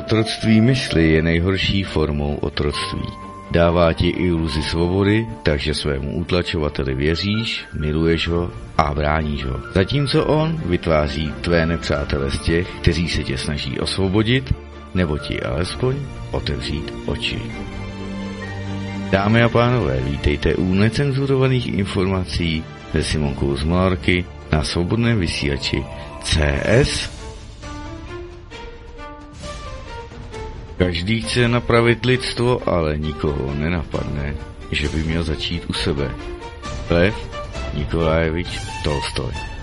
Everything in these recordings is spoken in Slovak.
Otroctví mysli je nejhorší formou otroctví. Dává ti iluzi svobody, takže svému utlačovateli věříš, miluješ ho a bráníš ho. Zatímco on vytváří tvé nepřátele z těch, kteří se tě snaží osvobodit, nebo ti alespoň otevřít oči. Dámy a pánové, vítejte u necenzurovaných informací se Simonkou z Malarky na svobodném vysílači CS Každý chce napravit lidstvo, ale nikoho nenapadne, že by měl začít u sebe. Lev Nikolajevič Tolstoj.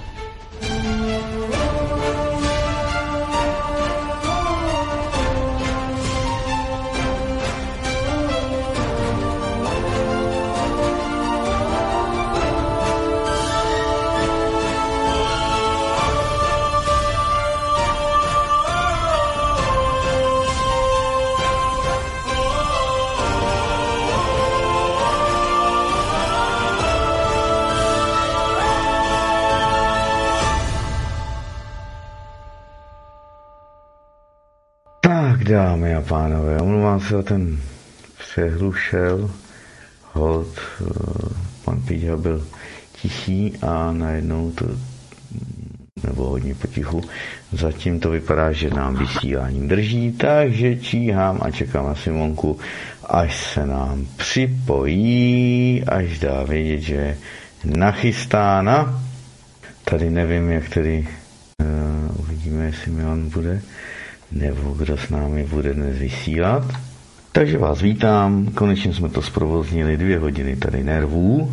Pánové, omlouvám se za ten přehlušel, hold, eh, pan Píďa byl tichý a najednou to, nebo hodně potichu, zatím to vypadá, že nám vysíláním drží, takže číhám a čekám na Simonku, až se nám připojí, až dá vědět, že je nachystána. Tady nevím, jak tedy uh, uvidíme, jestli Milan bude nebo kdo s námi bude dnes vysílat. Takže vás vítám, konečně jsme to zprovoznili dvě hodiny tady nervů.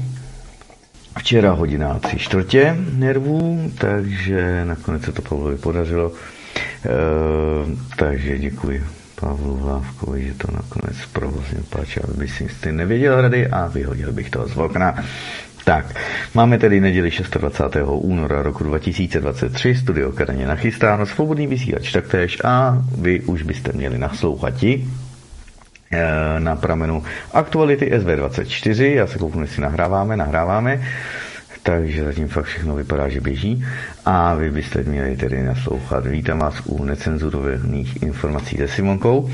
Včera hodina tři čtvrtě nervů, takže nakonec se to Pavlovi podařilo. E, takže děkuji Pavlu Hlávkovi, že to nakonec zprovoznil, páč, aby si nevěděl rady a vyhodil bych to z okna. Tak, máme tedy neděli 26. února roku 2023, studio Karaně nachystáno, svobodný vysílač taktéž a vy už byste měli naslouchati eh, na pramenu aktuality SV24, já se kouknu, jestli nahráváme, nahráváme, takže zatím fakt všechno vypadá, že běží a vy byste měli tedy naslouchat. Vítám vás u necenzurovaných informací se Simonkou.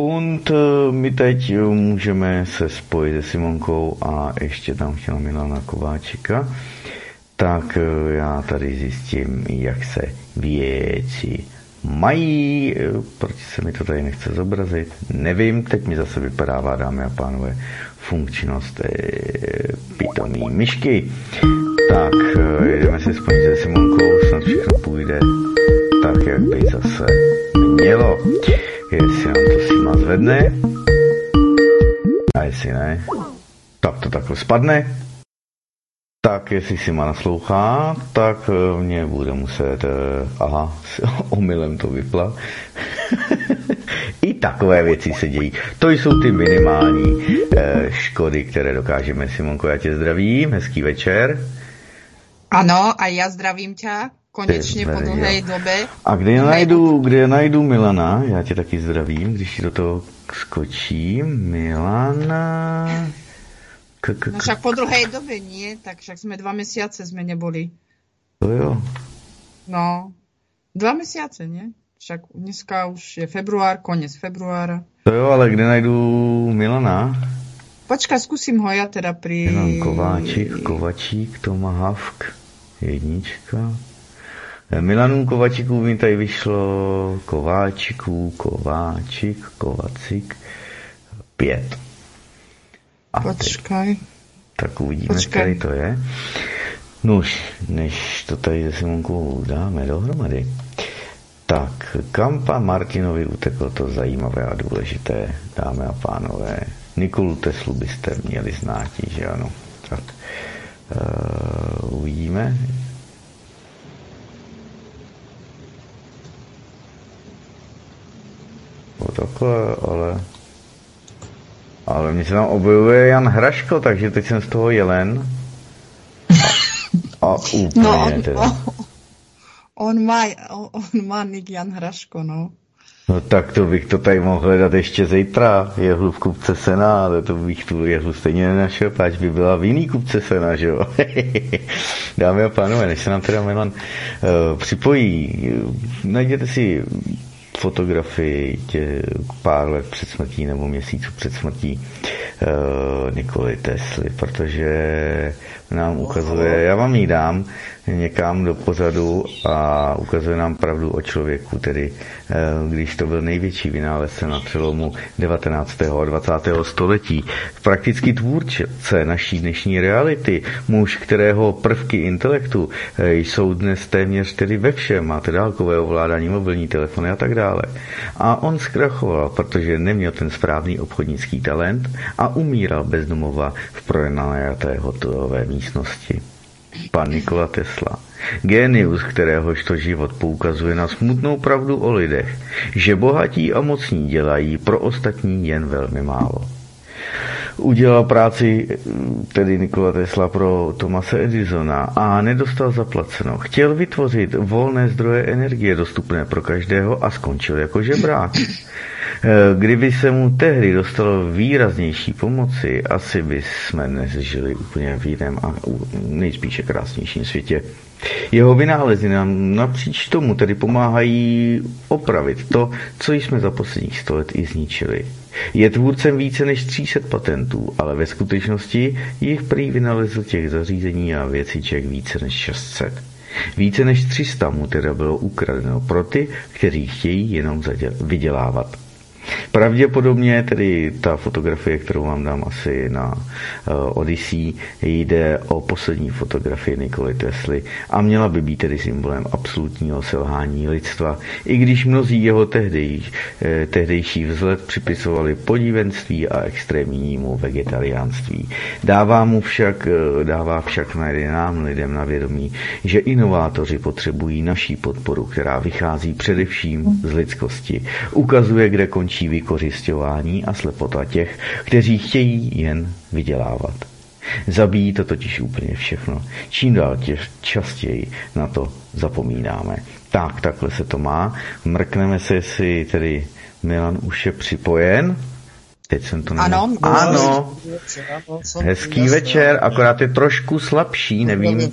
Und eh, my teď eh, můžeme se spojit se Simonkou a ještě tam chtěla Milana Kováčika. Tak eh, já tady zjistím, jak se věci mají, proč se mi to tady nechce zobrazit, nevím, teď mi zase vypadává, dámy a pánové, funkčnost pitomý myšky. Tak, jedeme se spojit se Simonkou, snad všechno půjde tak, jak by zase mělo jestli nám to síma zvedne. A jestli ne, tak to takhle spadne. Tak jestli si má naslouchá, tak eh, mě bude muset, eh, aha, omylem to vypla. I takové věci se dějí. To jsou ty minimální eh, škody, které dokážeme. Simonko, já tě zdravím, hezký večer. Ano, a já zdravím tě konečně po dlouhé době. A kde najdu, kde najdu Milana? Já tě taky zdravím, když do toho skočím. Milana... K, k, no však po druhé době, nie? Tak však jsme dva měsíce jsme neboli. To jo. No, dva měsíce, nie? Však dneska už je február, konec februára. To jo, ale kde najdu Milana? Počkaj, zkusím ho ja teda pri... Milan Kováčik, Kovačík, Tomahawk, jednička. Milanů Kovačiků mi tady vyšlo Kováčiků, Kováčik, Kovacik, pět. A Počkaj. Tak uvidíme, Počkaj. který to je. Nuž, než to tady se Simonkou dáme dohromady. Tak, kam pan Martinovi uteklo to zajímavé a důležité, dámy a pánové. Nikolu Teslu byste měli znát, že ano. Tak, uh, uvidíme, No takhle, ale... Ale mně se tam objevuje Jan Hraško, takže teď jsem z toho jelen. A, a úplně no, on, teda. On, on má, on má Nick Jan Hraško, no. No tak to bych to tady mohl hledat ještě zítra, jehlu v kupce sena, ale to bych tu jehlu stejně nenašel, páč by byla v jiný kupce sena, že jo. Dámy a pánové, než se nám teda Milan uh, připojí, najděte si fotografii tě pár let před smrtí nebo měsíců před smrtí uh, Nikoli Tesly, protože nám ukazuje, já vám ji dám, někam do pozadu a ukazuje nám pravdu o člověku, tedy eh, když to byl největší vynálezce na přelomu 19. a 20. století, prakticky tvůrce naší dnešní reality, muž, kterého prvky intelektu eh, jsou dnes téměř tedy ve všem, máte dálkové ovládání, mobilní telefony a tak dále. A on zkrachoval, protože neměl ten správný obchodnický talent a umíral bez domova v projenané hotelové místnosti pan Nikola Tesla. Génius, kteréhož to život poukazuje na smutnou pravdu o lidech, že bohatí a mocní dělají pro ostatní jen velmi málo. Udělal práci tedy Nikola Tesla pro Tomase Edisona a nedostal zaplaceno. Chtěl vytvořit volné zdroje energie dostupné pro každého a skončil jako žebrák. Eh, kdyby se mu tehdy dostalo výraznější pomoci, asi by jsme dnes žili úplně v jiném a nejspíše krásnějším světě. Jeho vynálezy nám napříč tomu tedy pomáhají opravit to, co jsme za posledních sto let i zničili. Je tvůrcem více než 300 patentů, ale ve skutečnosti jich prý vynalezl těch zařízení a věciček více než 600. Více než 300 mu teda bylo ukradeno pro ty, kteří chtějí jenom vydělávat. Pravděpodobně tedy ta fotografie, kterou vám dám asi na uh, Odyssey, jde o poslední fotografii Nikoly Tesly a měla by být tedy symbolem absolutního selhání lidstva, i když mnozí jeho tehdej, eh, tehdejší vzhled připisovali podívenství a extrémnímu vegetariánství. Dává mu však, eh, dává však nám lidem na vědomí, že inovátoři potřebují naší podporu, která vychází především z lidskosti. Ukazuje, kde končí větší vykořišťování a slepota těch, kteří chtějí jen vydělávat. Zabíjí to totiž úplně všechno. Čím dál těž častěji na to zapomínáme. Tak, takhle se to má. Mrkneme se, jestli tedy Milan už je připojen. Teď jsem to nemohl. Ano, ano. Hezký večer, akorát je trošku slabší, nevím.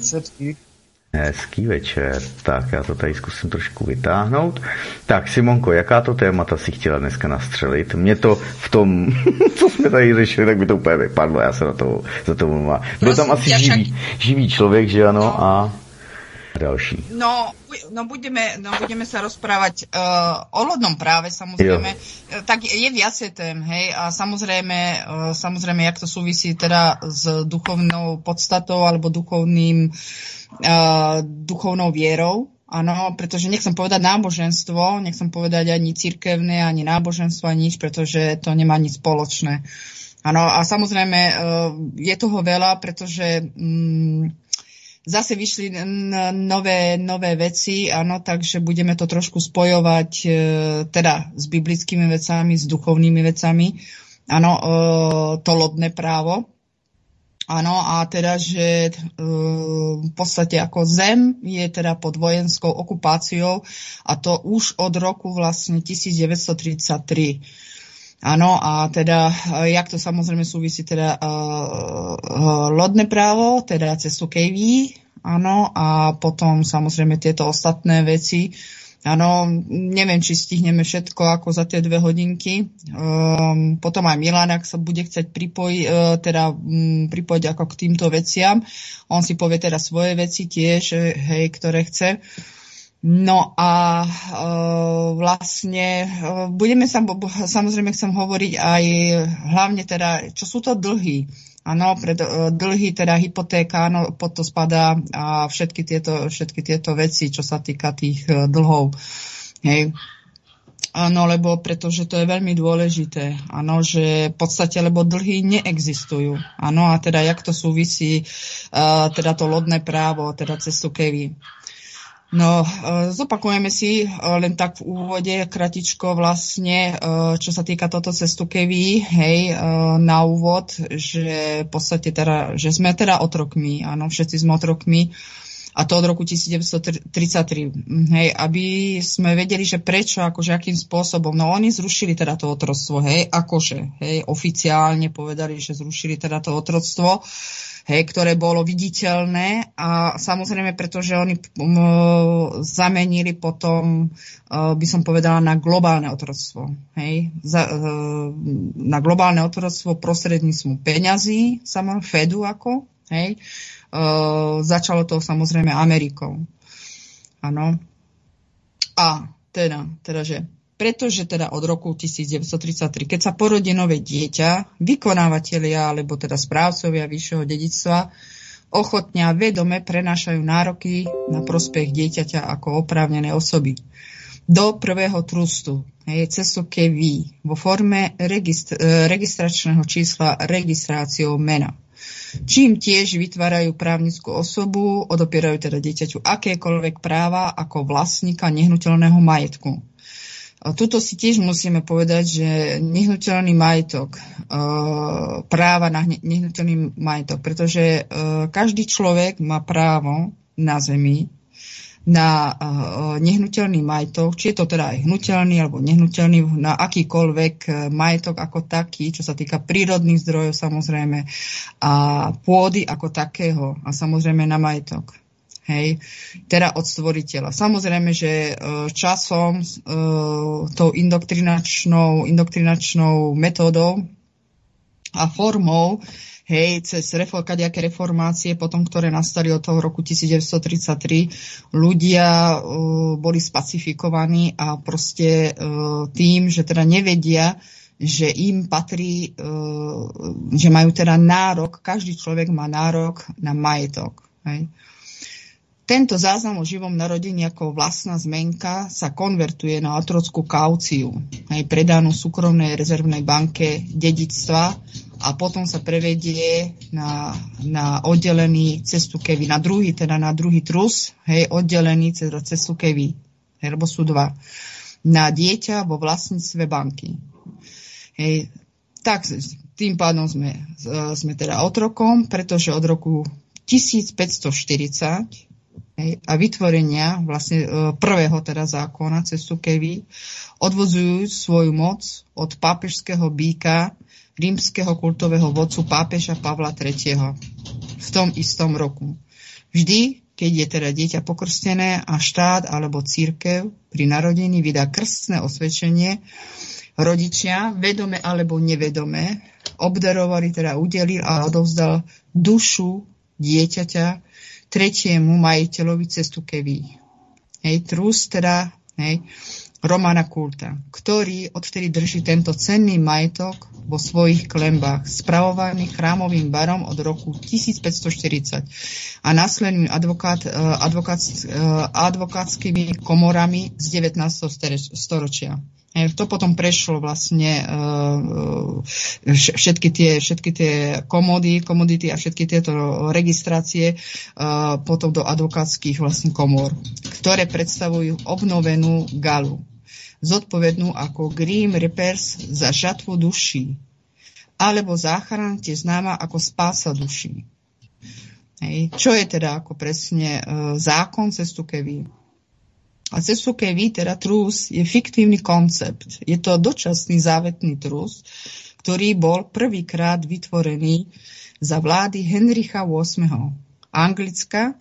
Hezký večer. Tak, já to tady zkusím trošku vytáhnout. Tak, Simonko, jaká to témata si chtěla dneska nastřelit? Mě to v tom, co jsme tady řešili, tak by to úplně vypadlo, já se na to, za to mluvám. Byl tam asi živý, živý člověk, že ano, no. a další. No, no budeme, no budeme sa rozprávať uh, o lodnom práve, samozrejme. Jo. Eh, tak je viacej tém, hej, a samozrejme, uh, samozrejme, jak to súvisí teda s duchovnou podstatou alebo duchovným uh, duchovnou vierou, Áno, pretože nechcem povedať náboženstvo, nechcem povedať ani cirkevné, ani náboženstvo, ani nič, pretože to nemá nič spoločné. Áno, a samozrejme je toho veľa, pretože mm, zase vyšli nové, nové veci, áno, takže budeme to trošku spojovať e, teda s biblickými vecami, s duchovnými vecami. Áno, e, to lodné právo. Áno, a teda, že e, v podstate ako zem je teda pod vojenskou okupáciou a to už od roku vlastne 1933. Áno, a teda, e, jak to samozrejme súvisí, teda uh, uh, lodné právo, teda cestu KV, áno, a potom samozrejme tieto ostatné veci, Áno, neviem, či stihneme všetko ako za tie dve hodinky. Um, potom aj Milan, ak sa bude chcieť pripojiť, uh, teda um, pripojiť ako k týmto veciam. On si povie teda svoje veci tiež, hej, ktoré chce. No a e, vlastne e, budeme sa, samozrejme chcem hovoriť aj hlavne teda, čo sú to dlhy. Áno, pred, e, dlhy, teda hypotéka, no, pod to spadá a všetky tieto, všetky tieto veci, čo sa týka tých e, dlhov. Hej. Áno, lebo pretože to je veľmi dôležité. Áno, že v podstate, lebo dlhy neexistujú. Áno, a teda jak to súvisí, uh, teda to lodné právo, teda cestu Kevy. No, e, zopakujeme si e, len tak v úvode kratičko vlastne, e, čo sa týka toto cestu Kevy, hej, na úvod, že v podstate teda, že sme teda otrokmi, áno, všetci sme otrokmi, a to od roku 1933, hej, aby sme vedeli, že prečo, akože akým spôsobom. No oni zrušili teda to otroctvo, hej, akože, hej, oficiálne povedali, že zrušili teda to otroctvo. Hej, ktoré bolo viditeľné a samozrejme, pretože oni zamenili potom, uh, by som povedala, na globálne otroctvo. Hej, za, uh, na globálne otroctvo prostredníctvom peňazí, samozrejme Fedu ako, hej, uh, začalo to samozrejme Amerikou. Áno. A teda, teda, že pretože teda od roku 1933, keď sa porodí nové dieťa, vykonávateľia alebo teda správcovia vyššieho dedictva ochotne a vedome prenášajú nároky na prospech dieťaťa ako oprávnené osoby do prvého trustu, hej, cestu KV, vo forme registr- e, registračného čísla registráciou mena. Čím tiež vytvárajú právnickú osobu, odopierajú teda dieťaťu akékoľvek práva ako vlastníka nehnuteľného majetku Tuto si tiež musíme povedať, že nehnuteľný majetok, e, práva na nehnuteľný majetok, pretože e, každý človek má právo na zemi na e, nehnuteľný majetok, či je to teda aj hnutelný alebo nehnuteľný, na akýkoľvek majetok ako taký, čo sa týka prírodných zdrojov samozrejme a pôdy ako takého a samozrejme na majetok hej, teda od stvoriteľa. Samozrejme, že e, časom e, tou indoktrinačnou, indoktrinačnou metódou a formou, hej, cez kadejaké reformácie, potom, ktoré nastali od toho roku 1933, ľudia uh, boli spacifikovaní a proste tým, že teda nevedia, že im patrí, že majú teda nárok, každý človek má nárok na majetok. Hej. Tento záznam o živom narodení ako vlastná zmenka sa konvertuje na otrockú kauciu, aj predanú súkromnej rezervnej banke dedictva a potom sa prevedie na, na oddelený cestu Kevy, na druhý, teda na druhý trus, hej, oddelený cez cestu Kevy, hej, lebo sú dva, na dieťa vo vlastníctve banky. Hej, tak tým pádom sme, sme teda otrokom, pretože od roku 1540 a vytvorenia vlastne e, prvého teda zákona cez Sukevy odvozujú svoju moc od pápežského býka rímskeho kultového vodcu pápeža Pavla III. v tom istom roku. Vždy, keď je teda dieťa pokrstené a štát alebo církev pri narodení vydá krstné osvedčenie, rodičia, vedome alebo nevedome, obdarovali, teda udelil a odovzdal dušu dieťaťa tretiemu majiteľovi cestu Keví. Hej, trus teda, hej, Romana Kulta, ktorý odvtedy drží tento cenný majetok vo svojich klembách, spravovaný chrámovým barom od roku 1540 a následným advokát, eh, advokát, eh, advokátskymi komorami z 19. storočia. To potom prešlo vlastne e, e, všetky tie, všetky tie komody, komodity a všetky tieto registrácie e, potom do advokátskych vlastne komor, ktoré predstavujú obnovenú galu, zodpovednú ako Grim Reapers za žatvu duší, alebo záchran tiež známa ako spása duší. Hej. Čo je teda ako presne zákon cestu Kevy? A Cesukevi, teda trus, je fiktívny koncept. Je to dočasný závetný trus, ktorý bol prvýkrát vytvorený za vlády Henricha VIII. Anglicka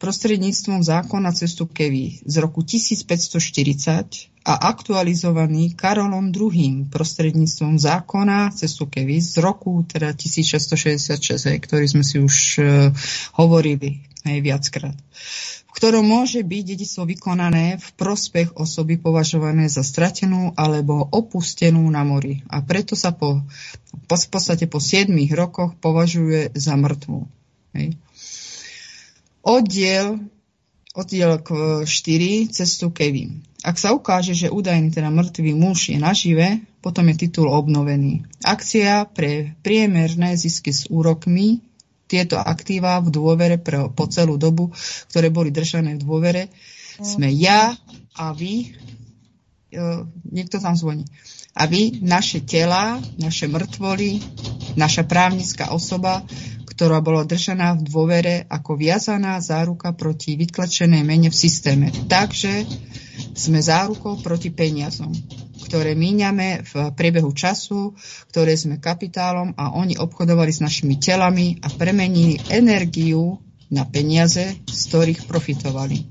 prostredníctvom zákona cestu Kevy z roku 1540 a aktualizovaný Karolom II. prostredníctvom zákona cestu Kevy z roku teda 1666, ktorý sme si už uh, hovorili aj viackrát v ktorom môže byť dedictvo vykonané v prospech osoby považované za stratenú alebo opustenú na mori. A preto sa po, po, v podstate po 7 rokoch považuje za mŕtvu. Hej. Oddiel, oddiel 4 cestu Kevin. Ak sa ukáže, že údajný teda mŕtvý muž je nažive, potom je titul obnovený. Akcia pre priemerné zisky s úrokmi tieto aktíva v dôvere pre, po celú dobu, ktoré boli držané v dôvere, sme ja a vy, e, niekto tam zvoní, a vy, naše tela, naše mŕtvoly, naša právnická osoba, ktorá bola držaná v dôvere ako viazaná záruka proti vytlačenej mene v systéme. Takže sme zárukou proti peniazom, ktoré míňame v priebehu času, ktoré sme kapitálom a oni obchodovali s našimi telami a premenili energiu na peniaze, z ktorých profitovali.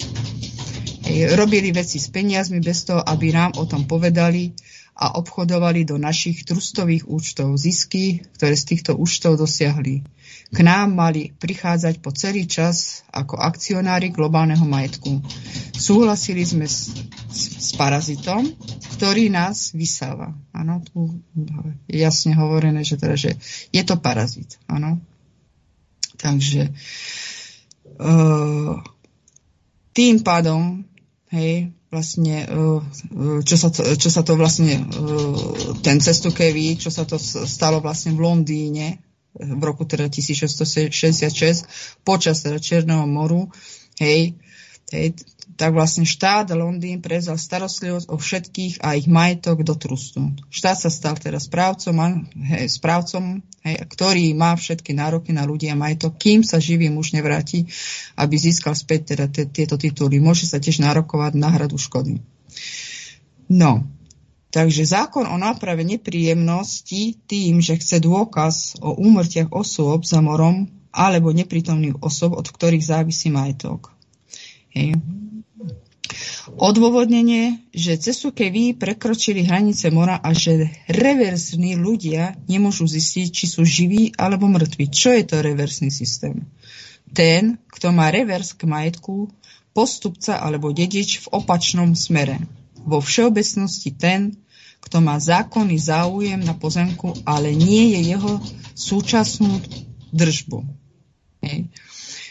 Robili veci s peniazmi bez toho, aby nám o tom povedali a obchodovali do našich trustových účtov zisky, ktoré z týchto účtov dosiahli k nám mali prichádzať po celý čas ako akcionári globálneho majetku. Súhlasili sme s, s, s parazitom, ktorý nás vysáva. Áno, tu je jasne hovorené, že, teda, že je to parazit. Áno. Takže uh, tým pádom, hej, vlastne, uh, čo, sa to, čo sa to vlastne, ten cestukevý, čo sa to stalo vlastne v Londýne, v roku teda 1666 počas teda Černého moru, hej, hej, tak vlastne štát Londýn prezal starostlivosť o všetkých a ich majetok do trustu. Štát sa stal teda správcom, hej, správcom hej, ktorý má všetky nároky na ľudia a majetok, kým sa živý muž nevráti, aby získal späť teda tieto tituly. Môže sa tiež nárokovať náhradu škody. No, Takže zákon o náprave nepríjemnosti tým, že chce dôkaz o úmrtiach osôb za morom alebo neprítomných osob, od ktorých závisí majetok. Hej. Odôvodnenie, že cestukeví prekročili hranice mora a že reverzní ľudia nemôžu zistiť, či sú živí alebo mŕtvi. Čo je to reverzný systém? Ten, kto má revers k majetku, postupca alebo dedič v opačnom smere vo všeobecnosti ten, kto má zákonný záujem na pozemku, ale nie je jeho súčasnú držbu. Hej.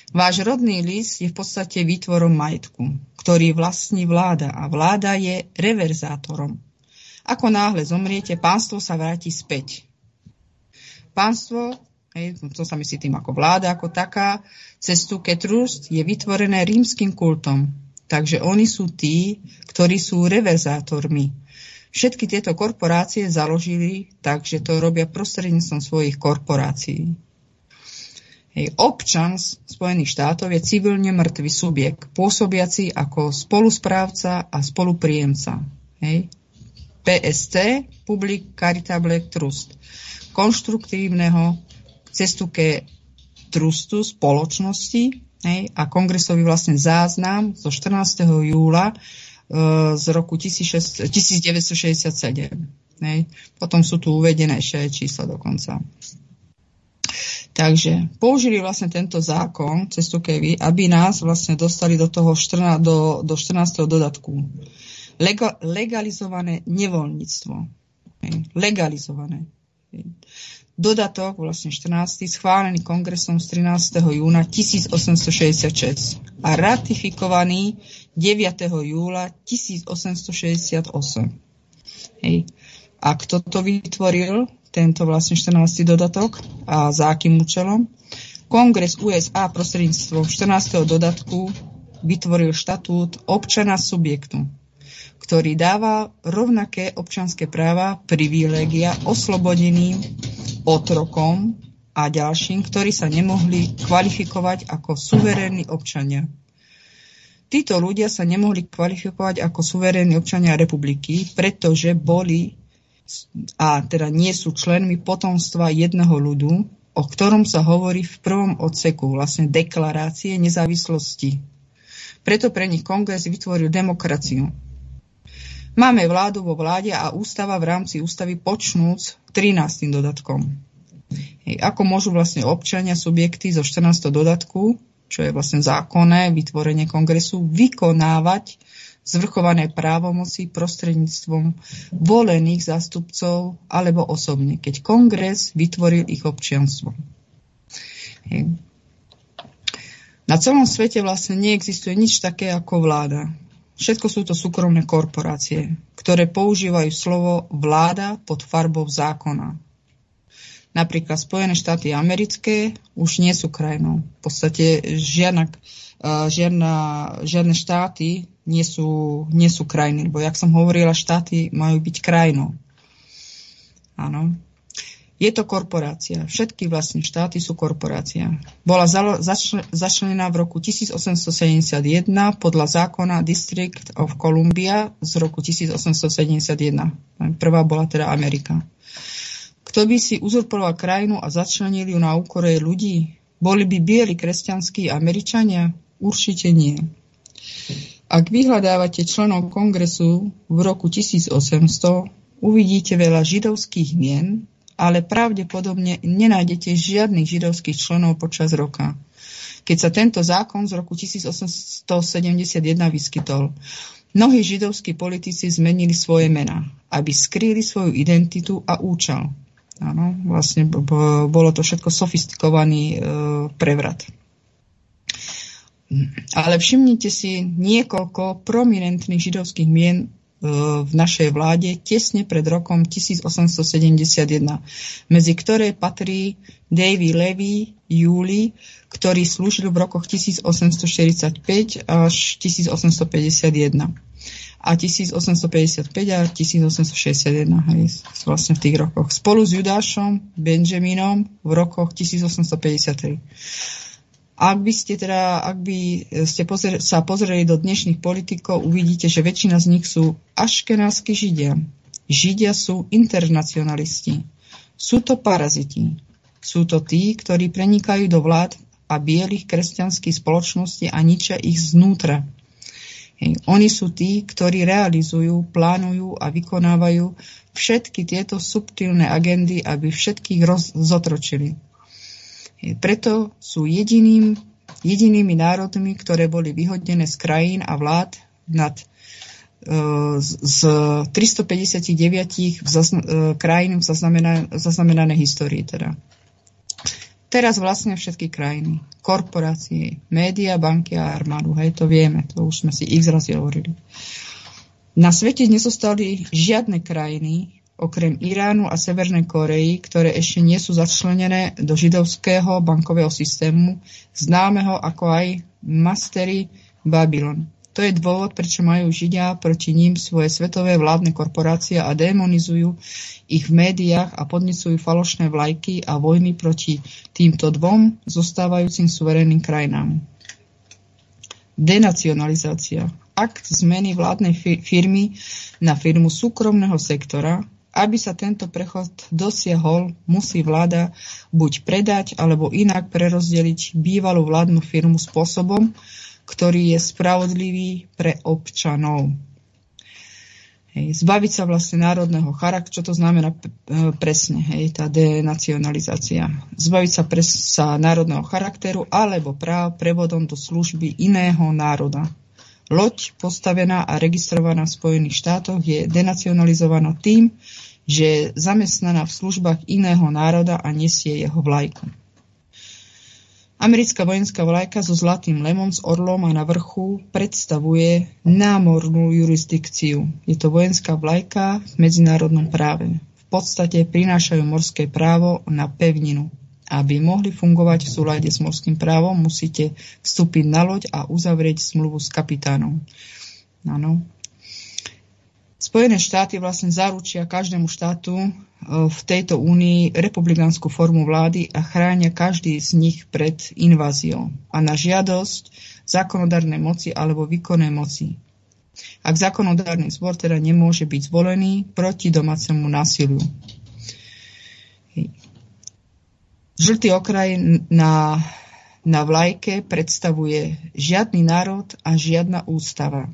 Váš rodný list je v podstate výtvorom majetku, ktorý vlastní vláda a vláda je reverzátorom. Ako náhle zomriete, pánstvo sa vráti späť. Pánstvo, hej, to sa myslí tým ako vláda, ako taká, cestu Ketrust je vytvorené rímským kultom, Takže oni sú tí, ktorí sú reverzátormi. Všetky tieto korporácie založili, takže to robia prostredníctvom svojich korporácií. Hej, občan Spojených štátov je civilne mŕtvý subjekt, pôsobiaci ako spolusprávca a spolupríjemca. Hej. PST, Public Charitable Trust, konštruktívneho cestuke trustu spoločnosti, Hej, a kongresový vlastne záznam zo 14. júla e, z roku 16, 1967. Hej. Potom sú tu uvedené ešte aj čísla dokonca. Takže použili vlastne tento zákon cestu Kevy, aby nás vlastne dostali do toho 14, do, do 14. dodatku. Lega, legalizované nevoľníctvo. Hej. Legalizované. Hej dodatok, vlastne 14. schválený kongresom z 13. júna 1866 a ratifikovaný 9. júla 1868. Hej. A kto to vytvoril, tento vlastne 14. dodatok a za akým účelom? Kongres USA prostredníctvom 14. dodatku vytvoril štatút občana subjektu, ktorý dáva rovnaké občanské práva, privilégia oslobodeným otrokom a ďalším, ktorí sa nemohli kvalifikovať ako suverénni občania. Títo ľudia sa nemohli kvalifikovať ako suverénni občania republiky, pretože boli a teda nie sú členmi potomstva jedného ľudu, o ktorom sa hovorí v prvom odseku vlastne deklarácie nezávislosti. Preto pre nich kongres vytvoril demokraciu. Máme vládu vo vláde a ústava v rámci ústavy počnúc 13. dodatkom. Hej, ako môžu vlastne občania, subjekty zo 14. dodatku, čo je vlastne zákonné vytvorenie kongresu, vykonávať zvrchované právomoci prostredníctvom volených zástupcov alebo osobne, keď kongres vytvoril ich občianstvo. Hej. Na celom svete vlastne neexistuje nič také ako vláda. Všetko sú to súkromné korporácie, ktoré používajú slovo vláda pod farbou zákona. Napríklad Spojené štáty americké už nie sú krajinou. V podstate žiadna, žiadna, žiadne štáty nie sú, nie sú krajiny, lebo jak som hovorila, štáty majú byť krajinou. Áno. Je to korporácia. Všetky vlastne štáty sú korporácia. Bola začlenená v roku 1871 podľa zákona District of Columbia z roku 1871. Prvá bola teda Amerika. Kto by si uzurpoval krajinu a začlenil ju na úkor ľudí? Boli by bieli kresťanskí Američania? Určite nie. Ak vyhľadávate členov kongresu v roku 1800, uvidíte veľa židovských mien, ale pravdepodobne nenájdete žiadnych židovských členov počas roka. Keď sa tento zákon z roku 1871 vyskytol, mnohí židovskí politici zmenili svoje mená, aby skrýli svoju identitu a účel. Áno, vlastne bolo to všetko sofistikovaný e, prevrat. Ale všimnite si niekoľko prominentných židovských mien v našej vláde tesne pred rokom 1871, medzi ktoré patrí Davy Levy Júli, ktorý slúžil v rokoch 1845 až 1851 a 1855 a 1861, hej, vlastne v tých rokoch. Spolu s Judášom Benjaminom v rokoch 1853. Ak by ste teda, ak by ste pozre, sa pozreli do dnešných politikov, uvidíte, že väčšina z nich sú aškenánsky židia. Židia sú internacionalisti. Sú to paraziti. Sú to tí, ktorí prenikajú do vlád a bielých kresťanských spoločností a ničia ich znútra. Hej. Oni sú tí, ktorí realizujú, plánujú a vykonávajú všetky tieto subtilné agendy, aby všetkých rozotročili. Preto sú jediným, jedinými národmi, ktoré boli vyhodené z krajín a vlád nad e, z 359 zazn- e, krajín v zaznamenanej histórii. Teda. Teraz vlastne všetky krajiny, korporácie, média, banky a armádu, hej, to vieme, to už sme si x razy hovorili. Na svete nezostali žiadne krajiny, okrem Iránu a Severnej Koreji, ktoré ešte nie sú začlenené do židovského bankového systému, známeho ako aj Mastery Babylon. To je dôvod, prečo majú Židia proti ním svoje svetové vládne korporácie a demonizujú ich v médiách a podnesujú falošné vlajky a vojny proti týmto dvom zostávajúcim suverénnym krajinám. Denacionalizácia. Akt zmeny vládnej firmy na firmu súkromného sektora aby sa tento prechod dosiahol, musí vláda buď predať alebo inak prerozdeliť bývalú vládnu firmu spôsobom, ktorý je spravodlivý pre občanov. Hej, zbaviť sa vlastne národného charakteru, čo to znamená e, presne, hej, tá denacionalizácia. Zbaviť sa, pres, sa národného charakteru alebo práv prevodom do služby iného národa. Loď postavená a registrovaná v Spojených štátoch je denacionalizovaná tým, že je zamestnaná v službách iného národa a nesie jeho vlajku. Americká vojenská vlajka so zlatým lemom s orlom a na vrchu predstavuje námornú jurisdikciu. Je to vojenská vlajka v medzinárodnom práve. V podstate prinášajú morské právo na pevninu. Aby mohli fungovať v súlade s morským právom, musíte vstúpiť na loď a uzavrieť smluvu s kapitánom. Áno, Spojené štáty vlastne zaručia každému štátu e, v tejto únii republikánsku formu vlády a chránia každý z nich pred inváziou a na žiadosť zákonodárnej moci alebo výkonnej moci. Ak zákonodárny zbor teda nemôže byť zvolený proti domácemu násiliu. Žltý okraj na, na vlajke predstavuje žiadny národ a žiadna ústava.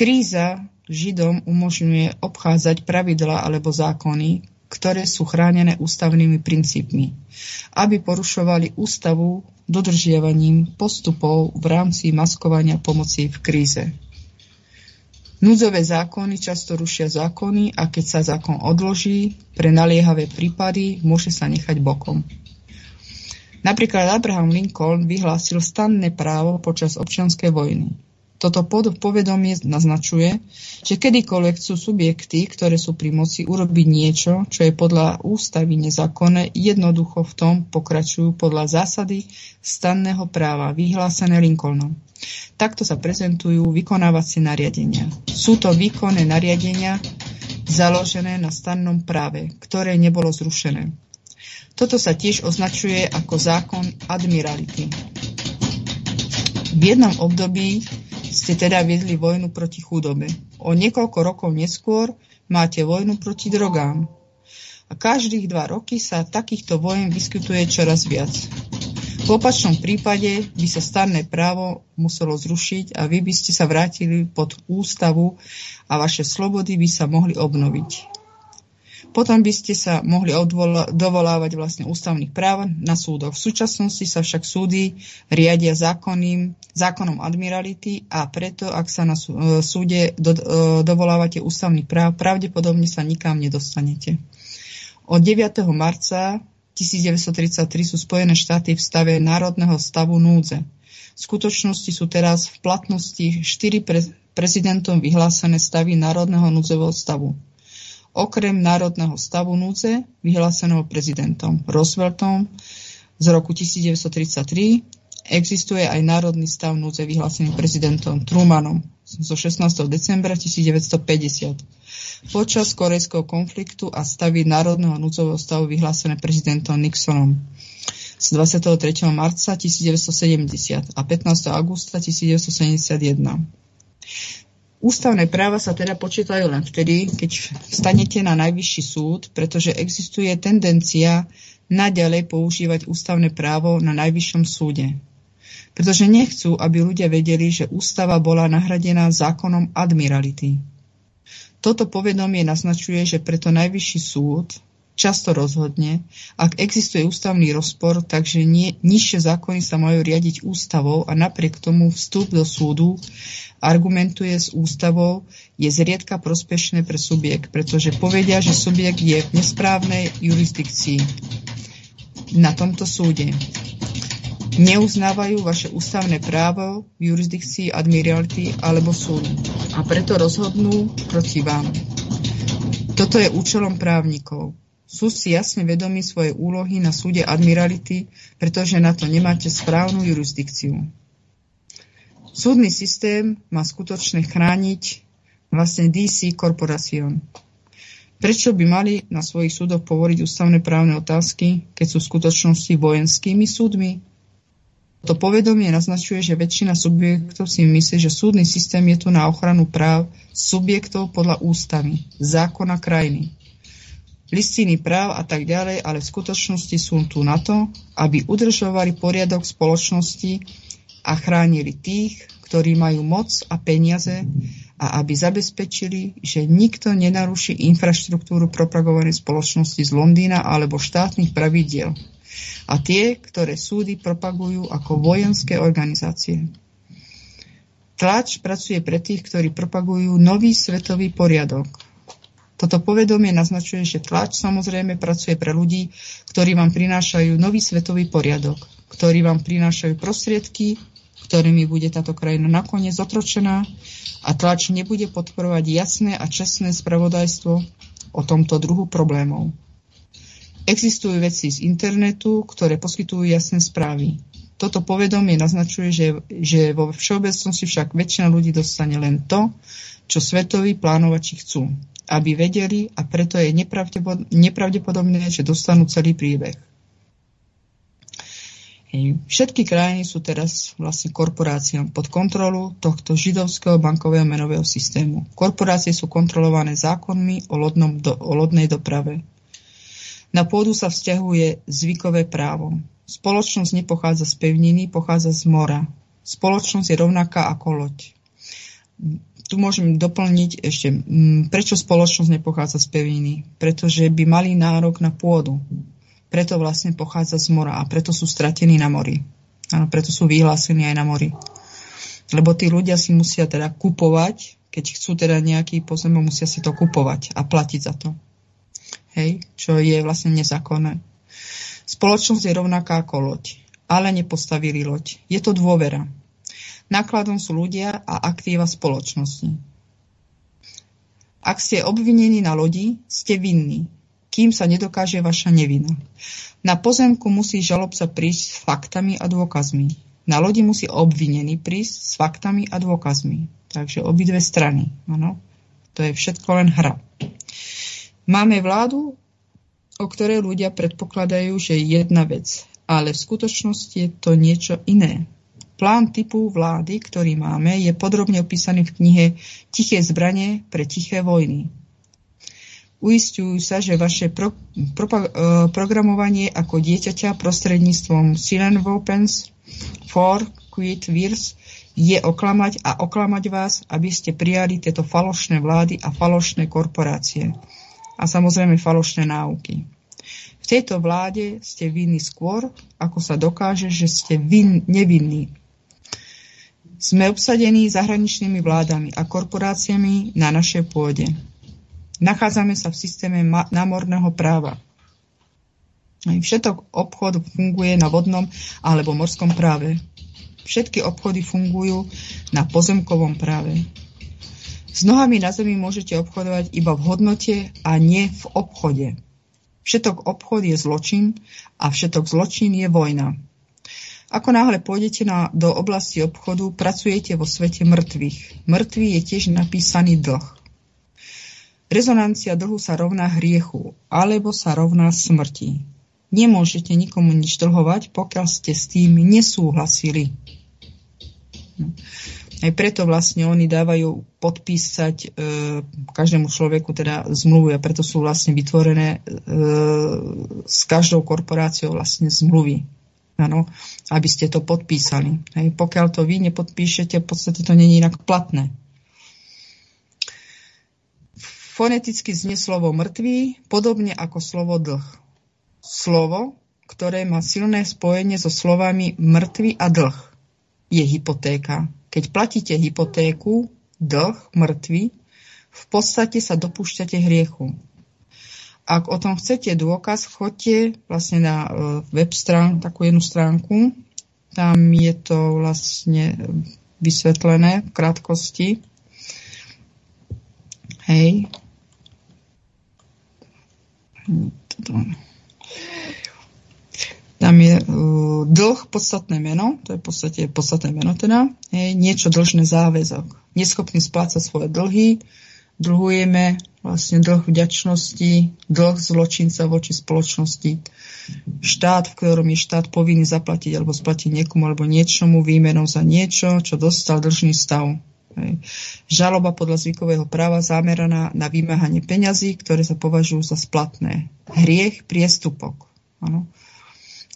Kríza Židom umožňuje obchádzať pravidla alebo zákony, ktoré sú chránené ústavnými princípmi, aby porušovali ústavu dodržiavaním postupov v rámci maskovania pomoci v kríze. Núdzové zákony často rušia zákony a keď sa zákon odloží, pre naliehavé prípady môže sa nechať bokom. Napríklad Abraham Lincoln vyhlásil stanné právo počas občianskej vojny. Toto povedomie naznačuje, že kedykoľvek chcú subjekty, ktoré sú pri moci, urobiť niečo, čo je podľa ústavy nezákonné, jednoducho v tom pokračujú podľa zásady stanného práva vyhlásené Lincolnom. Takto sa prezentujú vykonávacie nariadenia. Sú to výkonné nariadenia založené na stannom práve, ktoré nebolo zrušené. Toto sa tiež označuje ako zákon admirality. V jednom období ste teda viedli vojnu proti chudobe. O niekoľko rokov neskôr máte vojnu proti drogám. A každých dva roky sa takýchto vojen vyskytuje čoraz viac. V opačnom prípade by sa starné právo muselo zrušiť a vy by ste sa vrátili pod ústavu a vaše slobody by sa mohli obnoviť. Potom by ste sa mohli odvola- dovolávať vlastne ústavných práv na súdoch. V súčasnosti sa však súdy riadia zákonným, zákonom admirality a preto, ak sa na e, súde do, e, dovolávate ústavných práv, pravdepodobne sa nikam nedostanete. Od 9. marca 1933 sú Spojené štáty v stave národného stavu núdze. V skutočnosti sú teraz v platnosti štyri pre, prezidentom vyhlásené stavy národného núdzového stavu okrem národného stavu núdze, vyhláseného prezidentom Rooseveltom z roku 1933, existuje aj národný stav núdze vyhlásený prezidentom Trumanom zo 16. decembra 1950. Počas korejského konfliktu a stavy národného núdzového stavu vyhlásené prezidentom Nixonom z 23. marca 1970 a 15. augusta 1971. Ústavné práva sa teda počítajú len vtedy, keď stanete na najvyšší súd, pretože existuje tendencia naďalej používať ústavné právo na najvyššom súde. Pretože nechcú, aby ľudia vedeli, že ústava bola nahradená zákonom admirality. Toto povedomie naznačuje, že preto najvyšší súd často rozhodne, ak existuje ústavný rozpor, takže nie, nižšie zákony sa majú riadiť ústavou a napriek tomu vstup do súdu argumentuje s ústavou, je zriedka prospešné pre subjekt, pretože povedia, že subjekt je v nesprávnej jurisdikcii na tomto súde. Neuznávajú vaše ústavné právo v jurisdikcii admiralty alebo súdu a preto rozhodnú proti vám. Toto je účelom právnikov. Sú si jasne vedomi svojej úlohy na súde admirality, pretože na to nemáte správnu jurisdikciu. Súdny systém má skutočne chrániť vlastne DC Corporation. Prečo by mali na svojich súdoch povoriť ústavné právne otázky, keď sú v skutočnosti vojenskými súdmi? To povedomie naznačuje, že väčšina subjektov si myslí, že súdny systém je tu na ochranu práv subjektov podľa ústavy, zákona krajiny, listiny práv a tak ďalej, ale v skutočnosti sú tu na to, aby udržovali poriadok spoločnosti a chránili tých, ktorí majú moc a peniaze a aby zabezpečili, že nikto nenaruší infraštruktúru propagovanej spoločnosti z Londýna alebo štátnych pravidiel a tie, ktoré súdy propagujú ako vojenské organizácie. Tlač pracuje pre tých, ktorí propagujú nový svetový poriadok. Toto povedomie naznačuje, že tlač samozrejme pracuje pre ľudí, ktorí vám prinášajú nový svetový poriadok, ktorí vám prinášajú prostriedky, ktorými bude táto krajina nakoniec otročená a tlač nebude podporovať jasné a čestné spravodajstvo o tomto druhu problémov. Existujú veci z internetu, ktoré poskytujú jasné správy. Toto povedomie naznačuje, že, že vo všeobecnosti však väčšina ľudí dostane len to, čo svetoví plánovači chcú, aby vedeli a preto je nepravdepodobné, že dostanú celý príbeh. Všetky krajiny sú teraz vlastne korporáciám pod kontrolu tohto židovského bankového menového systému. Korporácie sú kontrolované zákonmi o, lodnom do, o lodnej doprave. Na pôdu sa vzťahuje zvykové právo. Spoločnosť nepochádza z pevniny, pochádza z mora. Spoločnosť je rovnaká ako loď. Tu môžem doplniť ešte, prečo spoločnosť nepochádza z pevniny. Pretože by mali nárok na pôdu preto vlastne pochádza z mora a preto sú stratení na mori. Áno, preto sú vyhlásení aj na mori. Lebo tí ľudia si musia teda kupovať, keď chcú teda nejaký pozemok, musia si to kupovať a platiť za to. Hej, čo je vlastne nezákonné. Spoločnosť je rovnaká ako loď, ale nepostavili loď. Je to dôvera. Nákladom sú ľudia a aktíva spoločnosti. Ak ste obvinení na lodi, ste vinní kým sa nedokáže vaša nevina. Na pozemku musí žalobca prísť s faktami a dôkazmi. Na lodi musí obvinený prísť s faktami a dôkazmi. Takže obidve strany. Ano. To je všetko len hra. Máme vládu, o ktorej ľudia predpokladajú, že je jedna vec, ale v skutočnosti je to niečo iné. Plán typu vlády, ktorý máme, je podrobne opísaný v knihe Tiché zbranie pre tiché vojny. Uistujú sa, že vaše pro, pro, uh, programovanie ako dieťaťa prostredníctvom Silent Weapons for Quit Wars je oklamať a oklamať vás, aby ste prijali tieto falošné vlády a falošné korporácie. A samozrejme falošné náuky. V tejto vláde ste vinní skôr, ako sa dokáže, že ste vin, nevinní. Sme obsadení zahraničnými vládami a korporáciami na našej pôde. Nachádzame sa v systéme námorného práva. Všetok obchod funguje na vodnom alebo morskom práve. Všetky obchody fungujú na pozemkovom práve. S nohami na zemi môžete obchodovať iba v hodnote a nie v obchode. Všetok obchod je zločin a všetok zločin je vojna. Ako náhle pôjdete na, do oblasti obchodu, pracujete vo svete mŕtvych. Mŕtvý je tiež napísaný dlh. Rezonancia dlhu sa rovná hriechu, alebo sa rovná smrti. Nemôžete nikomu nič dlhovať, pokiaľ ste s tým nesúhlasili. No. Aj preto vlastne oni dávajú podpísať e, každému človeku teda zmluvy a preto sú vlastne vytvorené e, s každou korporáciou vlastne zmluvy. Ano, aby ste to podpísali. Hej, pokiaľ to vy nepodpíšete, v podstate to není inak platné. Foneticky znie slovo mŕtvý, podobne ako slovo dlh. Slovo, ktoré má silné spojenie so slovami mŕtvy a dlh, je hypotéka. Keď platíte hypotéku, dlh, mŕtvy, v podstate sa dopúšťate hriechu. Ak o tom chcete dôkaz, chodte vlastne na e, web stránku, takú jednu stránku. Tam je to vlastne vysvetlené v krátkosti. Hej, tam je uh, dlh, podstatné meno, to je v podstate podstatné meno teda, je niečo dlžné záväzok. Neschopný splácať svoje dlhy, dlhujeme vlastne dlh vďačnosti, dlh zločinca voči spoločnosti. Štát, v ktorom je štát povinný zaplatiť alebo splatiť niekomu alebo niečomu výmenou za niečo, čo dostal dlžný stav. Hej. Žaloba podľa zvykového práva zameraná na vymáhanie peňazí, ktoré sa považujú za splatné. Hriech, priestupok. Ano.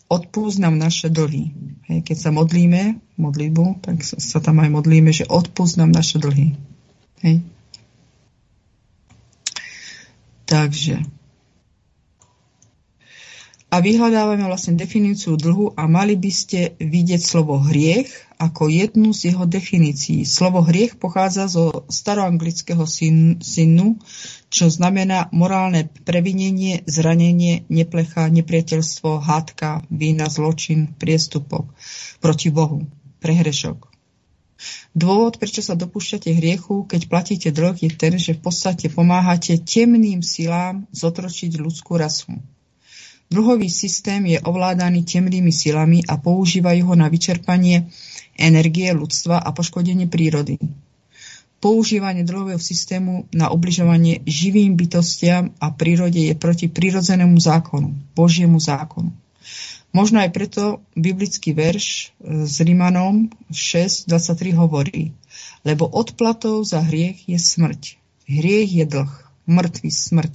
Odpúsť nám naše dlhy. Hej. Keď sa modlíme, modlitbu, tak sa tam aj modlíme, že odpúsť nám naše dlhy. Hej. Takže a vyhľadávame vlastne definíciu dlhu a mali by ste vidieť slovo hriech ako jednu z jeho definícií. Slovo hriech pochádza zo staroanglického synu, čo znamená morálne previnenie, zranenie, neplecha, nepriateľstvo, hádka, vína, zločin, priestupok proti Bohu, prehrešok. Dôvod, prečo sa dopúšťate hriechu, keď platíte dlh, je ten, že v podstate pomáhate temným silám zotročiť ľudskú rasu. Dlhový systém je ovládaný temnými silami a používajú ho na vyčerpanie energie ľudstva a poškodenie prírody. Používanie dlhového systému na obližovanie živým bytostiam a prírode je proti prírodzenému zákonu, Božiemu zákonu. Možno aj preto biblický verš s Rimanom 6.23 hovorí, lebo odplatou za hriech je smrť. Hriech je dlh, mŕtvý smrť.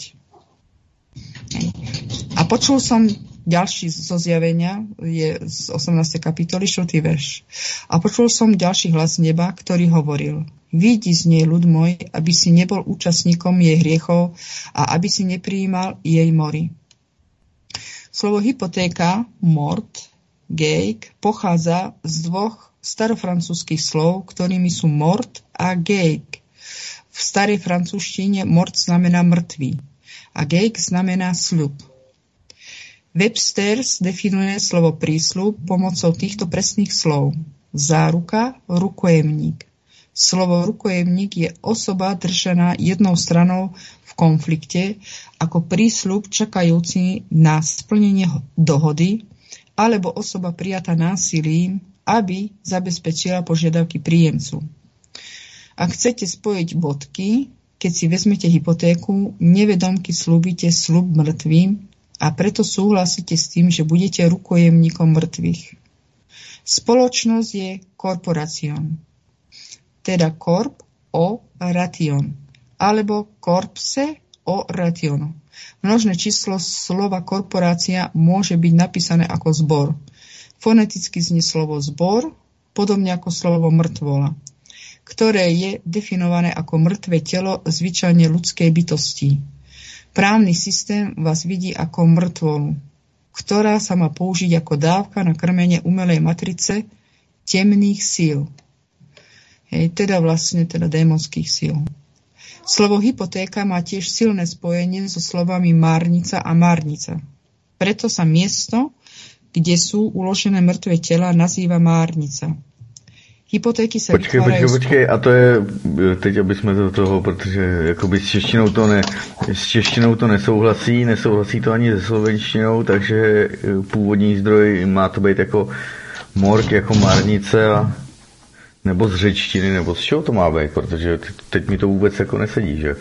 A počul som ďalší zo zjavenia, je z 18. kapitoly, 4. verš. A počul som ďalší hlas neba, ktorý hovoril, Vidí z nej ľud môj, aby si nebol účastníkom jej hriechov a aby si neprijímal jej mori. Slovo hypotéka, mort, gejk, pochádza z dvoch starofrancúzských slov, ktorými sú mort a gejk. V starej francúzštine mort znamená mŕtvý a gejk znamená sľub. Webster definuje slovo prísľub pomocou týchto presných slov. Záruka, rukojemník. Slovo rukojemník je osoba držaná jednou stranou konflikte ako prísľub čakajúci na splnenie dohody alebo osoba prijatá násilím, aby zabezpečila požiadavky príjemcu. Ak chcete spojiť bodky, keď si vezmete hypotéku, nevedomky slúbite slub mŕtvým a preto súhlasíte s tým, že budete rukojemníkom mŕtvych. Spoločnosť je korporácion, teda korp o ration, alebo korpse o rationu. Množné číslo slova korporácia môže byť napísané ako zbor. Foneticky znie slovo zbor, podobne ako slovo mŕtvola, ktoré je definované ako mŕtve telo zvyčajne ľudskej bytosti. Právny systém vás vidí ako mŕtvolu, ktorá sa má použiť ako dávka na krmenie umelej matrice temných síl. Hej, teda vlastne teda démonských síl. Slovo hypotéka má tiež silné spojenie so slovami márnica a márnica. Preto sa miesto, kde sú uložené mŕtve tela, nazýva márnica. Hypotéky sa počkej, počkej, počkej, a to je, teď aby jsme do toho, protože jakoby s češtinou to, ne, s češtinou to nesouhlasí, nesouhlasí to ani se slovenštinou, takže eh, původní zdroj má to být jako mork, jako márnice a nebo z řečtiny, nebo z čeho to má být, protože teď mi to vůbec jako nesedí, že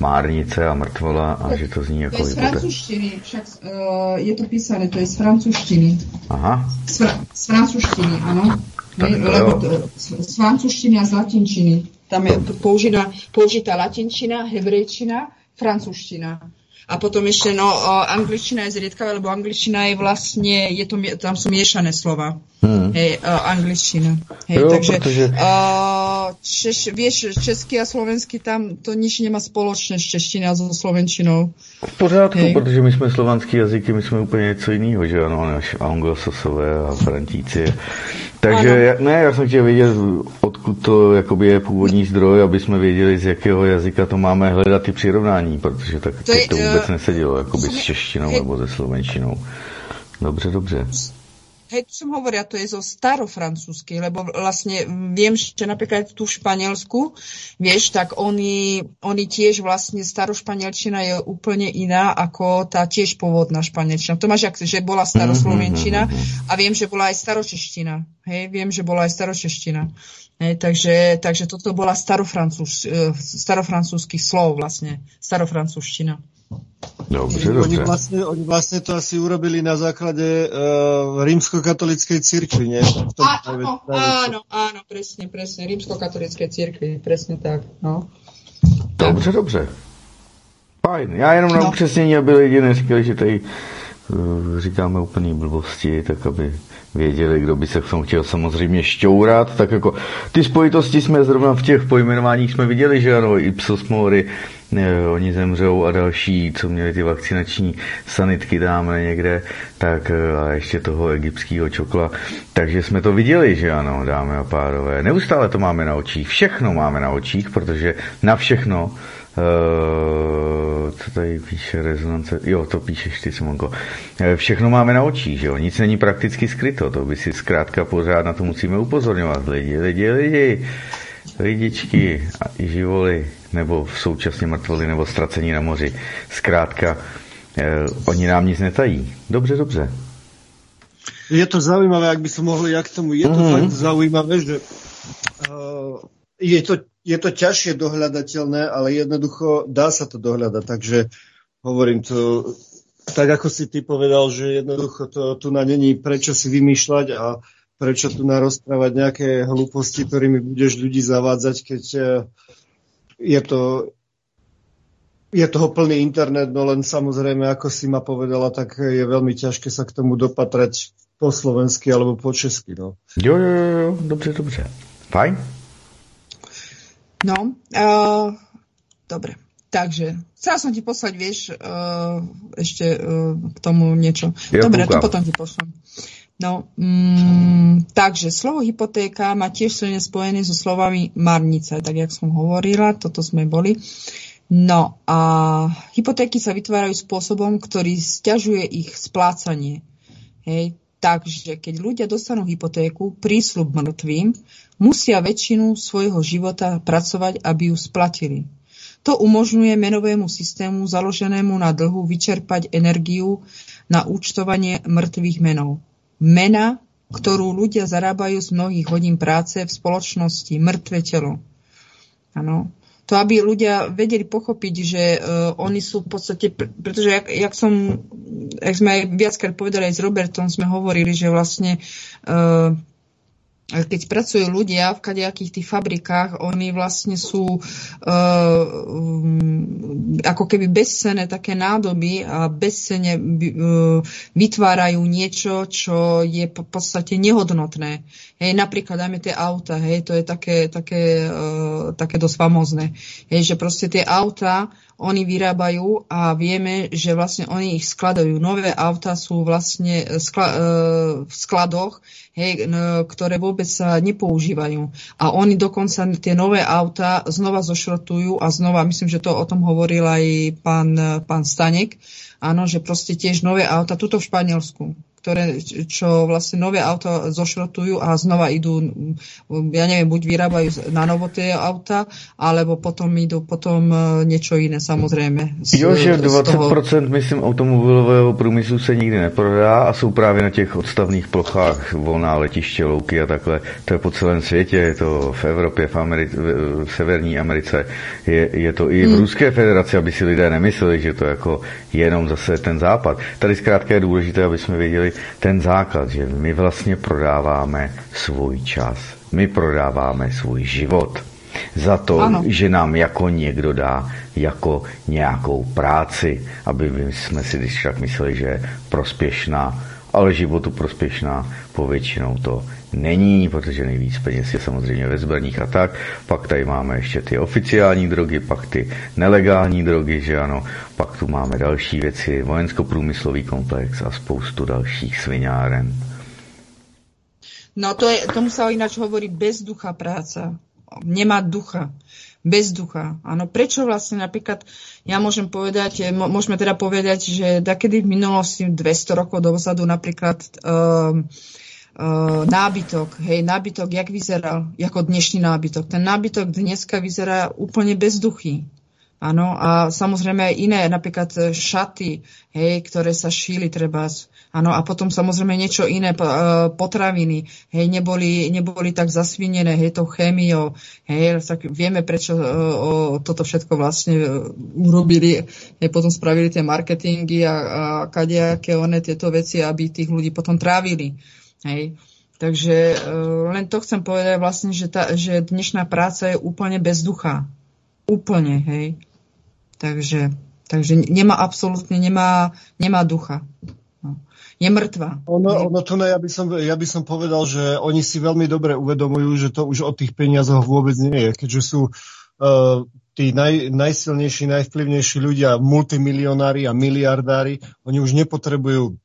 márnice a mrtvola a že to zní jako To je z francúzštiny, však uh, je to písané, to je z francúzštiny. Aha. Z, fr- z francúzštiny, áno. Tak, ne, lebo to, z, francúzštiny a z latinčiny. Tam je použitá, použitá latinčina, hebrejčina, francúzština. A potom ešte, no, angličtina je zriedkavá, lebo angličtina je vlastne, je to, tam sú miešané slova. Hmm. Hej, uh, angličtina. Hej, jo, takže, protože... uh, češ, vieš, český a slovenský tam to nič nemá spoločné s češtinou a so slovenčinou. V pořádku, Hej. protože my jsme slovanský jazyky, my jsme úplně něco jiného, že ano, než anglosasové a frantíci. Takže ano. ne, já jsem chtěl vědět, odkud to jakoby je původní zdroj, aby jsme věděli, z jakého jazyka to máme hledat ty přirovnání, protože tak to, je, to vůbec uh, nesedělo, jakoby s češtinou hej. nebo se slovenčinou. Dobře, dobře. Hej, som hovoria, to je zo starofrancúzskej, lebo vlastne viem, že napríklad tu v Španielsku, vieš, tak oni, oni tiež vlastne starošpanielčina je úplne iná ako tá tiež pôvodná španielčina. To máš, že bola staroslovenčina a viem, že bola aj staročeština. Hej, viem, že bola aj staročeština. Hej, takže, takže toto bola starofrancúz, e, starofrancúzských slov vlastne, starofrancúzština. Dobře, oni, dobře. Vlastne, oni vlastne to asi urobili na základe uh, rímskokatolickej cirkvi, nie? Áno, áno, áno, presne, presne, rímskokatolickej cirkvi, presne tak, no. Dobře, dobře. Fajn. Já jenom no. na upřesnění, aby lidi neříkali, že tady říkáme úplný blbosti, tak aby věděli, kdo by se v tom chtěl samozřejmě šťourat, tak jako ty spojitosti jsme zrovna v těch pojmenováních jsme viděli, že ano, Ipsos Mori, ne, oni zemřou a další, co měli ty vakcinační sanitky dáme někde, tak eh, a ještě toho egyptského čokla. Takže jsme to viděli, že ano, dámy a párové. Neustále to máme na očích, všechno máme na očích, protože na všechno co tady píše rezonance? Jo, to píšeš ty, Simonko. Uh, všechno máme na očích, že jo? Nic není prakticky skryto. To by si zkrátka pořád na to musíme upozorňovat. Lidi, lidi, lidi, lidičky a i živoly, nebo v současně mrtvoly, nebo ztracení na moři. Zkrátka, uh, oni nám nic netají. Dobře, dobře. Je to zaujímavé, ak by som mohol ja k tomu. Je to mm-hmm. fakt zaujímavé, že uh, je to je to ťažšie dohľadateľné, ale jednoducho dá sa to dohľadať. Takže hovorím to, tak ako si ty povedal, že jednoducho to tu na není prečo si vymýšľať a prečo tu na rozprávať nejaké hlúposti, ktorými budeš ľudí zavádzať, keď eh, je to je toho plný internet, no len samozrejme, ako si ma povedala, tak je veľmi ťažké sa k tomu dopatrať po slovensky alebo po česky. No. Jo, jo, jo, dobře, dobře. Fajn. No, uh, dobre. Takže, chcela som ti poslať, vieš, uh, ešte uh, k tomu niečo. Ja dobre, to potom ti pošlem. No, mm, takže slovo hypotéka má tiež silne spojené so slovami marnica, tak jak som hovorila, toto sme boli. No a hypotéky sa vytvárajú spôsobom, ktorý stiažuje ich splácanie. Hej, takže keď ľudia dostanú hypotéku, prísľub mŕtvým, musia väčšinu svojho života pracovať, aby ju splatili. To umožňuje menovému systému založenému na dlhu vyčerpať energiu na účtovanie mŕtvych menov. Mena, ktorú ľudia zarábajú z mnohých hodín práce v spoločnosti, mŕtve telo. Ano. To, aby ľudia vedeli pochopiť, že uh, oni sú v podstate, pretože jak, jak som, jak sme aj viackrát povedali aj s Robertom, sme hovorili, že vlastne uh, keď pracujú ľudia v kadejakých tých fabrikách, oni vlastne sú uh, ako keby bezcené také nádoby a bezcene uh, vytvárajú niečo, čo je v podstate nehodnotné. Hej, napríklad dajme tie auta, hej, to je také, také, uh, také dosť famozne. Hej, že proste tie auta oni vyrábajú a vieme, že vlastne oni ich skladajú. Nové auta sú vlastne skla- v skladoch, hej, ktoré vôbec sa nepoužívajú. A oni dokonca tie nové auta znova zošrotujú a znova, myslím, že to o tom hovoril aj pán, pán Stanek, áno, že proste tiež nové auta, tuto v Španielsku, ktoré, čo vlastne nové auto zošrotujú a znova idú, ja neviem, buď vyrábajú na novo tie auta, alebo potom idú potom e, niečo iné samozrejme. Z, jo, že 20% toho... myslím automobilového průmyslu se nikdy neprodá a jsou právě na těch odstavných plochách volná letiště, louky a takhle. To je po celém světě, je to v Evropě, v, Ameri- v Severní Americe, je, je to i v hmm. Ruské federaci, aby si lidé nemysleli, že to jako jenom zase ten západ. Tady zkrátka je důležité, aby jsme věděli, ten základ, že my vlastně prodáváme svůj čas, my prodáváme svůj život za to, ano. že nám jako někdo dá jako nějakou práci, aby my jsme si když tak mysleli, že je prospěšná, ale životu prospěšná povětšinou to není, protože nejvíc peněz je samozřejmě ve zbraních a tak. Pak tady máme ještě ty oficiální drogy, pak ty nelegální drogy, že ano. Pak tu máme další věci, vojensko-průmyslový komplex a spoustu dalších sviňáren. No to je, tomu sa ináč hovorí bezducha práca. Nemá ducha. Bez ducha. Áno, prečo vlastne napríklad, ja môžem povedať, môžeme teda povedať, že takedy v minulosti 200 rokov dozadu napríklad um, uh, nábytok, hej, nábytok, jak vyzeral, ako dnešný nábytok. Ten nábytok dneska vyzerá úplne bezduchý. Áno, a samozrejme aj iné, napríklad e, šaty, hej, ktoré sa šíli treba. Áno, a potom samozrejme niečo iné, e, potraviny, hej, neboli, neboli tak zasvinené, hej, tou chémiou, hej, tak vieme, prečo o, o, toto všetko vlastne urobili, hej, potom spravili tie marketingy a, a kadejaké one tieto veci, aby tých ľudí potom trávili. Hej. Takže uh, len to chcem povedať vlastne, že, tá, že dnešná práca je úplne bez ducha. Úplne, hej. Takže, takže nemá absolútne, nemá, nemá ducha. No. Je mŕtva. Ono, ono to ne, ja, by som, ja by som povedal, že oni si veľmi dobre uvedomujú, že to už o tých peniazoch vôbec nie je, keďže sú uh, tí naj, najsilnejší, najvplyvnejší ľudia, multimilionári a miliardári, oni už nepotrebujú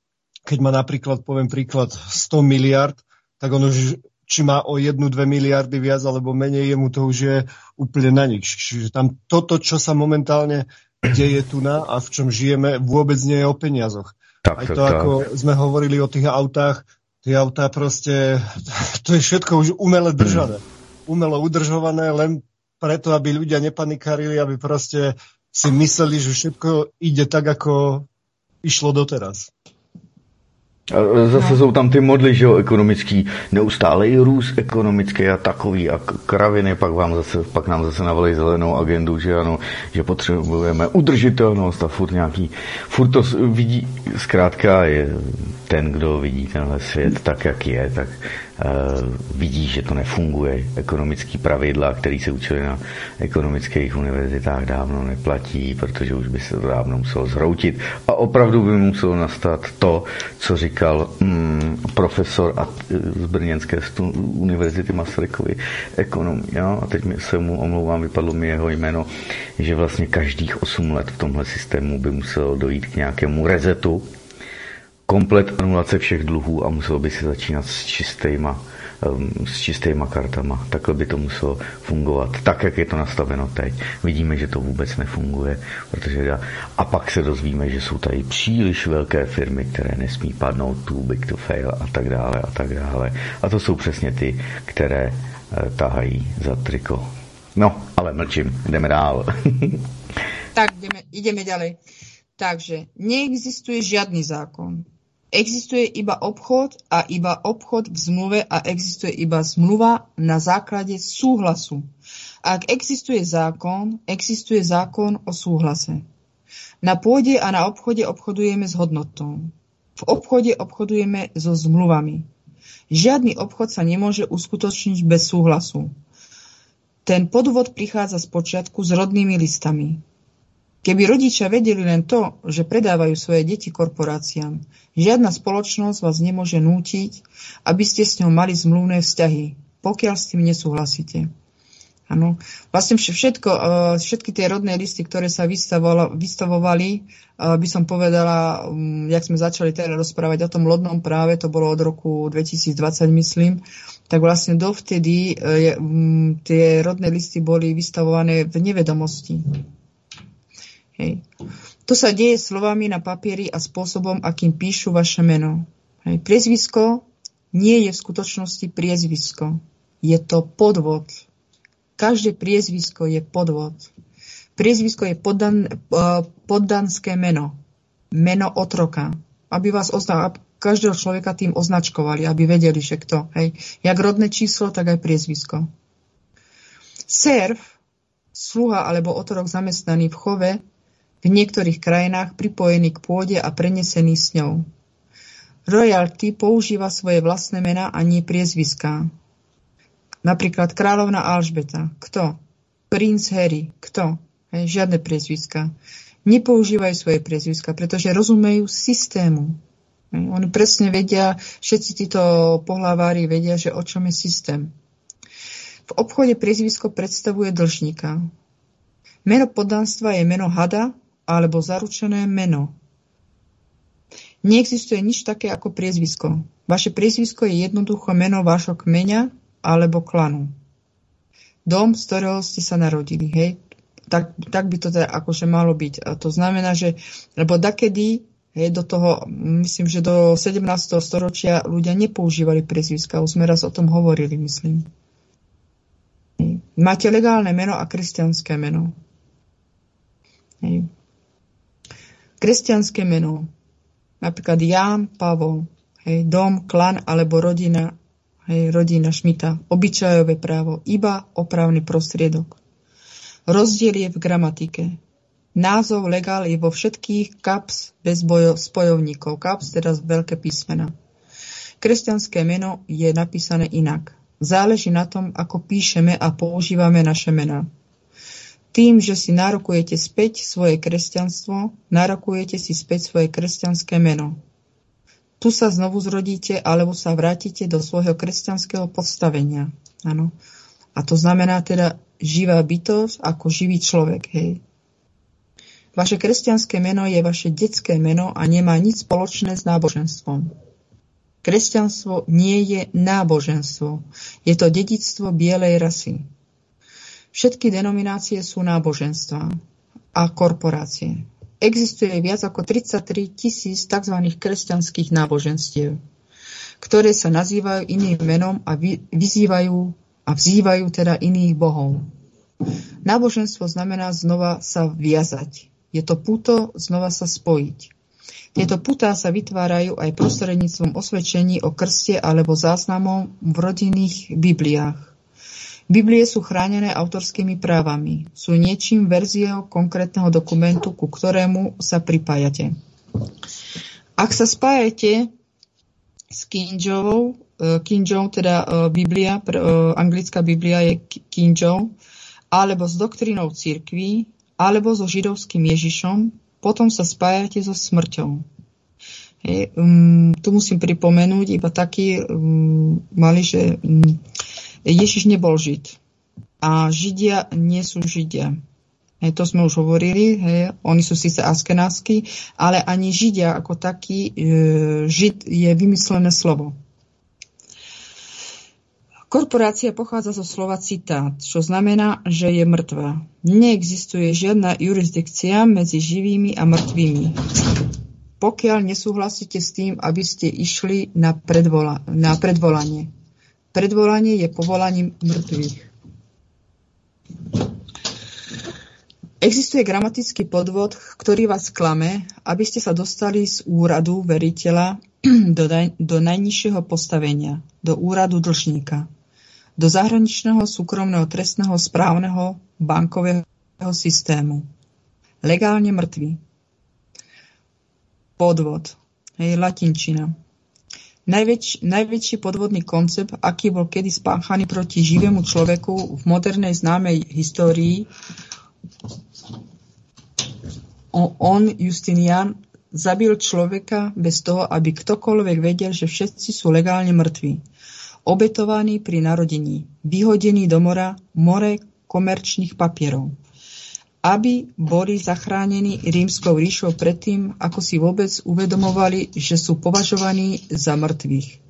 keď má napríklad, poviem príklad, 100 miliard, tak on už či má o jednu, dve miliardy viac alebo menej, jemu to už je úplne na nič. Čiže tam toto, čo sa momentálne deje tu na a v čom žijeme, vôbec nie je o peniazoch. Tak, Aj to, tak. ako sme hovorili o tých autách, tie autá proste, to je všetko už umele držané. Umelo udržované len preto, aby ľudia nepanikarili, aby proste si mysleli, že všetko ide tak, ako išlo doteraz. A zase no. jsou tam ty modly, že jo, ekonomický, neustálý růst ekonomický a takový a kraviny, pak, vám zase, pak nám zase navolí zelenou agendu, že ano, že potřebujeme udržitelnost a furt nějaký, furt to vidí, zkrátka je ten, kdo vidí tenhle svět tak, jak je, tak vidí, že to nefunguje. Ekonomické pravidla, které se učili na ekonomických univerzitách, dávno neplatí, protože už by se to dávno muselo zhroutit. A opravdu by muselo nastat to, co říkal mm, profesor a, z Brněnské univerzity Masarykovy ekonom. A teď se mu omlouvám, vypadlo mi jeho jméno, že vlastně každých 8 let v tomhle systému by muselo dojít k nějakému rezetu, komplet anulace všech dluhů a muselo by se začínat s čistýma, s čistýma kartama. Takhle by to muselo fungovat. Tak, jak je to nastaveno teď. Vidíme, že to vůbec nefunguje. Protože. A pak se dozvíme, že jsou tady příliš velké firmy, které nesmí padnout, too big to fail a tak dále a tak dále. A to jsou přesně ty, které uh, tahají za triko. No, ale mlčím, jdeme dál. tak, ideme, ideme ďalej. Takže neexistuje žiadny zákon, Existuje iba obchod a iba obchod v zmluve a existuje iba zmluva na základe súhlasu. Ak existuje zákon, existuje zákon o súhlase. Na pôde a na obchode obchodujeme s hodnotou. V obchode obchodujeme so zmluvami. Žiadny obchod sa nemôže uskutočniť bez súhlasu. Ten podvod prichádza z počiatku s rodnými listami. Keby rodičia vedeli len to, že predávajú svoje deti korporáciám, žiadna spoločnosť vás nemôže nútiť, aby ste s ňou mali zmluvné vzťahy, pokiaľ s tým nesúhlasíte. Ano. Vlastne všetko, e, všetky tie rodné listy, ktoré sa vystavovali, e, by som povedala, jak sme začali teraz rozprávať o tom lodnom práve, to bolo od roku 2020, myslím, tak vlastne dovtedy e, tie rodné listy boli vystavované v nevedomosti. Hej. To sa deje slovami na papieri a spôsobom, akým píšu vaše meno. Hej. Priezvisko nie je v skutočnosti priezvisko. Je to podvod. Každé priezvisko je podvod. Priezvisko je poddan, uh, poddanské meno. Meno otroka. Aby vás ozna, každého človeka tým označkovali, aby vedeli, že kto. Hej. Jak rodné číslo, tak aj priezvisko. Serv, sluha alebo otrok zamestnaný v chove v niektorých krajinách pripojený k pôde a prenesený s ňou. Royalty používa svoje vlastné mená a nie priezviská. Napríklad kráľovna Alžbeta. Kto? Princ Harry. Kto? Hej, žiadne priezviska. Nepoužívajú svoje priezviska, pretože rozumejú systému. Hej, oni presne vedia, všetci títo pohlavári vedia, že o čom je systém. V obchode priezvisko predstavuje dlžníka. Meno poddanstva je meno hada alebo zaručené meno. Neexistuje nič také ako priezvisko. Vaše priezvisko je jednoducho meno vášho kmeňa alebo klanu. Dom, z ktorého ste sa narodili. Hej? Tak, tak by to teda akože malo byť. A to znamená, že, lebo dakedy, hej, do toho, myslím, že do 17. storočia ľudia nepoužívali priezviska. Už sme raz o tom hovorili, myslím. Máte legálne meno a kresťanské meno. Hej kresťanské meno, napríklad Ján, Pavol, hej, dom, klan alebo rodina, hej, rodina Šmita, obyčajové právo, iba opravný prostriedok. Rozdiel je v gramatike. Názov legál je vo všetkých kaps bez bojo, spojovníkov. Kaps teda veľké písmena. Kresťanské meno je napísané inak. Záleží na tom, ako píšeme a používame naše mená. Tým, že si nárokujete späť svoje kresťanstvo, nárokujete si späť svoje kresťanské meno. Tu sa znovu zrodíte, alebo sa vrátite do svojho kresťanského podstavenia. Ano. A to znamená teda živá bytosť ako živý človek. Hej. Vaše kresťanské meno je vaše detské meno a nemá nič spoločné s náboženstvom. Kresťanstvo nie je náboženstvo. Je to dedictvo bielej rasy. Všetky denominácie sú náboženstva a korporácie. Existuje viac ako 33 tisíc tzv. kresťanských náboženstiev, ktoré sa nazývajú iným menom a vyzývajú a vzývajú teda iných bohov. Náboženstvo znamená znova sa viazať. Je to puto znova sa spojiť. Tieto putá sa vytvárajú aj prostredníctvom osvedčení o krste alebo záznamom v rodinných bibliách. Biblie sú chránené autorskými právami. Sú niečím verziou konkrétneho dokumentu, ku ktorému sa pripájate. Ak sa spájate s Kinjovou, e, Kinjou, teda e, Biblia, e, anglická Biblia je Kinjou, alebo s doktrínou církví, alebo so židovským Ježišom, potom sa spájate so smrťou. Hej, um, tu musím pripomenúť iba taký um, mali, že um, Ježiš nebol Žid. A Židia nie sú Židia. Hej, to sme už hovorili, hej, oni sú síce askenásky, ale ani Židia ako taký, e, Žid je vymyslené slovo. Korporácia pochádza zo slova citát, čo znamená, že je mŕtva. Neexistuje žiadna jurisdikcia medzi živými a mŕtvými. Pokiaľ nesúhlasíte s tým, aby ste išli na, predvola, na predvolanie. Predvolanie je povolaním mŕtvych. Existuje gramatický podvod, ktorý vás klame, aby ste sa dostali z úradu veriteľa do, do najnižšieho postavenia, do úradu dlžníka. do zahraničného súkromného trestného správneho bankového systému. Legálne mŕtvy. Podvod. Hej, latinčina. Najväč, najväčší podvodný koncept, aký bol kedy spáchaný proti živému človeku v modernej známej histórii, on, Justinian, zabil človeka bez toho, aby ktokoľvek vedel, že všetci sú legálne mŕtvi. Obetovaní pri narodení, vyhodení do mora more komerčných papierov aby boli zachránení rímskou ríšou predtým, ako si vôbec uvedomovali, že sú považovaní za mŕtvych,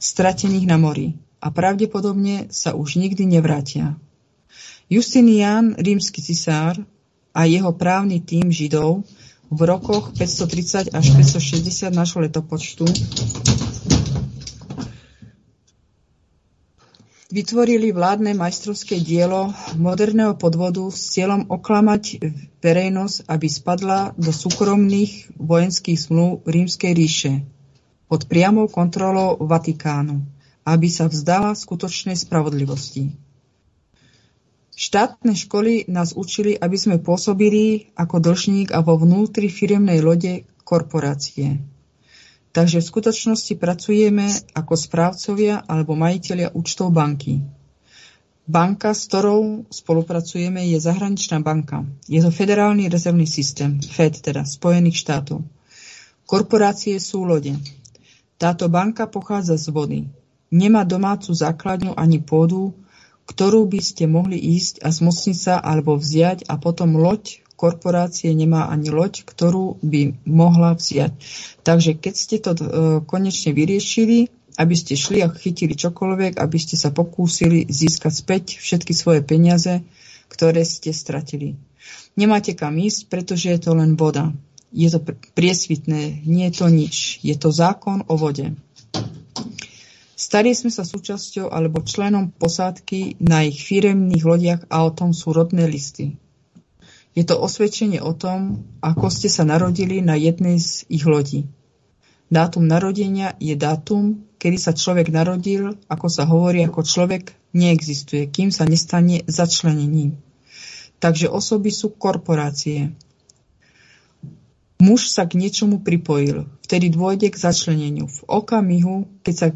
stratených na mori a pravdepodobne sa už nikdy nevrátia. Justinian, rímsky cisár a jeho právny tým Židov v rokoch 530 až 560 našho letopočtu vytvorili vládne majstrovské dielo moderného podvodu s cieľom oklamať verejnosť, aby spadla do súkromných vojenských zmluv Rímskej ríše pod priamou kontrolou Vatikánu, aby sa vzdala skutočnej spravodlivosti. Štátne školy nás učili, aby sme pôsobili ako dlžník a vo vnútri firemnej lode korporácie. Takže v skutočnosti pracujeme ako správcovia alebo majiteľia účtov banky. Banka, s ktorou spolupracujeme, je zahraničná banka. Je to federálny rezervný systém, FED teda, Spojených štátov. Korporácie sú lode. Táto banka pochádza z vody. Nemá domácu základňu ani pôdu, ktorú by ste mohli ísť a zmocniť sa alebo vziať a potom loď korporácie nemá ani loď, ktorú by mohla vziať. Takže keď ste to e, konečne vyriešili, aby ste šli a chytili čokoľvek, aby ste sa pokúsili získať späť všetky svoje peniaze, ktoré ste stratili. Nemáte kam ísť, pretože je to len voda. Je to priesvitné, nie je to nič. Je to zákon o vode. Stali sme sa súčasťou alebo členom posádky na ich firemných lodiach a o tom sú rodné listy. Je to osvedčenie o tom, ako ste sa narodili na jednej z ich lodí. Dátum narodenia je dátum, kedy sa človek narodil, ako sa hovorí, ako človek neexistuje, kým sa nestane začlenením. Takže osoby sú korporácie. Muž sa k niečomu pripojil, vtedy dôjde k začleneniu. V okamihu, keď sa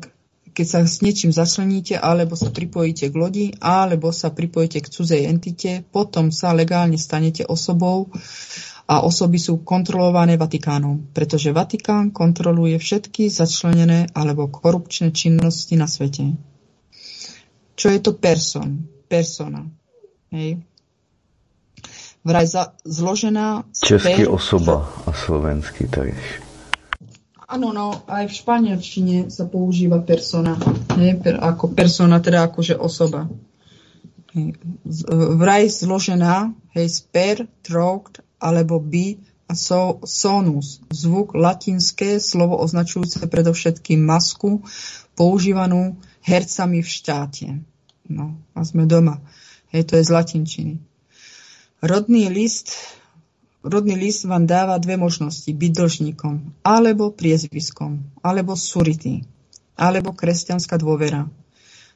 keď sa s niečím začleníte, alebo sa pripojíte k lodi, alebo sa pripojíte k cudzej entite, potom sa legálne stanete osobou a osoby sú kontrolované Vatikánom, pretože Vatikán kontroluje všetky začlenené alebo korupčné činnosti na svete. Čo je to person? Persona. Hej. Vraj za, zložená... Český per... osoba a slovenský taktiež. Áno, no, aj v španielčine sa používa persona. Nie? Per, ako persona, teda akože osoba. Vraj zložená, hej, sper, trokt, alebo by a so, sonus, zvuk latinské, slovo označujúce predovšetkým masku, používanú hercami v štáte. No, a sme doma. Hej, to je z latinčiny. Rodný list Rodný list vám dáva dve možnosti. Byť dlžníkom, alebo priezviskom, alebo surity, alebo kresťanská dôvera.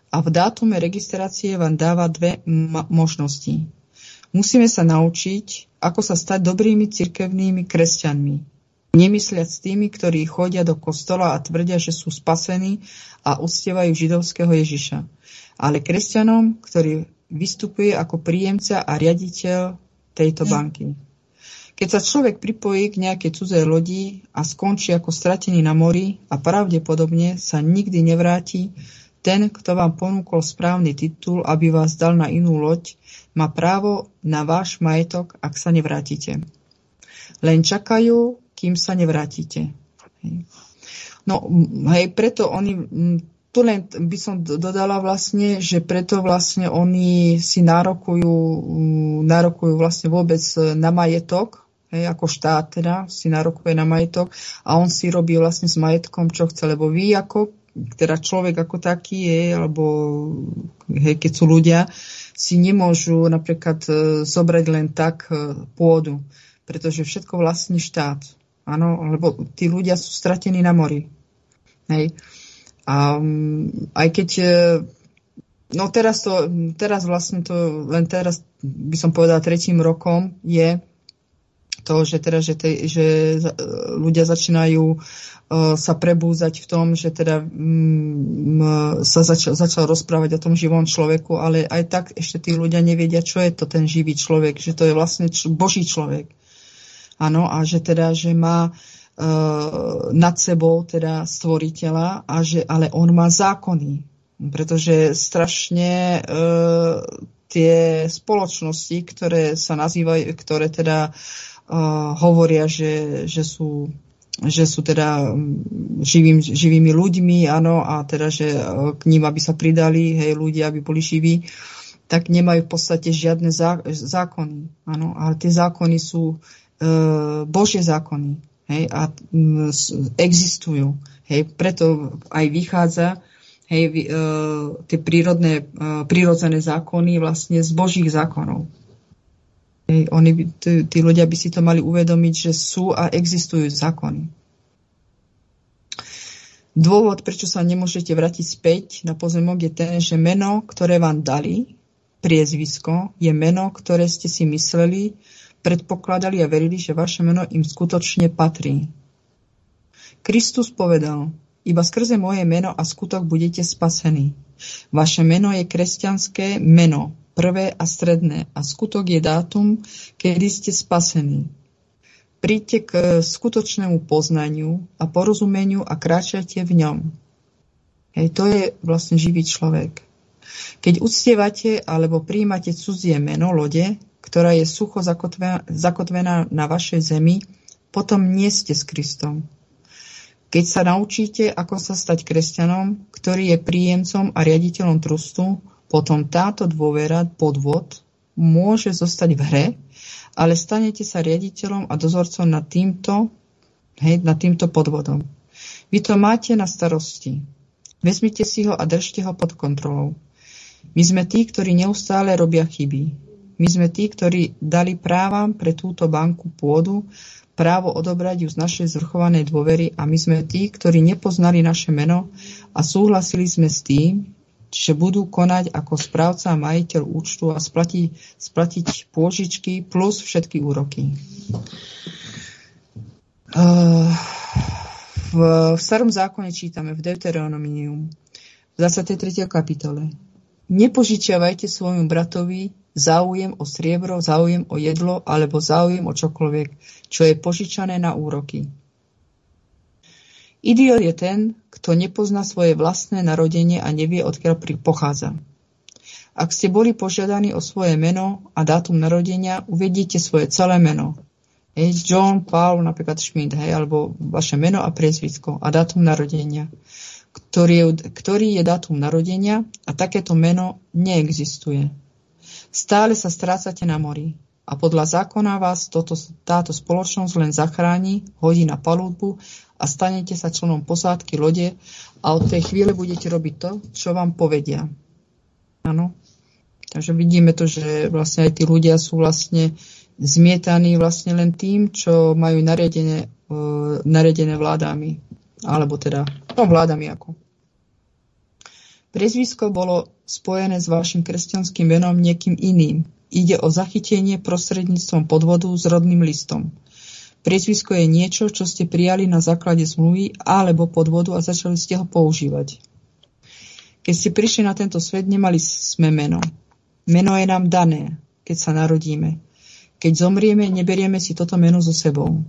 A v dátume registrácie vám dáva dve možnosti. Musíme sa naučiť, ako sa stať dobrými cirkevnými kresťanmi. Nemysliať s tými, ktorí chodia do kostola a tvrdia, že sú spasení a uctievajú židovského Ježiša. Ale kresťanom, ktorý vystupuje ako príjemca a riaditeľ tejto banky. Keď sa človek pripojí k nejakej cudzej lodi a skončí ako stratený na mori a pravdepodobne sa nikdy nevráti, ten, kto vám ponúkol správny titul, aby vás dal na inú loď, má právo na váš majetok, ak sa nevrátite. Len čakajú, kým sa nevrátite. No, hej, preto oni, tu len by som dodala vlastne, že preto vlastne oni si nárokujú, nárokujú vlastne vôbec na majetok, hej, ako štát teda si narokuje na majetok a on si robí vlastne s majetkom, čo chce, lebo vy ako, teda človek ako taký je, alebo hej, keď sú ľudia, si nemôžu napríklad e, zobrať len tak e, pôdu, pretože všetko vlastní štát. Áno, lebo tí ľudia sú stratení na mori. Hej. A aj keď e, No teraz to, teraz vlastne to, len teraz by som povedala tretím rokom je to, že teda, že, te, že ľudia začínajú uh, sa prebúzať v tom, že teda um, sa začal, začal rozprávať o tom živom človeku, ale aj tak ešte tí ľudia nevedia, čo je to ten živý človek, že to je vlastne č- Boží človek. Áno, a že teda, že má uh, nad sebou teda stvoriteľa, a že, ale on má zákony pretože strašne e, tie spoločnosti, ktoré sa nazývajú, ktoré teda e, hovoria, že, že sú že sú teda živým, živými ľuďmi, áno, a teda, že e, k ním, aby sa pridali, hej, ľudia, aby boli živí, tak nemajú v podstate žiadne zá, zákony, áno, ale tie zákony sú e, Božie zákony, hej, a m, existujú, hej, preto aj vychádza, hej, uh, tie prírodné, uh, prírodzené zákony vlastne z Božích zákonov. Hej, oni tí, tí ľudia by si to mali uvedomiť, že sú a existujú zákony. Dôvod, prečo sa nemôžete vrátiť späť na pozemok, je ten, že meno, ktoré vám dali, priezvisko, je meno, ktoré ste si mysleli, predpokladali a verili, že vaše meno im skutočne patrí. Kristus povedal, iba skrze moje meno a skutok budete spasení. Vaše meno je kresťanské meno, prvé a stredné, a skutok je dátum, kedy ste spasení. Príďte k skutočnému poznaniu a porozumeniu a kráčajte v ňom. Hej, to je vlastne živý človek. Keď uctievate alebo príjmate cudzie meno lode, ktorá je sucho zakotvená, na vašej zemi, potom nie ste s Kristom. Keď sa naučíte, ako sa stať kresťanom, ktorý je príjemcom a riaditeľom trustu, potom táto dôvera, podvod, môže zostať v hre, ale stanete sa riaditeľom a dozorcom nad týmto, hej, nad týmto podvodom. Vy to máte na starosti. Vezmite si ho a držte ho pod kontrolou. My sme tí, ktorí neustále robia chyby. My sme tí, ktorí dali právam pre túto banku pôdu právo odobrať ju z našej zvrchovanej dôvery a my sme tí, ktorí nepoznali naše meno a súhlasili sme s tým, že budú konať ako správca a majiteľ účtu a splatiť, splatiť pôžičky plus všetky úroky. Uh, v, v starom zákone čítame v Deuteronomium v 23. kapitole Nepožičiavajte svojmu bratovi záujem o striebro, záujem o jedlo alebo záujem o čokoľvek, čo je požičané na úroky. Idiot je ten, kto nepozná svoje vlastné narodenie a nevie, odkiaľ pochádza. Ak ste boli požiadaní o svoje meno a dátum narodenia, uvediete svoje celé meno. Hej, John, Paul, napríklad Schmidt, hej, alebo vaše meno a priezvisko a dátum narodenia, ktorý je, ktorý je dátum narodenia a takéto meno neexistuje. Stále sa strácate na mori a podľa zákona vás toto, táto spoločnosť len zachráni, hodí na palúbu a stanete sa členom posádky lode a od tej chvíle budete robiť to, čo vám povedia. Áno. Takže vidíme to, že vlastne aj tí ľudia sú vlastne zmietaní vlastne len tým, čo majú nariadené, uh, nariadené vládami. Alebo teda, no vládami ako. Prezvisko bolo spojené s vašim kresťanským menom niekým iným. Ide o zachytenie prostredníctvom podvodu s rodným listom. Priezvisko je niečo, čo ste prijali na základe zmluvy alebo podvodu a začali ste ho používať. Keď ste prišli na tento svet, nemali sme meno. Meno je nám dané, keď sa narodíme. Keď zomrieme, neberieme si toto meno so sebou.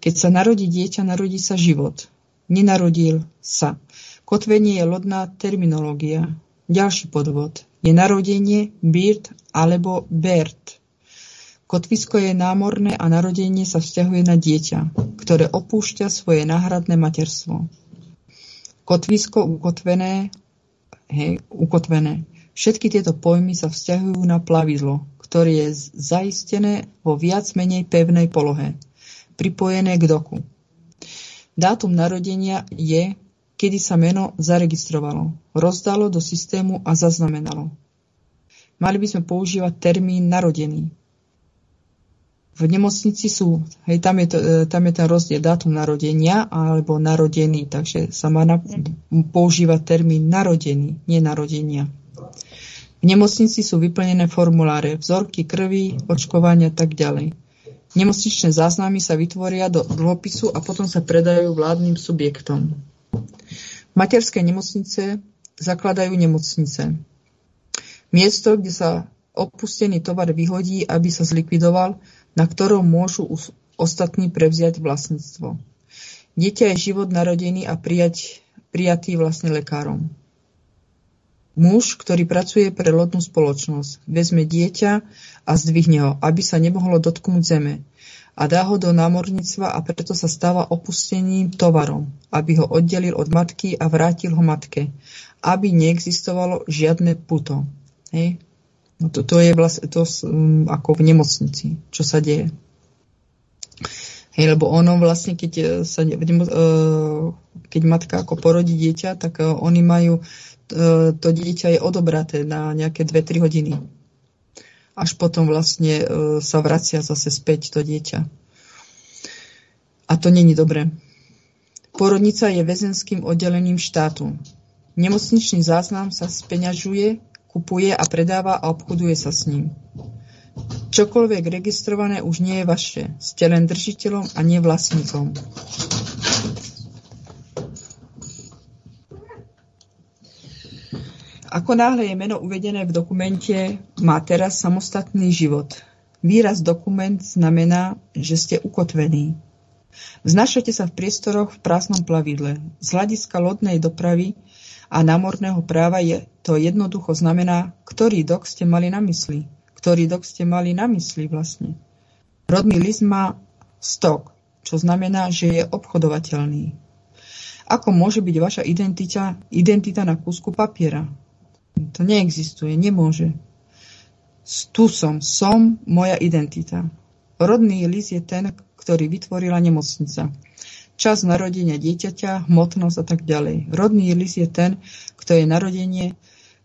Keď sa narodí dieťa, narodí sa život. Nenarodil sa. Kotvenie je lodná terminológia. Ďalší podvod je narodenie Bird alebo Bert. Kotvisko je námorné a narodenie sa vzťahuje na dieťa, ktoré opúšťa svoje náhradné materstvo. Kotvisko ukotvené, hej, ukotvené. Všetky tieto pojmy sa vzťahujú na plavidlo, ktoré je zaistené vo viac menej pevnej polohe, pripojené k doku. Dátum narodenia je kedy sa meno zaregistrovalo, rozdalo do systému a zaznamenalo. Mali by sme používať termín narodený. V nemocnici sú, hej, tam je, to, e, tam je ten rozdiel dátum narodenia alebo narodený, takže sa má na, používať termín narodený, nie narodenia. V nemocnici sú vyplnené formuláre, vzorky krvi, očkovania a tak ďalej. Nemocničné záznamy sa vytvoria do dlhopisu a potom sa predajú vládnym subjektom. Materské nemocnice zakladajú nemocnice. Miesto, kde sa opustený tovar vyhodí, aby sa zlikvidoval, na ktorom môžu ostatní prevziať vlastníctvo. Dieťa je život narodený a prijať, prijatý vlastne lekárom. Muž, ktorý pracuje pre lodnú spoločnosť, vezme dieťa a zdvihne ho, aby sa nemohlo dotknúť zeme a dá ho do námorníctva a preto sa stáva opusteným tovarom, aby ho oddelil od matky a vrátil ho matke, aby neexistovalo žiadne puto. Hej? No to, to je vlastne to um, ako v nemocnici, čo sa deje. Hej, lebo ono vlastne, keď, e, sa, uh, keď matka ako porodí dieťa, tak uh, oni majú, to dieťa je odobraté na nejaké 2-3 hodiny. Až potom vlastne sa vracia zase späť to dieťa. A to není dobré. Porodnica je väzenským oddelením štátu. Nemocničný záznam sa speňažuje, kupuje a predáva a obchoduje sa s ním. Čokoľvek registrované už nie je vaše. Ste len držiteľom a nie vlastníkom. Ako náhle je meno uvedené v dokumente, má teraz samostatný život. Výraz dokument znamená, že ste ukotvení. Znašate sa v priestoroch v prázdnom plavidle. Z hľadiska lodnej dopravy a námorného práva je to jednoducho znamená, ktorý dok ste mali na mysli ktorý dok ste mali na mysli vlastne. Rodný list má stok, čo znamená, že je obchodovateľný. Ako môže byť vaša identita, identita na kúsku papiera? To neexistuje, nemôže. Tu som, som moja identita. Rodný list je ten, ktorý vytvorila nemocnica. Čas narodenia dieťaťa, hmotnosť a tak ďalej. Rodný list je ten, kto je narodenie,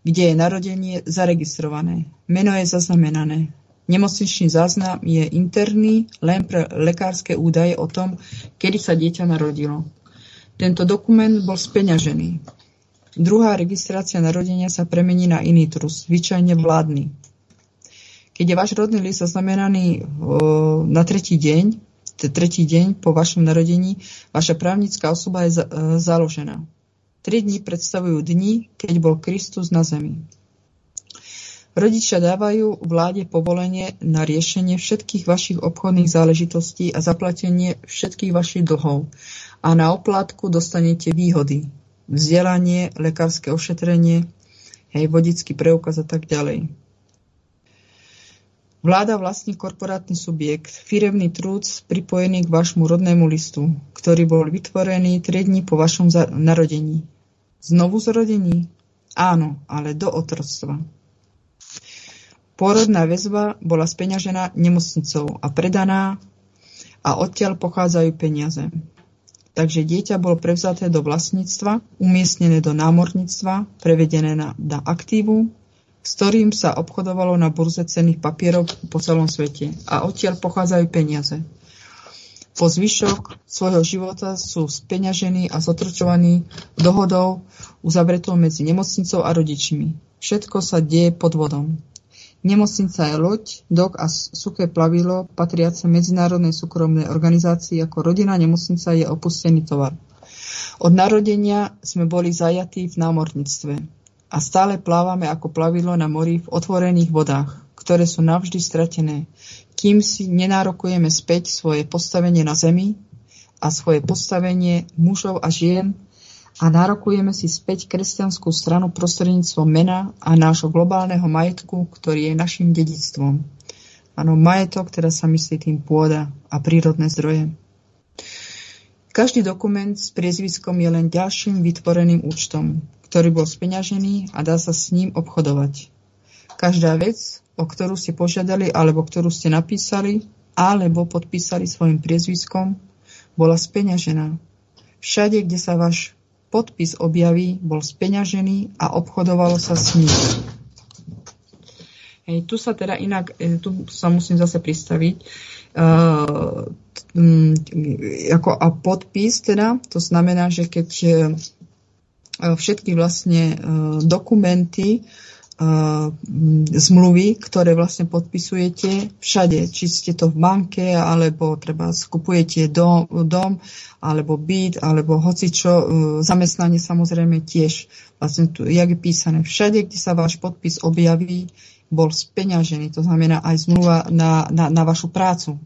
kde je narodenie zaregistrované. Meno je zaznamenané. Nemocničný záznam je interný len pre lekárske údaje o tom, kedy sa dieťa narodilo. Tento dokument bol speňažený. Druhá registrácia narodenia sa premení na iný trus, zvyčajne vládny. Keď je váš rodný list zaznamenaný na tretí deň, tretí deň po vašom narodení, vaša právnická osoba je založená. Tri dni predstavujú dni, keď bol Kristus na zemi. Rodičia dávajú vláde povolenie na riešenie všetkých vašich obchodných záležitostí a zaplatenie všetkých vašich dlhov. A na oplátku dostanete výhody. Vzdelanie, lekárske ošetrenie, hej, vodický preukaz a tak ďalej. Vláda vlastní korporátny subjekt, firemný trúc pripojený k vašmu rodnému listu, ktorý bol vytvorený 3 dní po vašom narodení. Znovu zrodení? Áno, ale do otroctva. Porodná väzba bola speňažená nemocnicou a predaná a odtiaľ pochádzajú peniaze. Takže dieťa bolo prevzaté do vlastníctva, umiestnené do námorníctva, prevedené na, na aktívu s ktorým sa obchodovalo na burze cenných papierov po celom svete a odtiaľ pochádzajú peniaze. Po zvyšok svojho života sú speňažení a zotročovaní dohodou uzavretou medzi nemocnicou a rodičmi. Všetko sa deje pod vodom. Nemocnica je loď, dok a suché plavilo patriace medzinárodnej súkromnej organizácii ako rodina nemocnica je opustený tovar. Od narodenia sme boli zajatí v námorníctve a stále plávame ako plavidlo na mori v otvorených vodách, ktoré sú navždy stratené, kým si nenárokujeme späť svoje postavenie na zemi a svoje postavenie mužov a žien a nárokujeme si späť kresťanskú stranu prostredníctvom mena a nášho globálneho majetku, ktorý je našim dedictvom. Áno, majetok, teda sa myslí tým pôda a prírodné zdroje. Každý dokument s priezviskom je len ďalším vytvoreným účtom, ktorý bol speňažený a dá sa s ním obchodovať. Každá vec, o ktorú ste požiadali alebo ktorú ste napísali alebo podpísali svojim priezviskom, bola speňažená. Všade, kde sa váš podpis objaví, bol speňažený a obchodovalo sa s ním. Hej, tu sa teda inak, e, tu sa musím zase pristaviť, uh, ako a podpis teda, to znamená, že keď všetky vlastne dokumenty zmluvy, ktoré vlastne podpisujete všade, či ste to v banke, alebo treba skupujete dom, dom alebo byt, alebo hocičo, uh, zamestnanie samozrejme tiež. Vlastne tu, jak je písané, všade, kde sa váš podpis objaví, bol speňažený, to znamená aj zmluva na, na, na vašu prácu.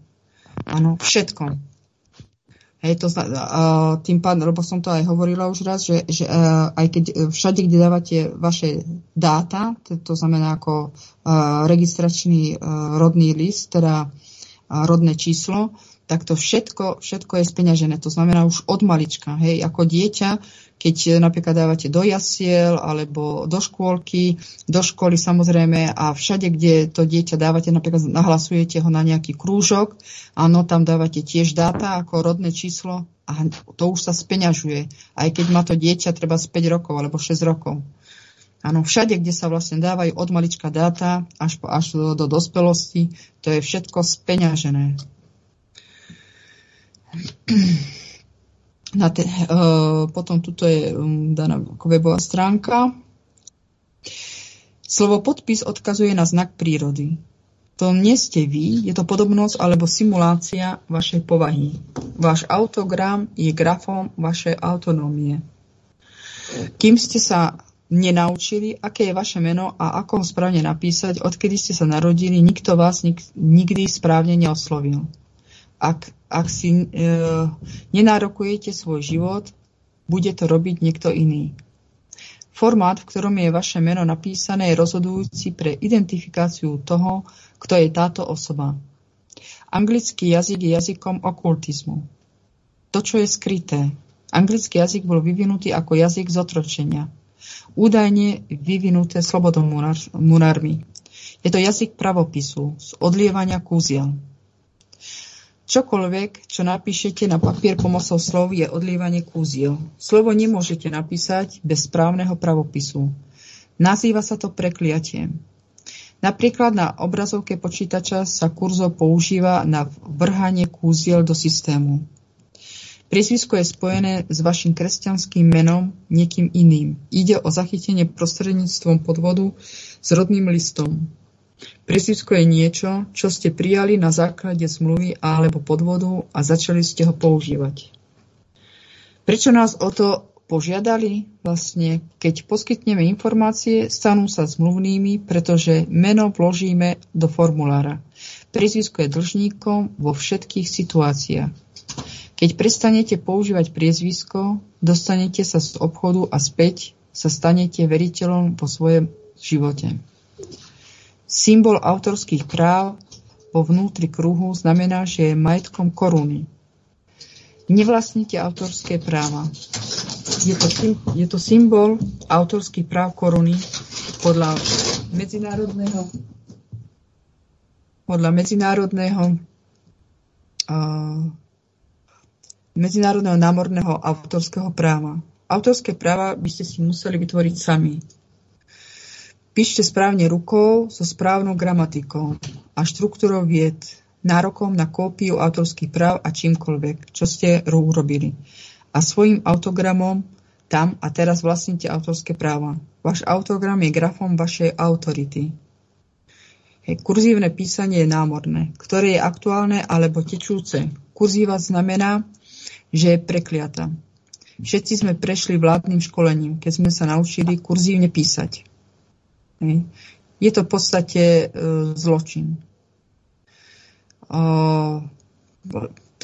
Áno, všetko. Hej, to, uh, tým pádom, lebo som to aj hovorila už raz, že, že uh, aj keď všade, kde dávate vaše dáta, to, to znamená ako uh, registračný uh, rodný list, teda uh, rodné číslo, tak to všetko, všetko je speňažené. To znamená už od malička. Hej, ako dieťa keď eh, napríklad dávate do jasiel alebo do škôlky, do školy samozrejme a všade, kde to dieťa dávate, napríklad nahlasujete ho na nejaký krúžok, áno, tam dávate tiež dáta ako rodné číslo a to už sa speňažuje. Aj keď má to dieťa treba z 5 rokov alebo 6 rokov. Áno, všade, kde sa vlastne dávajú od malička dáta až, po, až do, do dospelosti, to je všetko speňažené na te, uh, potom tuto je um, daná webová stránka. Slovo podpis odkazuje na znak prírody. To nie ste vy, je to podobnosť alebo simulácia vašej povahy. Váš autogram je grafom vašej autonómie. Kým ste sa nenaučili, aké je vaše meno a ako ho správne napísať, odkedy ste sa narodili, nikto vás nik- nikdy správne neoslovil. Ak, ak si e, nenárokujete svoj život, bude to robiť niekto iný. Formát, v ktorom je vaše meno napísané, je rozhodujúci pre identifikáciu toho, kto je táto osoba. Anglický jazyk je jazykom okultizmu. To, čo je skryté. Anglický jazyk bol vyvinutý ako jazyk zotročenia. Údajne vyvinuté slobodomurármi. Je to jazyk pravopisu, z odlievania kúziel. Čokoľvek, čo napíšete na papier pomocou slov, je odlievanie kúziel. Slovo nemôžete napísať bez správneho pravopisu. Nazýva sa to prekliatie. Napríklad na obrazovke počítača sa kurzor používa na vrhanie kúziel do systému. Priezvisko je spojené s vašim kresťanským menom niekým iným. Ide o zachytenie prostredníctvom podvodu s rodným listom. Priezvisko je niečo, čo ste prijali na základe zmluvy alebo podvodu a začali ste ho používať. Prečo nás o to požiadali? Vlastne, keď poskytneme informácie, stanú sa zmluvnými, pretože meno vložíme do formulára. Priezvisko je dlžníkom vo všetkých situáciách. Keď prestanete používať priezvisko, dostanete sa z obchodu a späť sa stanete veriteľom vo svojom živote. Symbol autorských práv vo vnútri kruhu znamená, že je majetkom koruny. Nevlastníte autorské práva. Je to, je to symbol autorských práv koruny podľa medzinárodného podľa medzinárodného uh, medzinárodného námorného autorského práva. Autorské práva by ste si museli vytvoriť sami. Píšte správne rukou so správnou gramatikou a štruktúrou vied, nárokom na kópiu autorských práv a čímkoľvek, čo ste urobili. A svojim autogramom tam a teraz vlastníte autorské práva. Váš autogram je grafom vašej autority. Hej, kurzívne písanie je námorné, ktoré je aktuálne alebo tečúce. Kurzíva znamená, že je prekliata. Všetci sme prešli vládnym školením, keď sme sa naučili kurzívne písať. Je to v podstate e, zločin.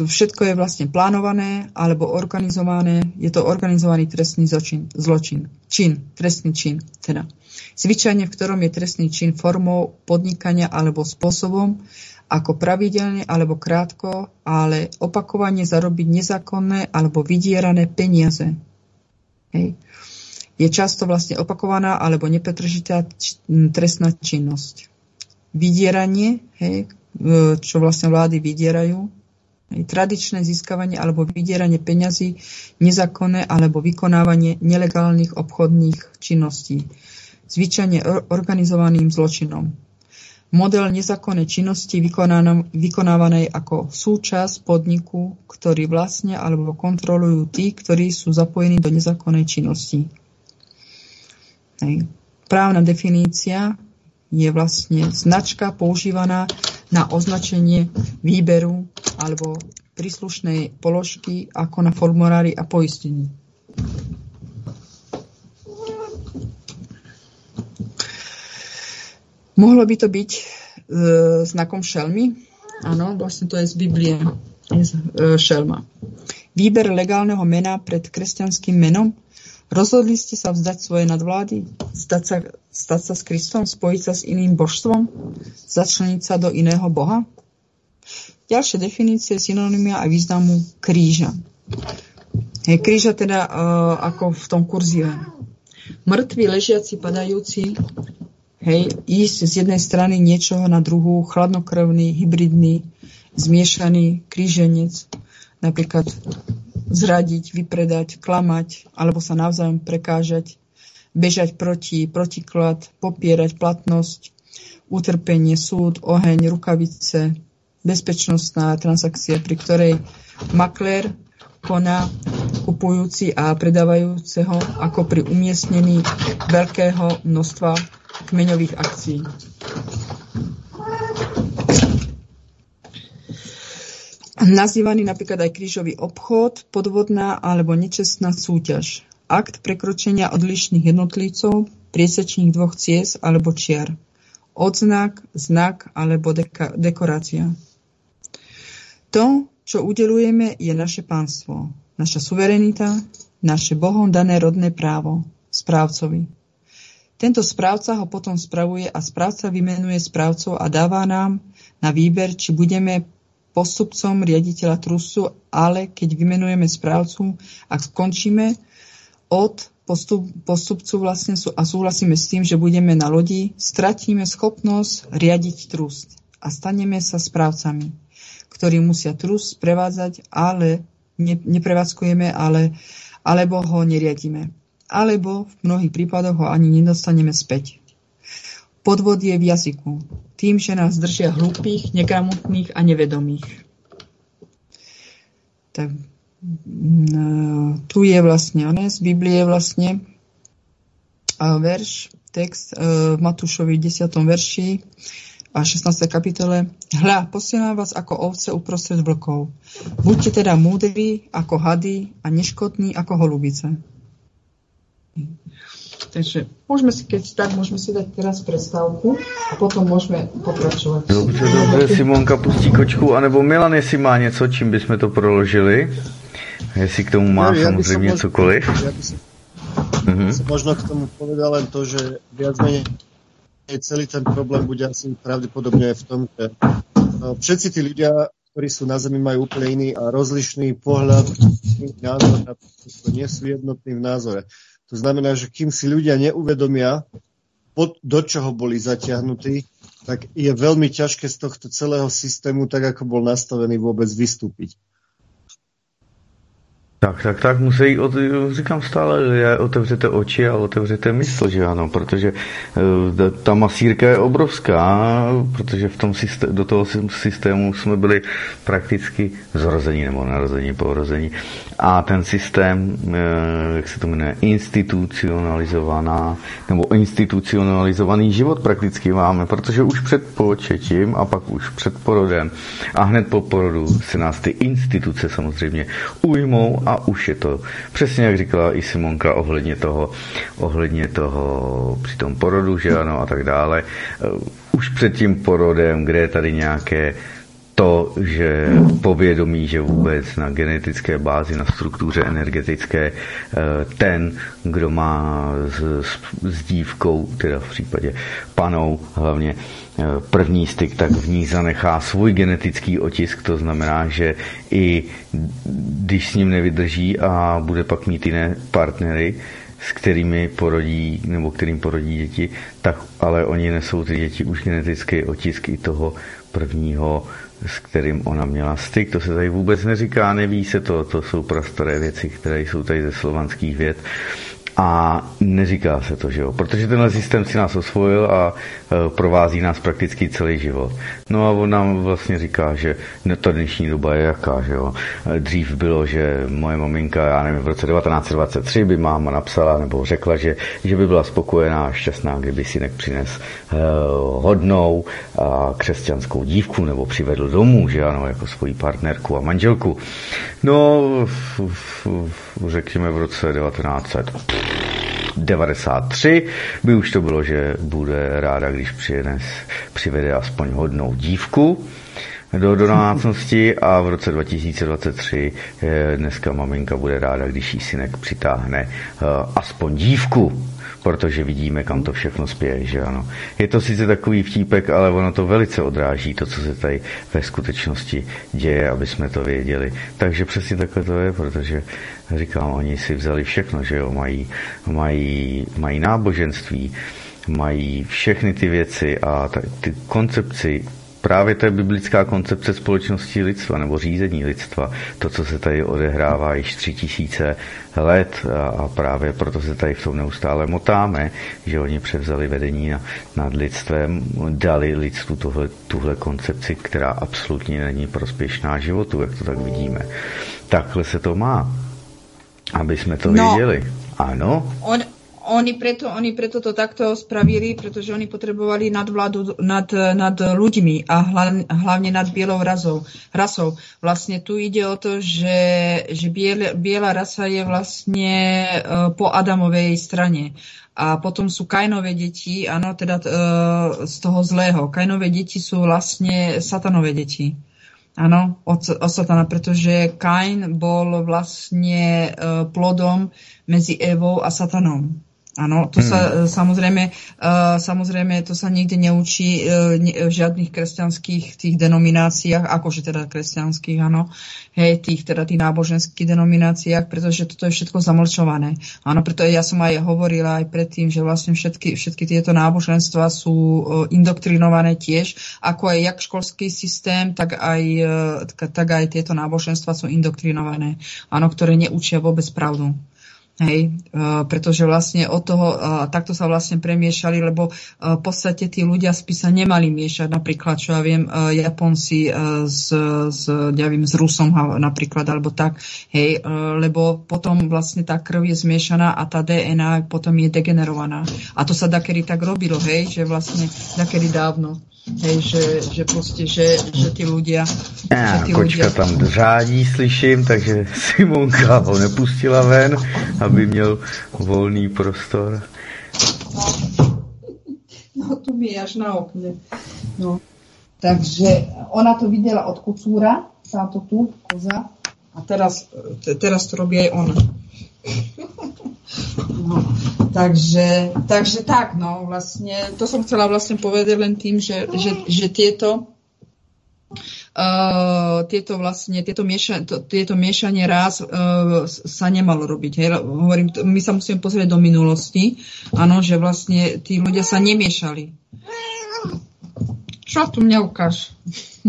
To všetko je vlastne plánované alebo organizované. Je to organizovaný trestný zločin. zločin. Čin, trestný čin. Teda. Zvyčajne, v ktorom je trestný čin formou podnikania alebo spôsobom, ako pravidelne alebo krátko, ale opakovane zarobiť nezákonné alebo vydierané peniaze. Hej je často vlastne opakovaná alebo nepretržitá trestná činnosť. Vydieranie, hej, čo vlastne vlády vydierajú, hej, tradičné získavanie alebo vydieranie peňazí, nezákonné alebo vykonávanie nelegálnych obchodných činností, zvyčajne organizovaným zločinom. Model nezákonnej činnosti vykonávanej ako súčasť podniku, ktorý vlastne alebo kontrolujú tí, ktorí sú zapojení do nezákonnej činnosti. Hej. Právna definícia je vlastne značka používaná na označenie výberu alebo príslušnej položky ako na formulári a poistení. Mohlo by to byť e, znakom šelmy? Áno, vlastne to je z Biblie, je z, e, šelma. Výber legálneho mena pred kresťanským menom? Rozhodli ste sa vzdať svoje nadvlády? Stať sa, stať sa s Kristom? Spojiť sa s iným božstvom? Začleniť sa do iného boha? Ďalšie definície synonymia a významu kríža. Hej, kríža teda uh, ako v tom kurzive. Mŕtvi, ležiaci, padajúci, Hej, ísť z jednej strany niečoho na druhú, chladnokrvný, hybridný, zmiešaný kríženec, napríklad zradiť, vypredať, klamať, alebo sa navzájom prekážať, bežať proti, protiklad, popierať platnosť, utrpenie, súd, oheň, rukavice, bezpečnostná transakcia, pri ktorej maklér koná kupujúci a predávajúceho ako pri umiestnení veľkého množstva kmeňových akcií. Nazývaný napríklad aj krížový obchod, podvodná alebo nečestná súťaž. Akt prekročenia odlišných jednotlivcov, priesečných dvoch ciest alebo čiar. Odznak, znak alebo deka- dekorácia. To, čo udelujeme, je naše pánstvo, naša suverenita, naše Bohom dané rodné právo, správcovi. Tento správca ho potom spravuje a správca vymenuje správcov a dáva nám na výber, či budeme postupcom riaditeľa trusu, ale keď vymenujeme správcu, ak skončíme od postup, postupcu vlastne sú, a súhlasíme s tým, že budeme na lodi, stratíme schopnosť riadiť trust a staneme sa správcami, ktorí musia trus prevádzať, ale ne, neprevádzkujeme, ale, alebo ho neriadíme alebo v mnohých prípadoch ho ani nedostaneme späť. Podvod je v jazyku, tým, že nás držia hlúpých, negramotných a nevedomých. Tak, mm, tu je vlastne, ne, z Biblie vlastne verš, text v Matúšovi 10. verši a 16. kapitole. Hľa, posielam vás ako ovce uprostred vlkov. Buďte teda múdri ako hady a neškodní ako holubice. Takže môžeme si, keď tak, môžeme si dať teraz prestávku a potom môžeme pokračovať. Dobře, dobře, Simonka pustí kočku, anebo Milan, jestli má něco, čím bychom to proložili. Jestli k tomu má ja, samozřejmě ja cokoliv. Ja by som, mm-hmm. som možno k tomu povedal len to, že viac menej celý ten problém bude asi pravdepodobne v tom, že no, všetci tí ľudia, ktorí sú na Zemi, majú úplne iný a rozlišný pohľad, názor na to, nie sú jednotní v názore. To znamená, že kým si ľudia neuvedomia, do čoho boli zatiahnutí, tak je veľmi ťažké z tohto celého systému, tak ako bol nastavený, vôbec vystúpiť. Tak, tak, tak musí, od, říkám stále, že otevřete oči a otevřete mysl, že ano, protože e, ta masírka je obrovská, protože v tom systém, do toho systému jsme byli prakticky zrození nebo narození, porození. A ten systém, e, jak se to jmenuje, institucionalizovaná, nebo institucionalizovaný život prakticky máme, protože už před početím a pak už před porodem a hned po porodu se nás ty instituce samozřejmě ujmou a už je to přesně jak říkala i Simonka ohledně toho, ohledně toho při tom porodu, že ano a tak dále. Uh, už před tím porodem, kde je tady nějaké to, že povědomí, že vůbec na genetické bázi, na struktuře energetické, uh, ten, kdo má s, s, s dívkou, teda v případě panou hlavně, první styk, tak v ní zanechá svůj genetický otisk, to znamená, že i když s ním nevydrží a bude pak mít jiné partnery, s kterými porodí, nebo kterým porodí děti, tak ale oni nesou ty děti už genetický otisk i toho prvního, s kterým ona měla styk. To se tady vůbec neříká, neví se to, to jsou prostoré věci, které jsou tady ze slovanských věd. A neříká se to, že jo, protože tenhle systém si nás osvojil a e, provází nás prakticky celý život. No a on nám vlastně říká, že ta dnešní doba je jaká, že jo. E, dřív bylo, že moje maminka, já nevím, v roce 1923 by máma napsala nebo řekla, že, že by byla spokojená a šťastná, kdyby si přines uh, hodnou a křesťanskou dívku nebo přivedl domů, že ano, jako svoji partnerku a manželku. No, v, v, řekněme v roce 1900 93 by už to bylo, že bude ráda, když přijede, přivede aspoň hodnou dívku do domácnosti a v roce 2023 eh, dneska maminka bude ráda, když jí synek přitáhne eh, aspoň dívku protože vidíme, kam to všechno spěje, že ano. Je to sice takový vtípek, ale ono to velice odráží to, co se tady ve skutečnosti děje, aby jsme to věděli. Takže přesně takhle to je, protože říkám, oni si vzali všechno, že jo, mají, mají, mají náboženství, mají všechny ty věci a ty koncepci právě to je biblická koncepce společnosti lidstva nebo řízení lidstva, to, co se tady odehrává již tři tisíce let a, a právě proto se tady v tom neustále motáme, že oni převzali vedení na, nad lidstvem, dali lidstvu tohle, tuhle koncepci, která absolutně není prospěšná životu, jak to tak vidíme. Takhle se to má, aby jsme to no, věděli. Ano? On, oni preto, oni preto to takto spravili, pretože oni potrebovali nadvládu nad, nad ľuďmi a hlavne nad bielou rasou. rasou. Vlastne tu ide o to, že, že biel, biela rasa je vlastne uh, po Adamovej strane. A potom sú Kainové deti, áno, teda uh, z toho zlého. Kainové deti sú vlastne satanové deti. Áno, od, od satana, pretože Kain bol vlastne uh, plodom medzi Evou a satanom. Áno, to sa hmm. E, samozrejme, uh, samozrejme, to sa nikde neučí ne, v žiadnych kresťanských tých denomináciách, akože teda kresťanských, áno, hej, tých teda tých náboženských denomináciách, pretože toto je všetko zamlčované. Áno, preto ja som aj hovorila aj predtým, že vlastne všetky, všetky tieto náboženstva sú indoktrinované tiež, ako aj jak školský systém, tak aj, tak aj tieto náboženstva sú indoktrinované, áno, ktoré neučia vôbec pravdu. Hej, uh, pretože vlastne od toho, uh, takto sa vlastne premiešali, lebo uh, v podstate tí ľudia z pisa nemali miešať, napríklad, čo ja viem, Japonci s, s, ja viem, s Rusom napríklad, alebo tak, hej, lebo potom vlastne tá krv je zmiešaná a tá DNA potom je degenerovaná. A to sa dakedy tak robilo, hej, že vlastne dakedy dávno. Hej, že, že proste, že, že tí ľudia... Ja, že tí kočka ľudia... tam řádí, slyším, takže Simonka ho nepustila ven, aby měl volný prostor. No, tu mi až na okne. No. Takže ona to videla od kocúra, táto tu, koza, a teraz, teraz to robí aj ona. No, takže, takže tak, no, vlastne, to som chcela vlastne povedať len tým, že, že, že tieto Uh, tieto vlastne, tieto, mieša, to, tieto miešanie ráz uh, sa nemalo robiť. Hej. Hovorím, my sa musíme pozrieť do minulosti, áno, že vlastne tí ľudia sa nemiešali. Čo tu mňa ukáž?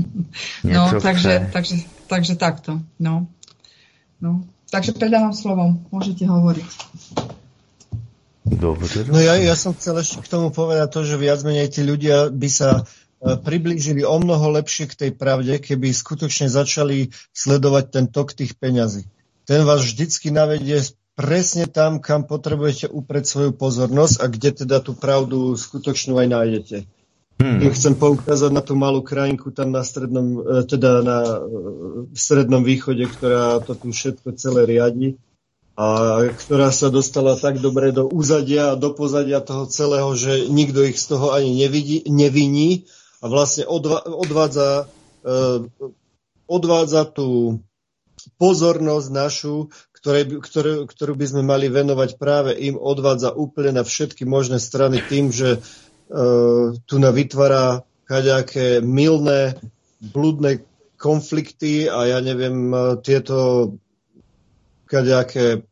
no, takže, takže, takže takto. No. No. Takže predávam slovo. Môžete hovoriť. Dobre. No ja, ja som chcel ešte k tomu povedať to, že viac menej tí ľudia by sa e, priblížili o mnoho lepšie k tej pravde, keby skutočne začali sledovať ten tok tých peňazí. Ten vás vždycky navedie presne tam, kam potrebujete upreť svoju pozornosť a kde teda tú pravdu skutočnú aj nájdete. Hmm. Chcem poukázať na tú malú krajinku tam na strednom, e, teda na e, strednom východe, ktorá to tu všetko celé riadi a ktorá sa dostala tak dobre do úzadia a do pozadia toho celého, že nikto ich z toho ani nevidí, neviní a vlastne odva, odvádza, uh, odvádza tú pozornosť našu, ktoré, ktoré, ktorú by sme mali venovať práve im, odvádza úplne na všetky možné strany tým, že tu na vytvára kaďaké milné, blúdne konflikty a ja neviem, uh, tieto kaďaké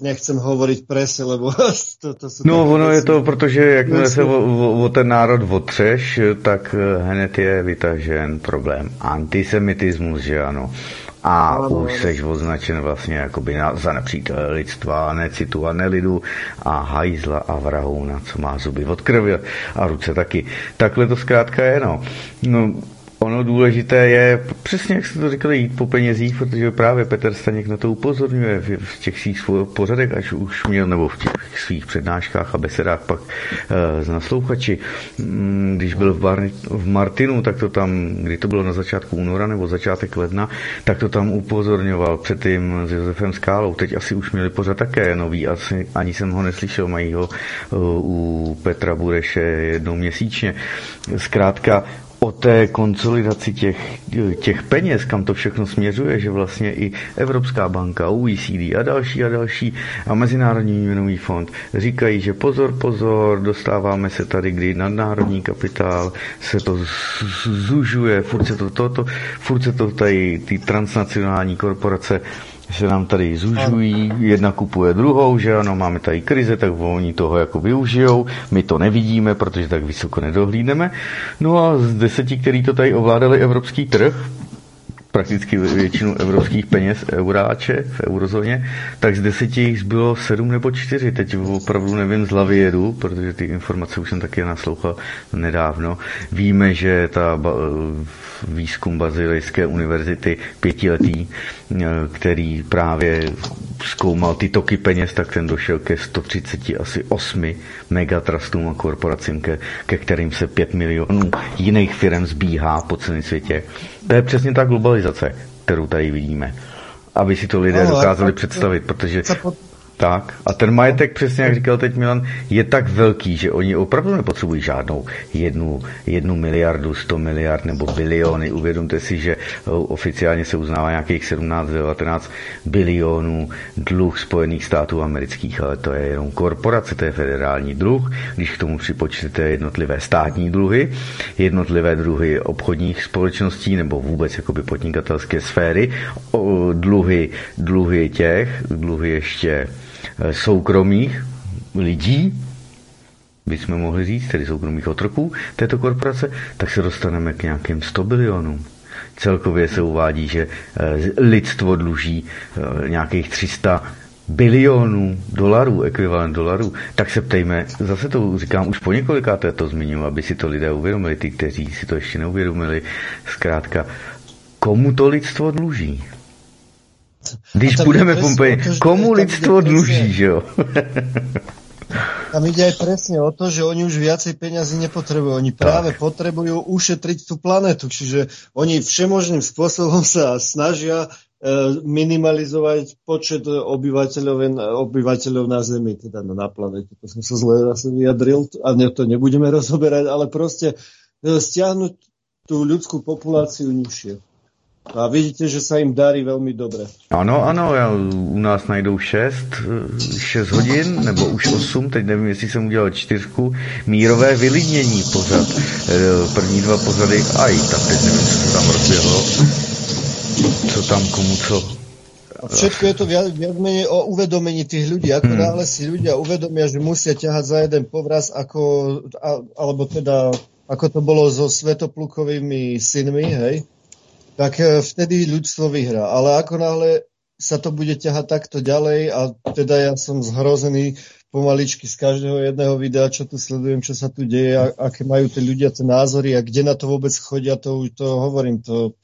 nechcem hovoriť presne, lebo to, to sú No ono je to, protože jakmile se o, o, o ten národ otřeš, tak eh, hned je vytažen problém. Antisemitismus, že ano. A no, už seš označen vlastně jakoby na, za nepřítele lidstva, necitu a nelidu a hajzla a vrahouna, co má zuby od krve a ruce taky. Takhle to zkrátka je, no. no Ono důležité je, přesně jak jste to říkali, jít po penězích, protože právě Petr Staněk na to upozorňuje v těch svých pořadech, až už měl, nebo v těch svých přednáškách a besedách pak e, z naslouchači. Mm, když byl v, Bar, v Martinu, tak to tam, kdy to bylo na začátku února nebo začátek ledna, tak to tam upozorňoval předtím s Josefem Skálou. Teď asi už měli pořad také nový, asi ani jsem ho neslyšel, mají ho e, u Petra Bureše jednou měsíčně. Zkrátka, o té konsolidaci těch, těch peněz, kam to všechno směřuje, že vlastně i Evropská banka, OECD a další a další a Mezinárodní měnový fond říkají, že pozor, pozor, dostáváme se tady, kdy nadnárodní kapitál se to zužuje, furt se to, to, to, furt se to tady ty transnacionální korporace se nám tady zužují, jedna kupuje druhou, že ano, máme tady krize, tak oni toho jako využijou, my to nevidíme, protože tak vysoko nedohlídneme. No a z deseti, který to tady ovládali evropský trh, prakticky většinu evropských peněz euráče v eurozóně, tak z deseti jich bylo sedm nebo čtyři. Teď opravdu nevím z hlavy jedu, protože ty informace už jsem taky naslouchal nedávno. Víme, že ta výzkum Bazilejské univerzity pětiletý, který právě zkoumal ty toky peněz, tak ten došel ke 130 asi 8 megatrustům a korporacím, ke, ke kterým se 5 milionů jiných firm zbíhá po celém světě. To je přesně ta globalizace, kterou tady vidíme. Aby si to lidé no, dokázali představit, protože tak. A ten majetek, přesně jak říkal teď Milan, je tak velký, že oni opravdu nepotřebují žádnou jednu, jednu miliardu, sto miliard nebo biliony. Uvědomte si, že eh, oficiálně se uznává nějakých 17-19 bilionů dluh Spojených států amerických, ale to je jenom korporace, to je federální dluh. Když k tomu připočtete jednotlivé státní dluhy, jednotlivé druhy obchodních společností nebo vůbec jakoby podnikatelské sféry, dluhy, dluhy těch, dluhy ještě soukromých lidí, bychom mohli říct, tedy soukromých otroků této korporace, tak se dostaneme k nějakým 100 bilionům. Celkově se uvádí, že eh, lidstvo dluží eh, nějakých 300 bilionů dolarů, ekvivalent dolarů, tak se ptejme, zase to říkám už po několikáté to zmiňuji, aby si to lidé uvědomili, ty, kteří si to ještě neuvědomili, zkrátka, komu to lidstvo dluží? Když budeme Pompeji, komu lidstvo dluží, že jo? Tam ide aj presne o to, že oni už viacej peňazí nepotrebujú. Oni práve tak. potrebujú ušetriť tú planetu. Čiže oni všemožným spôsobom sa snažia e, minimalizovať počet obyvateľov, obyvateľov na Zemi, teda na planete. To som sa zle zase vyjadril a ne, to nebudeme rozoberať, ale proste e, stiahnuť tú ľudskú populáciu nižšie. A vidíte, že sa im darí veľmi dobre. Ano, ano, já, u nás najdou 6, 6 hodin, nebo už 8, teď nevím, jestli jsem udělal čtyřku, mírové vylidnění pořad. E, první dva pořady, aj, tak teď nevím, co se tam rozběhlo. Co tam, komu co a všetko je to viac, viac menej o uvedomení tých ľudí. Ako hmm. náhle si ľudia uvedomia, že musia ťahať za jeden povraz, ako, a, alebo teda, ako to bolo so Svetoplukovými synmi, hej, tak e, vtedy ľudstvo vyhrá. Ale ako náhle sa to bude ťahať takto ďalej a teda ja som zhrozený pomaličky z každého jedného videa, čo tu sledujem, čo sa tu deje, a, aké majú tí ľudia tie názory a kde na to vôbec chodia, to, to hovorím, to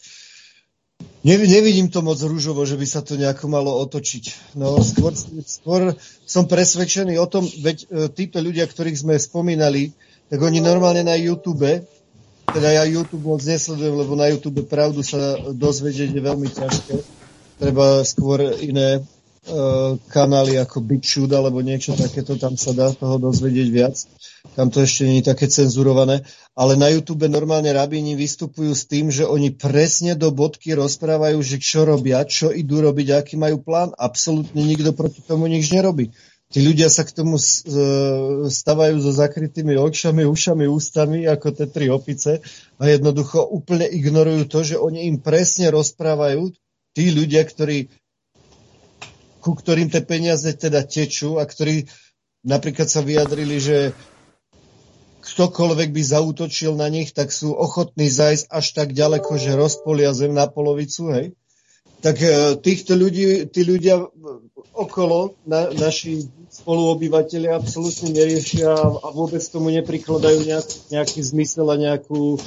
nevidím to moc rúžovo, že by sa to nejako malo otočiť. No skôr, skôr som presvedčený o tom, veď e, títo ľudia, ktorých sme spomínali, tak oni normálne na YouTube teda ja YouTube moc nesledujem, lebo na YouTube pravdu sa dozvedieť je veľmi ťažké. Treba skôr iné uh, kanály ako BitChute alebo niečo takéto, tam sa dá toho dozvedieť viac. Tam to ešte nie je také cenzurované. Ale na YouTube normálne rabíni vystupujú s tým, že oni presne do bodky rozprávajú, že čo robia, čo idú robiť, aký majú plán. Absolútne nikto proti tomu nič nerobí. Tí ľudia sa k tomu e, stavajú so zakrytými očami, ušami, ústami, ako tie tri opice a jednoducho úplne ignorujú to, že oni im presne rozprávajú tí ľudia, ktorí ku ktorým tie peniaze teda tečú a ktorí napríklad sa vyjadrili, že ktokoľvek by zautočil na nich, tak sú ochotní zajsť až tak ďaleko, že rozpolia zem na polovicu, hej? Tak e, týchto ľudí, tí ľudia okolo, na, naši spoluobyvateľi absolútne neriešia a vôbec tomu neprikladajú nejak, nejaký zmysel a nejakú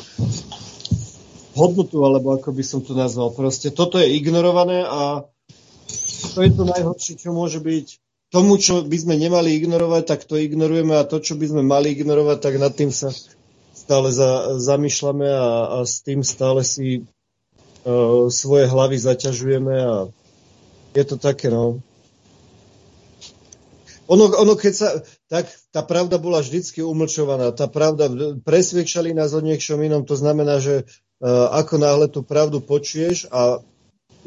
hodnotu, alebo ako by som to nazval. Proste toto je ignorované a to je to najhoršie, čo môže byť. Tomu, čo by sme nemali ignorovať, tak to ignorujeme a to, čo by sme mali ignorovať, tak nad tým sa stále za, zamýšľame a, a s tým stále si uh, svoje hlavy zaťažujeme a je to také, no. Ono, ono keď sa, tak tá pravda bola vždycky umlčovaná. Tá pravda, presvedčali nás o niečom inom, to znamená, že uh, ako náhle tú pravdu počuješ a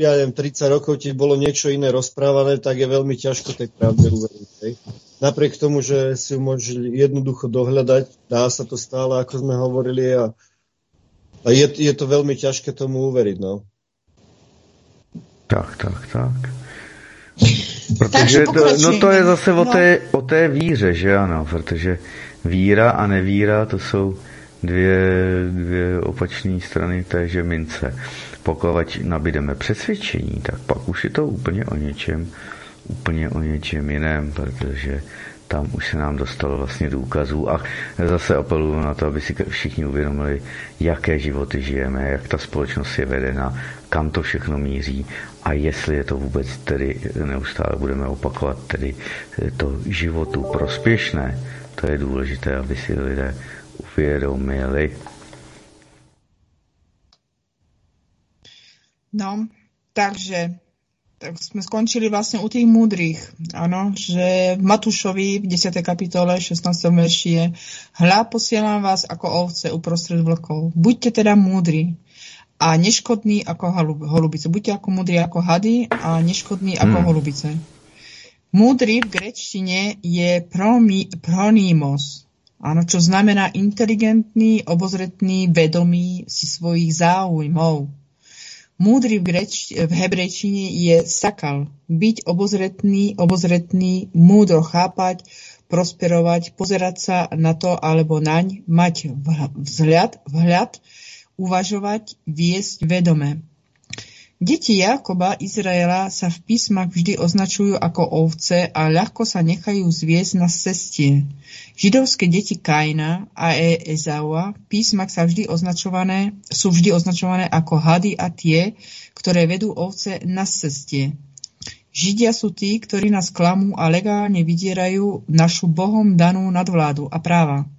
ja neviem, 30 rokov ti bolo niečo iné rozprávané, tak je veľmi ťažko tej pravde uveriť. Napriek tomu, že si ju môžeš jednoducho dohľadať, dá sa to stále, ako sme hovorili, a, a je, je to veľmi ťažké tomu uveriť. No. Tak, tak, tak. Protože to, no to je zase o, no. té, o té víře, že ano, protože víra a nevíra to jsou dvě, dvě opačné strany téže mince. Pokud nabídeme přesvědčení, tak pak už je to úplně o něčem, úplně o něčem jiném, protože tam už se nám dostalo vlastně důkazů a zase apeluju na to, aby si všichni uvědomili, jaké životy žijeme, jak ta společnost je vedena, kam to všechno míří a jestli je to vůbec tedy neustále budeme opakovat, tedy to životu prospěšné, to je důležité, aby si lidé uvědomili. No, takže tak sme skončili vlastne u tých múdrych. Áno, že v Matúšovi v 10. kapitole 16. verši je Hľa posielam vás ako ovce uprostred vlkov. Buďte teda múdri a neškodní ako holubice. Buďte ako múdri ako hady a neškodní ako hmm. holubice. Múdry v grečtine je promi, pronymos, áno, čo znamená inteligentný, obozretný, vedomý si svojich záujmov Múdry v, greč, v hebrejčine je sakal, byť obozretný, obozretný, múdro chápať, prosperovať, pozerať sa na to alebo naň, mať vzhľad, vhľad, uvažovať, viesť vedome. Deti Jakoba Izraela sa v písmach vždy označujú ako ovce a ľahko sa nechajú zviesť na cestie. Židovské deti Kaina a e Ezaua v písmach sa vždy označované, sú vždy označované ako hady a tie, ktoré vedú ovce na cestie. Židia sú tí, ktorí nás klamú a legálne vydierajú našu Bohom danú nadvládu a práva.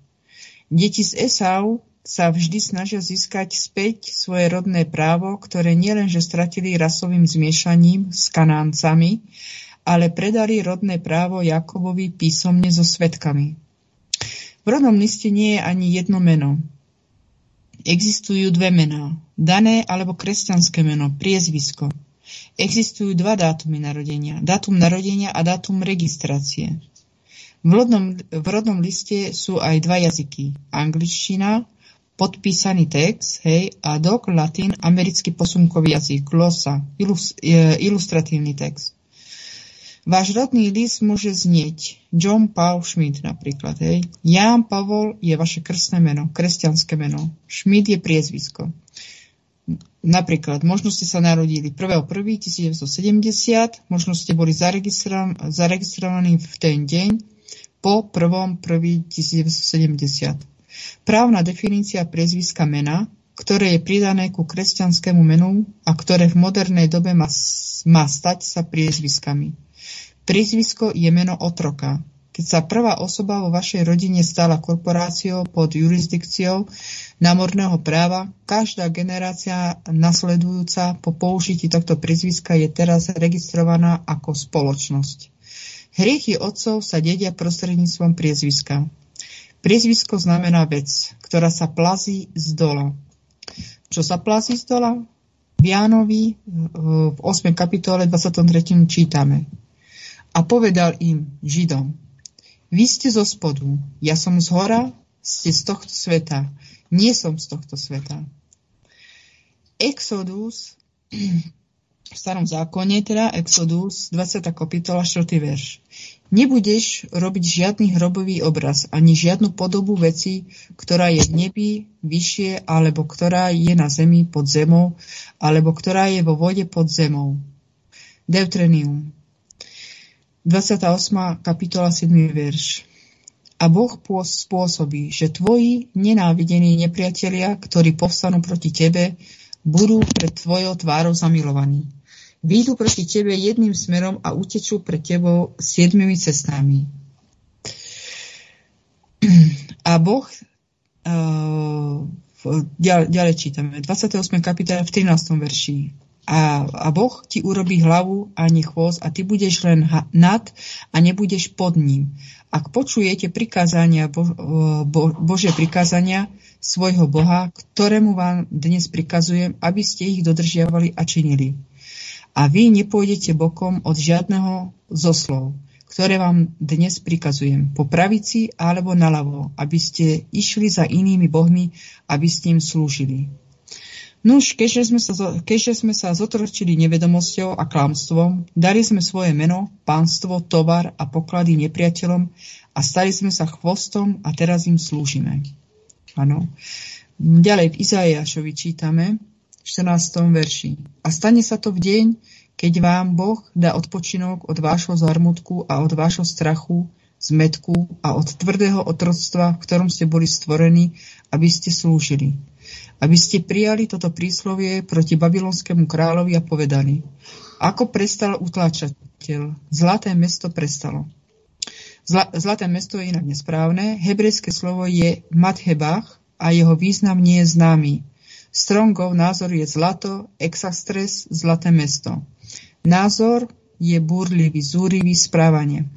Deti z Esau sa vždy snažia získať späť svoje rodné právo, ktoré nielenže stratili rasovým zmiešaním s kanáncami, ale predali rodné právo Jakobovi písomne so svetkami. V rodnom liste nie je ani jedno meno. Existujú dve mená. Dané alebo kresťanské meno, priezvisko. Existujú dva dátumy narodenia. Dátum narodenia a dátum registrácie. V rodnom, v rodnom liste sú aj dva jazyky. Angličtina podpísaný text, hej, a dok latín, americký posunkový jazyk, glosa, ilus, e, ilustratívny text. Váš rodný list môže znieť John Paul Schmidt napríklad. Hej. Jan Pavol je vaše krstné meno, kresťanské meno. Schmidt je priezvisko. Napríklad, možno ste sa narodili 1.1.1970, možno ste boli zaregistrovaní v ten deň po 1.1.1970. Právna definícia priezviska mena, ktoré je pridané ku kresťanskému menu a ktoré v modernej dobe má, má stať sa priezviskami. Priezvisko je meno otroka. Keď sa prvá osoba vo vašej rodine stala korporáciou pod jurisdikciou námorného práva, každá generácia nasledujúca po použití tohto priezviska je teraz registrovaná ako spoločnosť. Hriechy otcov sa dedia prostredníctvom priezviska. Priezvisko znamená vec, ktorá sa plazí z dola. Čo sa plazí z dola? V Jánovi v 8. kapitole 23. čítame. A povedal im, Židom, vy ste zo spodu, ja som z hora, ste z tohto sveta, nie som z tohto sveta. Exodus v starom zákone, teda Exodus, 20. kapitola, 4. verš. Nebudeš robiť žiadny hrobový obraz, ani žiadnu podobu veci, ktorá je v nebi vyššie, alebo ktorá je na zemi pod zemou, alebo ktorá je vo vode pod zemou. Deutrenium. 28. kapitola 7. verš. A Boh spôsobí, že tvoji nenávidení nepriatelia, ktorí povstanú proti tebe, budú pred tvojou tvárou zamilovaní výjdu proti tebe jedným smerom a utečú pred tebou siedmimi cestami. A Boh, uh, ďalej, ďalej čítame, 28. kapitola v 13. verši. A, a Boh ti urobí hlavu a nie chvost a ty budeš len nad a nebudeš pod ním. Ak počujete prikázania, bo, bo, Bože prikázania svojho Boha, ktorému vám dnes prikazujem, aby ste ich dodržiavali a činili a vy nepôjdete bokom od žiadneho zo slov, ktoré vám dnes prikazujem, po pravici alebo naľavo, aby ste išli za inými bohmi, aby ste im slúžili. Nuž, keďže sme, sa, keďže sme sa zotročili nevedomosťou a klamstvom, dali sme svoje meno, pánstvo, tovar a poklady nepriateľom a stali sme sa chvostom a teraz im slúžime. Áno. Ďalej v Izaiášovi čítame, 14. verši. A stane sa to v deň, keď vám Boh dá odpočinok od vášho zarmutku a od vášho strachu, zmetku a od tvrdého otroctva, v ktorom ste boli stvorení, aby ste slúžili. Aby ste prijali toto príslovie proti babylonskému kráľovi a povedali, ako prestal utláčateľ, zlaté mesto prestalo. Zla, zlaté mesto je inak nesprávne, hebrejské slovo je Mathebach a jeho význam nie je známy. Strongov názor je zlato, exastres, zlaté mesto. Názor je búrlivý, zúrivý správanie.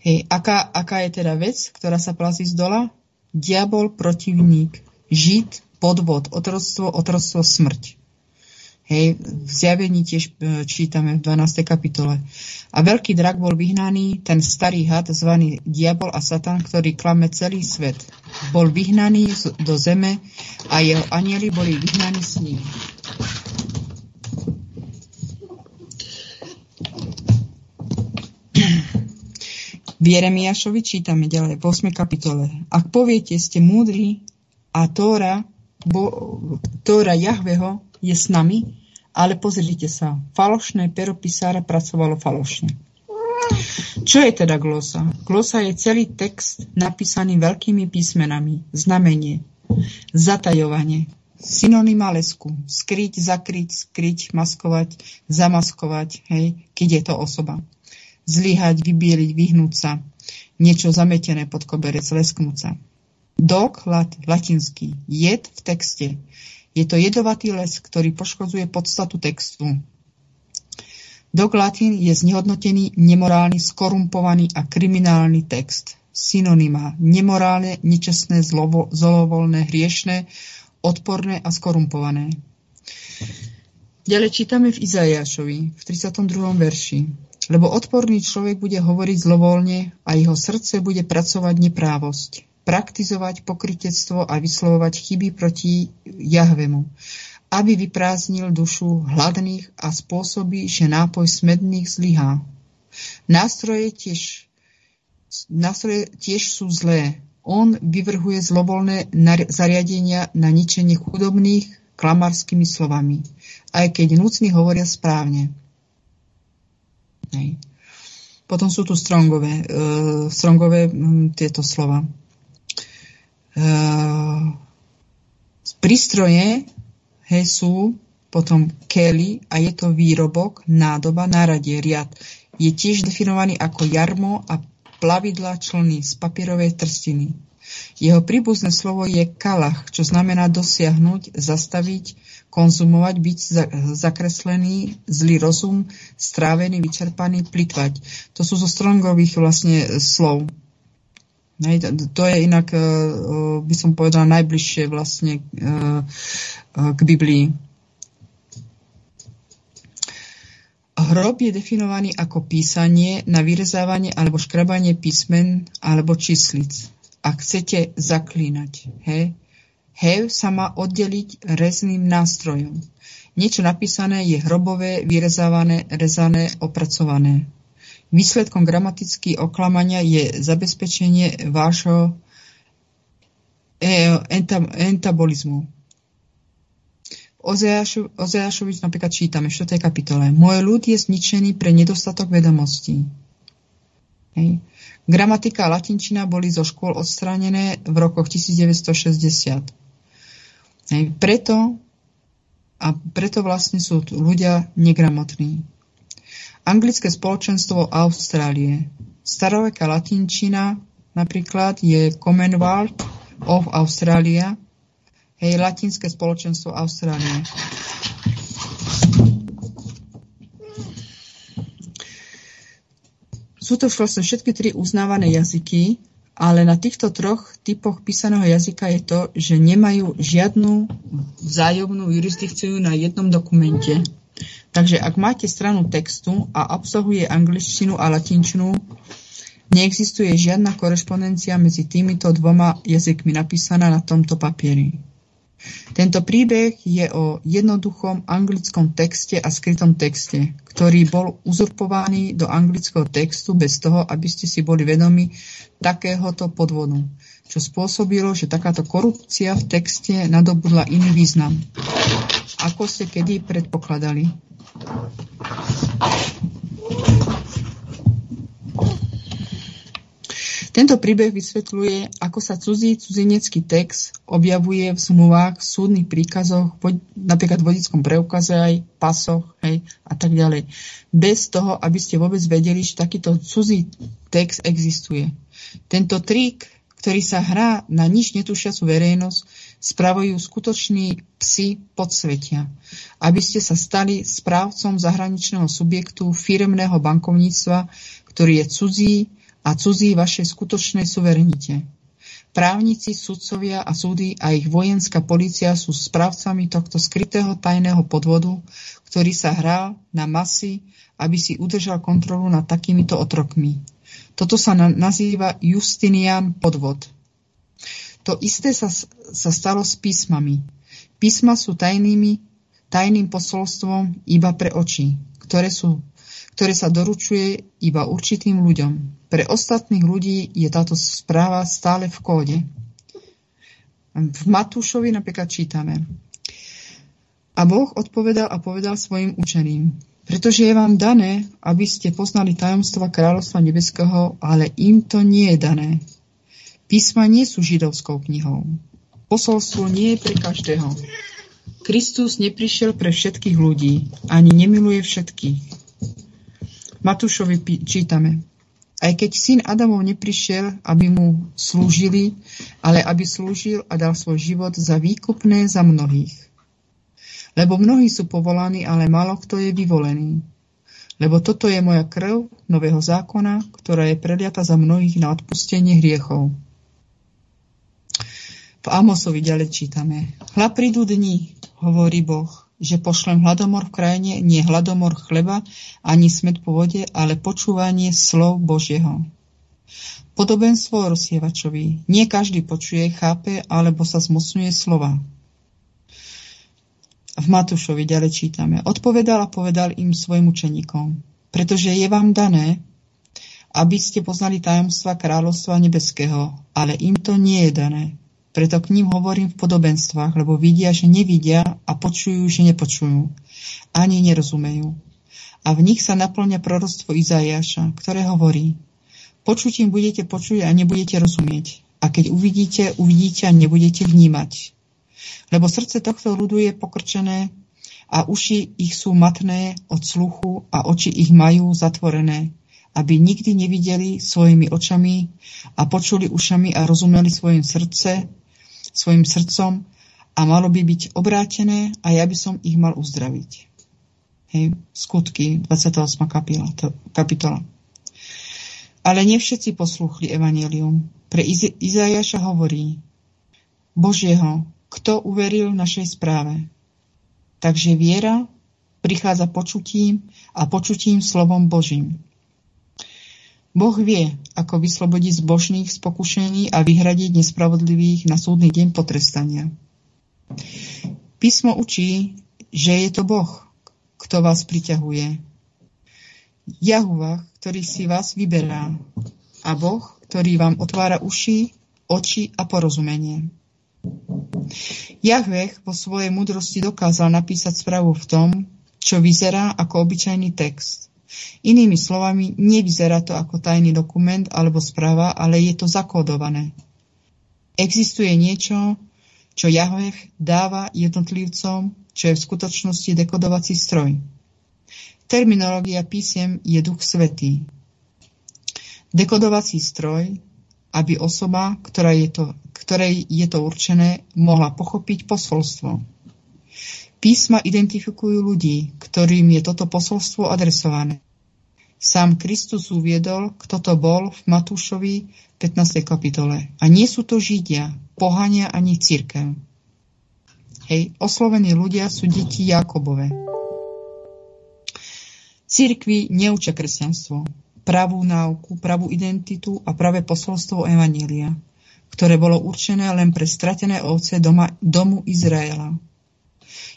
Hej, aká, aká je teda vec, ktorá sa plazí z dola? Diabol, protivník, žid, podvod, otroctvo, otroctvo, smrť. Hej, v zjavení tiež e, čítame v 12. kapitole. A veľký drak bol vyhnaný, ten starý had, zvaný diabol a satan, ktorý klame celý svet. Bol vyhnaný do zeme a jeho anieli boli vyhnaní s ním. V Jeremiášovi čítame ďalej v 8. kapitole. Ak poviete, ste múdri a Tóra, bo, Tóra Jahveho je s nami, ale pozrite sa, falošné pero písára pracovalo falošne. Čo je teda glosa? Glosa je celý text napísaný veľkými písmenami, znamenie, zatajovanie, synonyma lesku, skryť, zakryť, skryť, maskovať, zamaskovať, hej, keď je to osoba. Zlyhať, vybieliť, vyhnúť sa, niečo zametené pod koberec, lesknúť sa. Dok, lat, latinský, jed v texte, je to jedovatý les, ktorý poškodzuje podstatu textu. Dog Latin je znehodnotený, nemorálny, skorumpovaný a kriminálny text. Synonyma nemorálne, nečestné, zlovo, zolovolné, hriešné, odporné a skorumpované. Ďalej čítame v Izajašovi v 32. verši. Lebo odporný človek bude hovoriť zlovoľne a jeho srdce bude pracovať neprávosť praktizovať pokrytectvo a vyslovovať chyby proti Jahvemu, aby vyprázdnil dušu hladných a spôsobí, že nápoj smedných zlyhá. Nástroje tiež, nástroje tiež sú zlé. On vyvrhuje zlovolné zariadenia na ničenie chudobných klamarskými slovami, aj keď núcni hovoria správne. Hej. Potom sú tu strongové, uh, strongové um, tieto slova. Uh, prístroje he, sú potom Kelly a je to výrobok, nádoba, náradie, riad. Je tiež definovaný ako jarmo a plavidla člny z papierovej trstiny. Jeho príbuzné slovo je kalach, čo znamená dosiahnuť, zastaviť, konzumovať, byť zakreslený, zlý rozum, strávený, vyčerpaný, plitvať. To sú zo strongových vlastne slov. Hej, to, je inak, uh, by som povedala, najbližšie vlastne uh, k Biblii. Hrob je definovaný ako písanie na vyrezávanie alebo škrabanie písmen alebo číslic. Ak chcete zaklínať, hej, Hev sa má oddeliť rezným nástrojom. Niečo napísané je hrobové, vyrezávané, rezané, opracované. Výsledkom gramatický oklamania je zabezpečenie vášho e, entabolizmu. Ozeášovi napríklad čítame v 4. kapitole. Môj ľud je zničený pre nedostatok vedomostí. Hej. Gramatika a latinčina boli zo škôl odstránené v rokoch 1960. Hej. Preto a preto vlastne sú ľudia negramotní. Anglické spoločenstvo Austrálie. Staroveká latinčina napríklad je Commonwealth of Australia, hej, latinské spoločenstvo Austrálie. Sú to vlastne všetky tri uznávané jazyky, ale na týchto troch typoch písaného jazyka je to, že nemajú žiadnu vzájomnú jurisdikciu na jednom dokumente. Takže ak máte stranu textu a obsahuje angličtinu a latinčinu, neexistuje žiadna korešpondencia medzi týmito dvoma jazykmi napísaná na tomto papieri. Tento príbeh je o jednoduchom anglickom texte a skrytom texte, ktorý bol uzurpovaný do anglického textu bez toho, aby ste si boli vedomi takéhoto podvodu, čo spôsobilo, že takáto korupcia v texte nadobudla iný význam, ako ste kedy predpokladali. Tento príbeh vysvetľuje, ako sa cudzí cudzinecký text objavuje v zmluvách, súdnych príkazoch, napríklad v vodickom preukaze aj, pasoch hej, a tak ďalej. Bez toho, aby ste vôbec vedeli, že takýto cudzí text existuje. Tento trik, ktorý sa hrá na nič netušiacu verejnosť, spravujú skutoční psi podsvetia, aby ste sa stali správcom zahraničného subjektu firmného bankovníctva, ktorý je cudzí, a cudzí vašej skutočnej suverenite. Právnici, sudcovia a súdy a ich vojenská policia sú správcami tohto skrytého tajného podvodu, ktorý sa hral na masy, aby si udržal kontrolu nad takýmito otrokmi. Toto sa na- nazýva Justinian podvod. To isté sa, sa stalo s písmami. Písma sú tajnými, tajným posolstvom iba pre oči, ktoré sú ktoré sa doručuje iba určitým ľuďom. Pre ostatných ľudí je táto správa stále v kóde. V Matúšovi napríklad čítame. A Boh odpovedal a povedal svojim učeným, pretože je vám dané, aby ste poznali tajomstva kráľovstva nebeského, ale im to nie je dané. Písma nie sú židovskou knihou. Posolstvo nie je pre každého. Kristus neprišiel pre všetkých ľudí, ani nemiluje všetkých. Matúšovi čítame. Aj keď syn Adamov neprišiel, aby mu slúžili, ale aby slúžil a dal svoj život za výkupné za mnohých. Lebo mnohí sú povolaní, ale málo kto je vyvolený. Lebo toto je moja krv nového zákona, ktorá je preliata za mnohých na odpustenie hriechov. V Amosovi ďalej čítame. Hla prídu dni, hovorí Boh, že pošlem hladomor v krajine, nie hladomor chleba, ani smet po vode, ale počúvanie slov Božieho. Podobenstvo rozsievačovi. Nie každý počuje, chápe, alebo sa zmocňuje slova. V Matúšovi ďalej čítame. Odpovedal a povedal im svojim učeníkom. Pretože je vám dané, aby ste poznali tajomstva kráľovstva nebeského, ale im to nie je dané preto k ním hovorím v podobenstvách, lebo vidia, že nevidia a počujú, že nepočujú. Ani nerozumejú. A v nich sa naplňa proroctvo Izajaša, ktoré hovorí Počutím budete počuť a nebudete rozumieť. A keď uvidíte, uvidíte a nebudete vnímať. Lebo srdce tohto ľudu je pokrčené a uši ich sú matné od sluchu a oči ich majú zatvorené, aby nikdy nevideli svojimi očami a počuli ušami a rozumeli svojim srdce svojim srdcom a malo by byť obrátené a ja by som ich mal uzdraviť. Hej, skutky, 28. kapitola. kapitola. Ale nie všetci poslúchli evanelium. Pre Iz- Izajaša hovorí, Božieho, kto uveril našej správe? Takže viera prichádza počutím a počutím slovom Božím. Boh vie, ako vyslobodiť zbožných z pokušení a vyhradiť nespravodlivých na súdny deň potrestania. Písmo učí, že je to Boh, kto vás priťahuje. Jahúva, ktorý si vás vyberá. A Boh, ktorý vám otvára uši, oči a porozumenie. Jahveh po svojej múdrosti dokázal napísať správu v tom, čo vyzerá ako obyčajný text. Inými slovami, nevyzerá to ako tajný dokument alebo správa, ale je to zakódované. Existuje niečo, čo Jahveh dáva jednotlivcom, čo je v skutočnosti dekodovací stroj. Terminológia písiem je duch svetý. Dekodovací stroj, aby osoba, ktorá je to, ktorej je to určené, mohla pochopiť posolstvo. Písma identifikujú ľudí, ktorým je toto posolstvo adresované. Sám Kristus uviedol, kto to bol v Matúšovi 15. kapitole. A nie sú to Židia, pohania ani církev. Hej, oslovení ľudia sú deti Jakobove. Církvy neučia kresťanstvo, pravú náuku, pravú identitu a pravé posolstvo Evanília, ktoré bolo určené len pre stratené ovce doma, domu Izraela.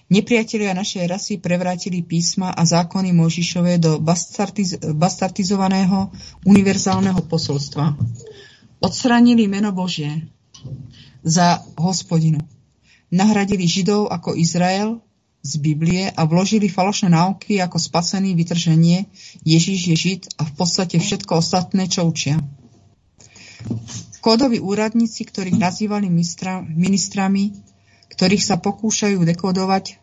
Nepriatelia našej rasy prevrátili písma a zákony Možišové do bastartiz- bastartizovaného univerzálneho posolstva. Odstranili meno Božie za hospodinu. Nahradili Židov ako Izrael z Biblie a vložili falošné náuky ako spasený vytrženie Ježiš je Žid a v podstate všetko ostatné, čo učia. Kódoví úradníci, ktorých nazývali ministra, ministrami, ktorých sa pokúšajú dekodovať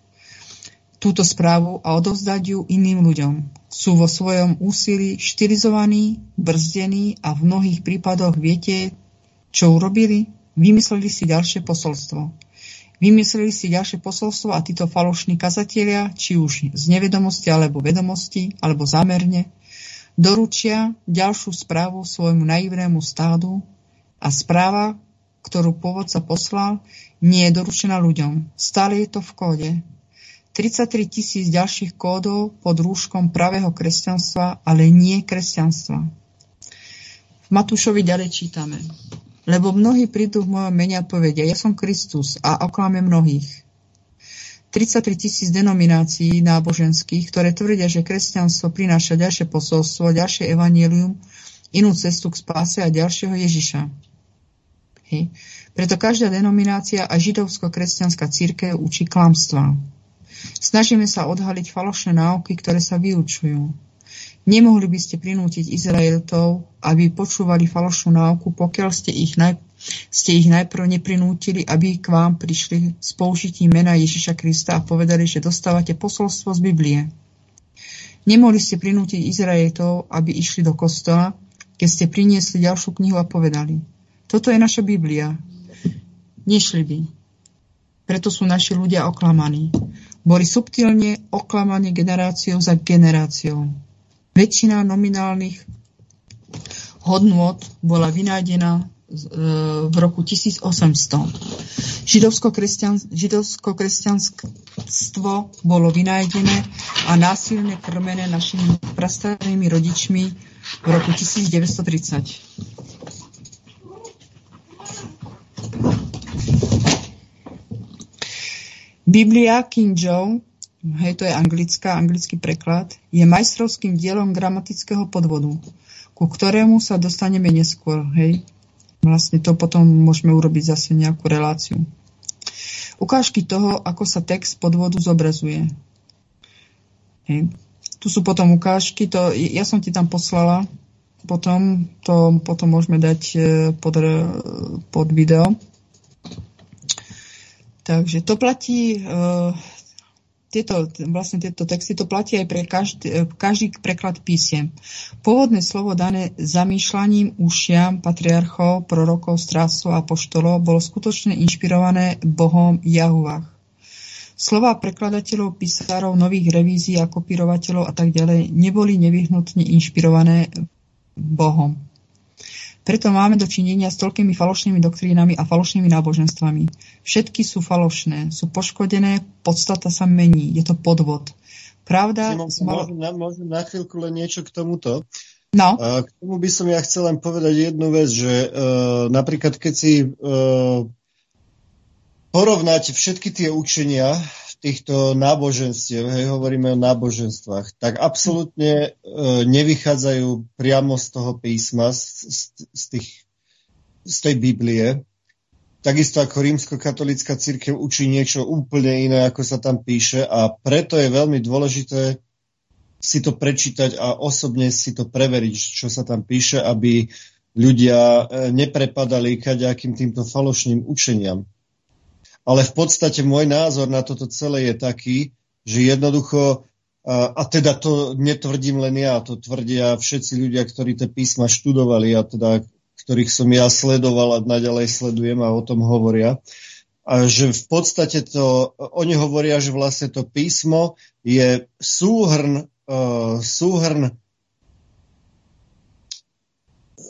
túto správu a odovzdať ju iným ľuďom. Sú vo svojom úsilí štilizovaní, brzdení a v mnohých prípadoch viete, čo urobili? Vymysleli si ďalšie posolstvo. Vymysleli si ďalšie posolstvo a títo falošní kazatelia, či už z nevedomosti alebo vedomosti, alebo zámerne, doručia ďalšiu správu svojmu naivnému stádu a správa, ktorú pôvodca poslal, nie je doručená ľuďom. Stále je to v kóde. 33 tisíc ďalších kódov pod rúškom pravého kresťanstva, ale nie kresťanstva. V Matúšovi ďalej čítame. Lebo mnohí prídu v mojom mene a povedia, ja som Kristus a oklame mnohých. 33 tisíc denominácií náboženských, ktoré tvrdia, že kresťanstvo prináša ďalšie posolstvo, ďalšie evanílium, inú cestu k spáse a ďalšieho Ježiša. Hej. Preto každá denominácia a židovsko-kresťanská církev učí klamstvá. Snažíme sa odhaliť falošné náuky, ktoré sa vyučujú. Nemohli by ste prinútiť Izraelitov, aby počúvali falošnú náuku, pokiaľ ste ich, naj, ste ich najprv neprinútili, aby k vám prišli s použitím mena Ježiša Krista a povedali, že dostávate posolstvo z Biblie. Nemohli ste prinútiť Izraelitov, aby išli do kostola, keď ste priniesli ďalšiu knihu a povedali, toto je naša Biblia. Nešli by. Preto sú naši ľudia oklamaní. Boli subtilne oklamaní generáciou za generáciou. Väčšina nominálnych hodnôt bola vynájdená e, v roku 1800. Židovsko-kresťanstvo bolo vynájdené a násilne krmené našimi prastarými rodičmi v roku 1930. Biblia King Joe, hej, to je anglická, anglický preklad, je majstrovským dielom gramatického podvodu, ku ktorému sa dostaneme neskôr, hej. Vlastne to potom môžeme urobiť zase nejakú reláciu. Ukážky toho, ako sa text podvodu zobrazuje. Hej. Tu sú potom ukážky, to, ja som ti tam poslala, potom to potom môžeme dať e, pod, pod video. Takže to platí, uh, tieto, vlastne tieto texty, to platí aj pre každý, e, každý preklad písiem. Pôvodné slovo dané zamýšľaním ušiam patriarchov, prorokov, strácov a poštolov bolo skutočne inšpirované Bohom Jahuvách. Slova prekladateľov, písarov, nových revízií a kopírovateľov a tak ďalej neboli nevyhnutne inšpirované Bohom. Preto máme dočinenia s toľkými falošnými doktrínami a falošnými náboženstvami. Všetky sú falošné, sú poškodené, podstata sa mení, je to podvod. Pravda... Smalo... môžem, na, môžem na chvíľku len niečo k tomuto? No. K tomu by som ja chcel len povedať jednu vec, že uh, napríklad keď si uh, porovnáte všetky tie učenia týchto náboženstiev, hej, hovoríme o náboženstvách, tak absolútne e, nevychádzajú priamo z toho písma, z, z, z, tých, z tej Biblie. Takisto ako rímsko-katolická církev učí niečo úplne iné, ako sa tam píše a preto je veľmi dôležité si to prečítať a osobne si to preveriť, čo sa tam píše, aby ľudia e, neprepadali kaďakým týmto falošným učeniam. Ale v podstate môj názor na toto celé je taký, že jednoducho, a, teda to netvrdím len ja, to tvrdia všetci ľudia, ktorí tie písma študovali a teda ktorých som ja sledoval a naďalej sledujem a o tom hovoria, a že v podstate to, oni hovoria, že vlastne to písmo je súhrn, uh, súhrn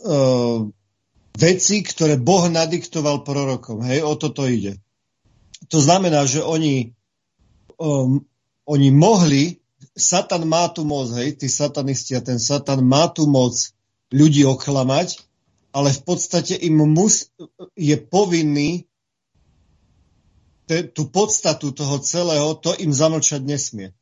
uh, veci, ktoré Boh nadiktoval prorokom. Hej, o toto ide. To znamená, že oni, um, oni mohli, Satan má tu moc, hej, tí satanisti a ten Satan má tu moc ľudí oklamať, ale v podstate im mus, je povinný te, tú podstatu toho celého, to im zamlčať nesmie.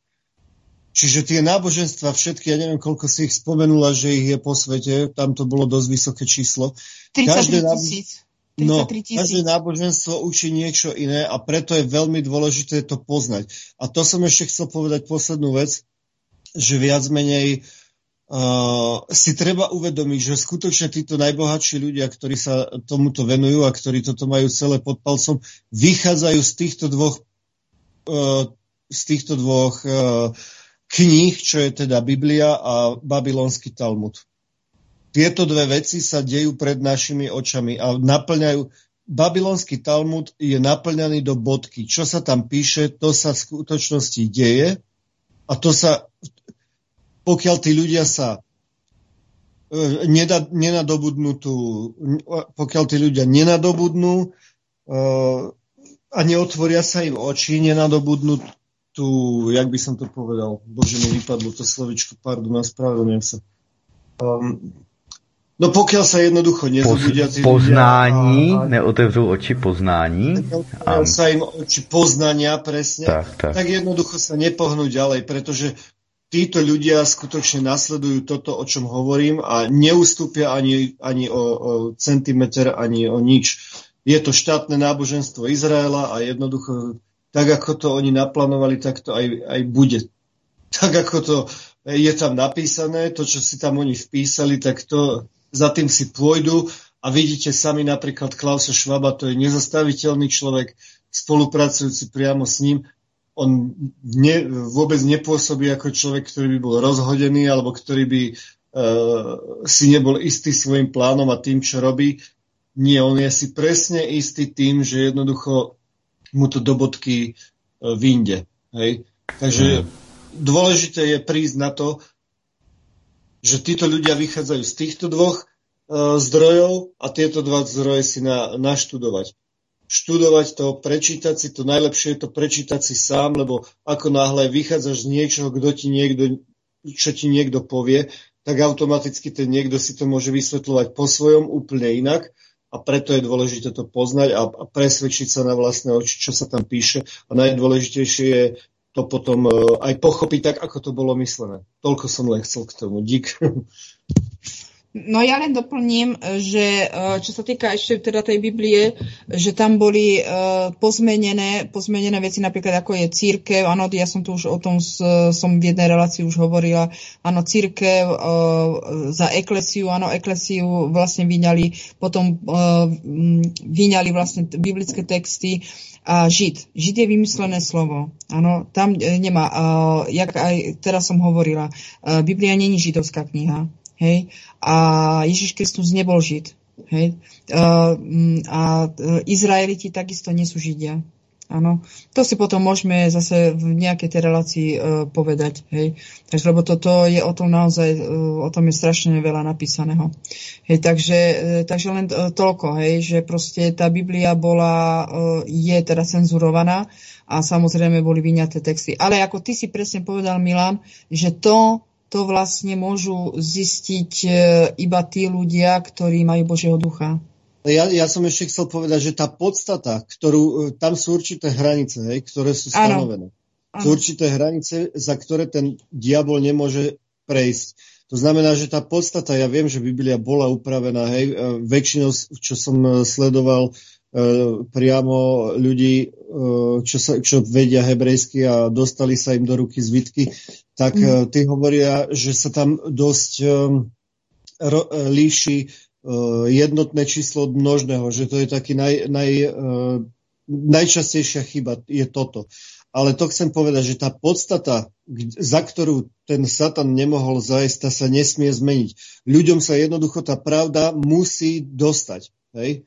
Čiže tie náboženstva všetky, ja neviem, koľko si ich spomenula, že ich je po svete, tam to bolo dosť vysoké číslo. 33 tisíc. No, každé náboženstvo učí niečo iné a preto je veľmi dôležité to poznať. A to som ešte chcel povedať poslednú vec, že viac menej uh, si treba uvedomiť, že skutočne títo najbohatší ľudia, ktorí sa tomuto venujú a ktorí toto majú celé pod palcom, vychádzajú z týchto dvoch, uh, z týchto dvoch uh, kníh, čo je teda Biblia a Babylonský Talmud tieto dve veci sa dejú pred našimi očami a naplňajú. Babylonský Talmud je naplňaný do bodky. Čo sa tam píše, to sa v skutočnosti deje a to sa, pokiaľ tí ľudia sa e, nenadobudnú tú, pokiaľ tí ľudia nenadobudnú e, a neotvoria sa im oči, nenadobudnú tú, jak by som to povedal, bože mi vypadlo to slovičko, pardon, ospravedlňujem sa. Um, No pokiaľ sa jednoducho nezobudia tí Poznání, ľudia, a, neotevřou oči poznání. A sa im oči poznania presne, tak, tak. tak jednoducho sa nepohnú ďalej, pretože títo ľudia skutočne nasledujú toto, o čom hovorím a neustúpia ani, ani o, o centimetr, ani o nič. Je to štátne náboženstvo Izraela a jednoducho tak, ako to oni naplánovali, tak to aj, aj bude. Tak, ako to je tam napísané, to, čo si tam oni vpísali, tak to za tým si pôjdu a vidíte sami napríklad Klausa Švaba, to je nezastaviteľný človek, spolupracujúci priamo s ním. On ne, vôbec nepôsobí ako človek, ktorý by bol rozhodený alebo ktorý by uh, si nebol istý svojim plánom a tým, čo robí. Nie, on je si presne istý tým, že jednoducho mu to do bodky uh, vyjde. Hej? Takže mm. dôležité je prísť na to, že títo ľudia vychádzajú z týchto dvoch uh, zdrojov a tieto dva zdroje si na, naštudovať. Študovať to, prečítať si to, najlepšie je to prečítať si sám, lebo ako náhle vychádzaš z niečoho, kto ti niekto, čo ti niekto povie, tak automaticky ten niekto si to môže vysvetľovať po svojom úplne inak a preto je dôležité to poznať a, a presvedčiť sa na vlastné oči, čo sa tam píše. A najdôležitejšie je to potom e, aj pochopiť tak, ako to bolo myslené. Toľko som len chcel k tomu. Dík. No ja len doplním, že e, čo sa týka ešte teda tej Biblie, že tam boli e, pozmenené, pozmenené veci napríklad ako je církev, áno, ja som tu už o tom som v jednej relácii už hovorila, áno, církev za eklesiu, áno, eklesiu vlastne vyňali, potom vyňali vlastne biblické texty, a žid. Žid je vymyslené slovo. Áno, tam e, nemá, jak aj teraz som hovorila, Biblia není židovská kniha. Hej? A Ježiš Kristus nebol žid. Hej? Uh, a Izraeliti takisto nie sú židia. Áno, to si potom môžeme zase v nejakej tej relácii uh, povedať, hej. Takže, lebo toto je o tom naozaj, uh, o tom je strašne veľa napísaného. Hej, takže, uh, takže len uh, toľko, hej, že proste tá Biblia bola, uh, je teda cenzurovaná a samozrejme boli vyňaté texty. Ale ako ty si presne povedal, Milan, že to, to vlastne môžu zistiť uh, iba tí ľudia, ktorí majú Božieho ducha. Ja, ja som ešte chcel povedať, že tá podstata, ktorú, tam sú určité hranice, hej, ktoré sú stanovené. Ano. Sú určité hranice, za ktoré ten diabol nemôže prejsť. To znamená, že tá podstata, ja viem, že Biblia bola upravená, hej, e, väčšinou, čo som e, sledoval, E, priamo ľudí, e, čo, sa, čo vedia hebrejsky a dostali sa im do ruky zvitky, tak mm. tí hovoria, že sa tam dosť ro, líši jednotné číslo od množného, že to je taký naj, naj, najčastejšia chyba, je toto. Ale to chcem povedať, že tá podstata, za ktorú ten Satan nemohol zajsť, tá sa nesmie zmeniť. Ľuďom sa jednoducho tá pravda musí dostať. Hej?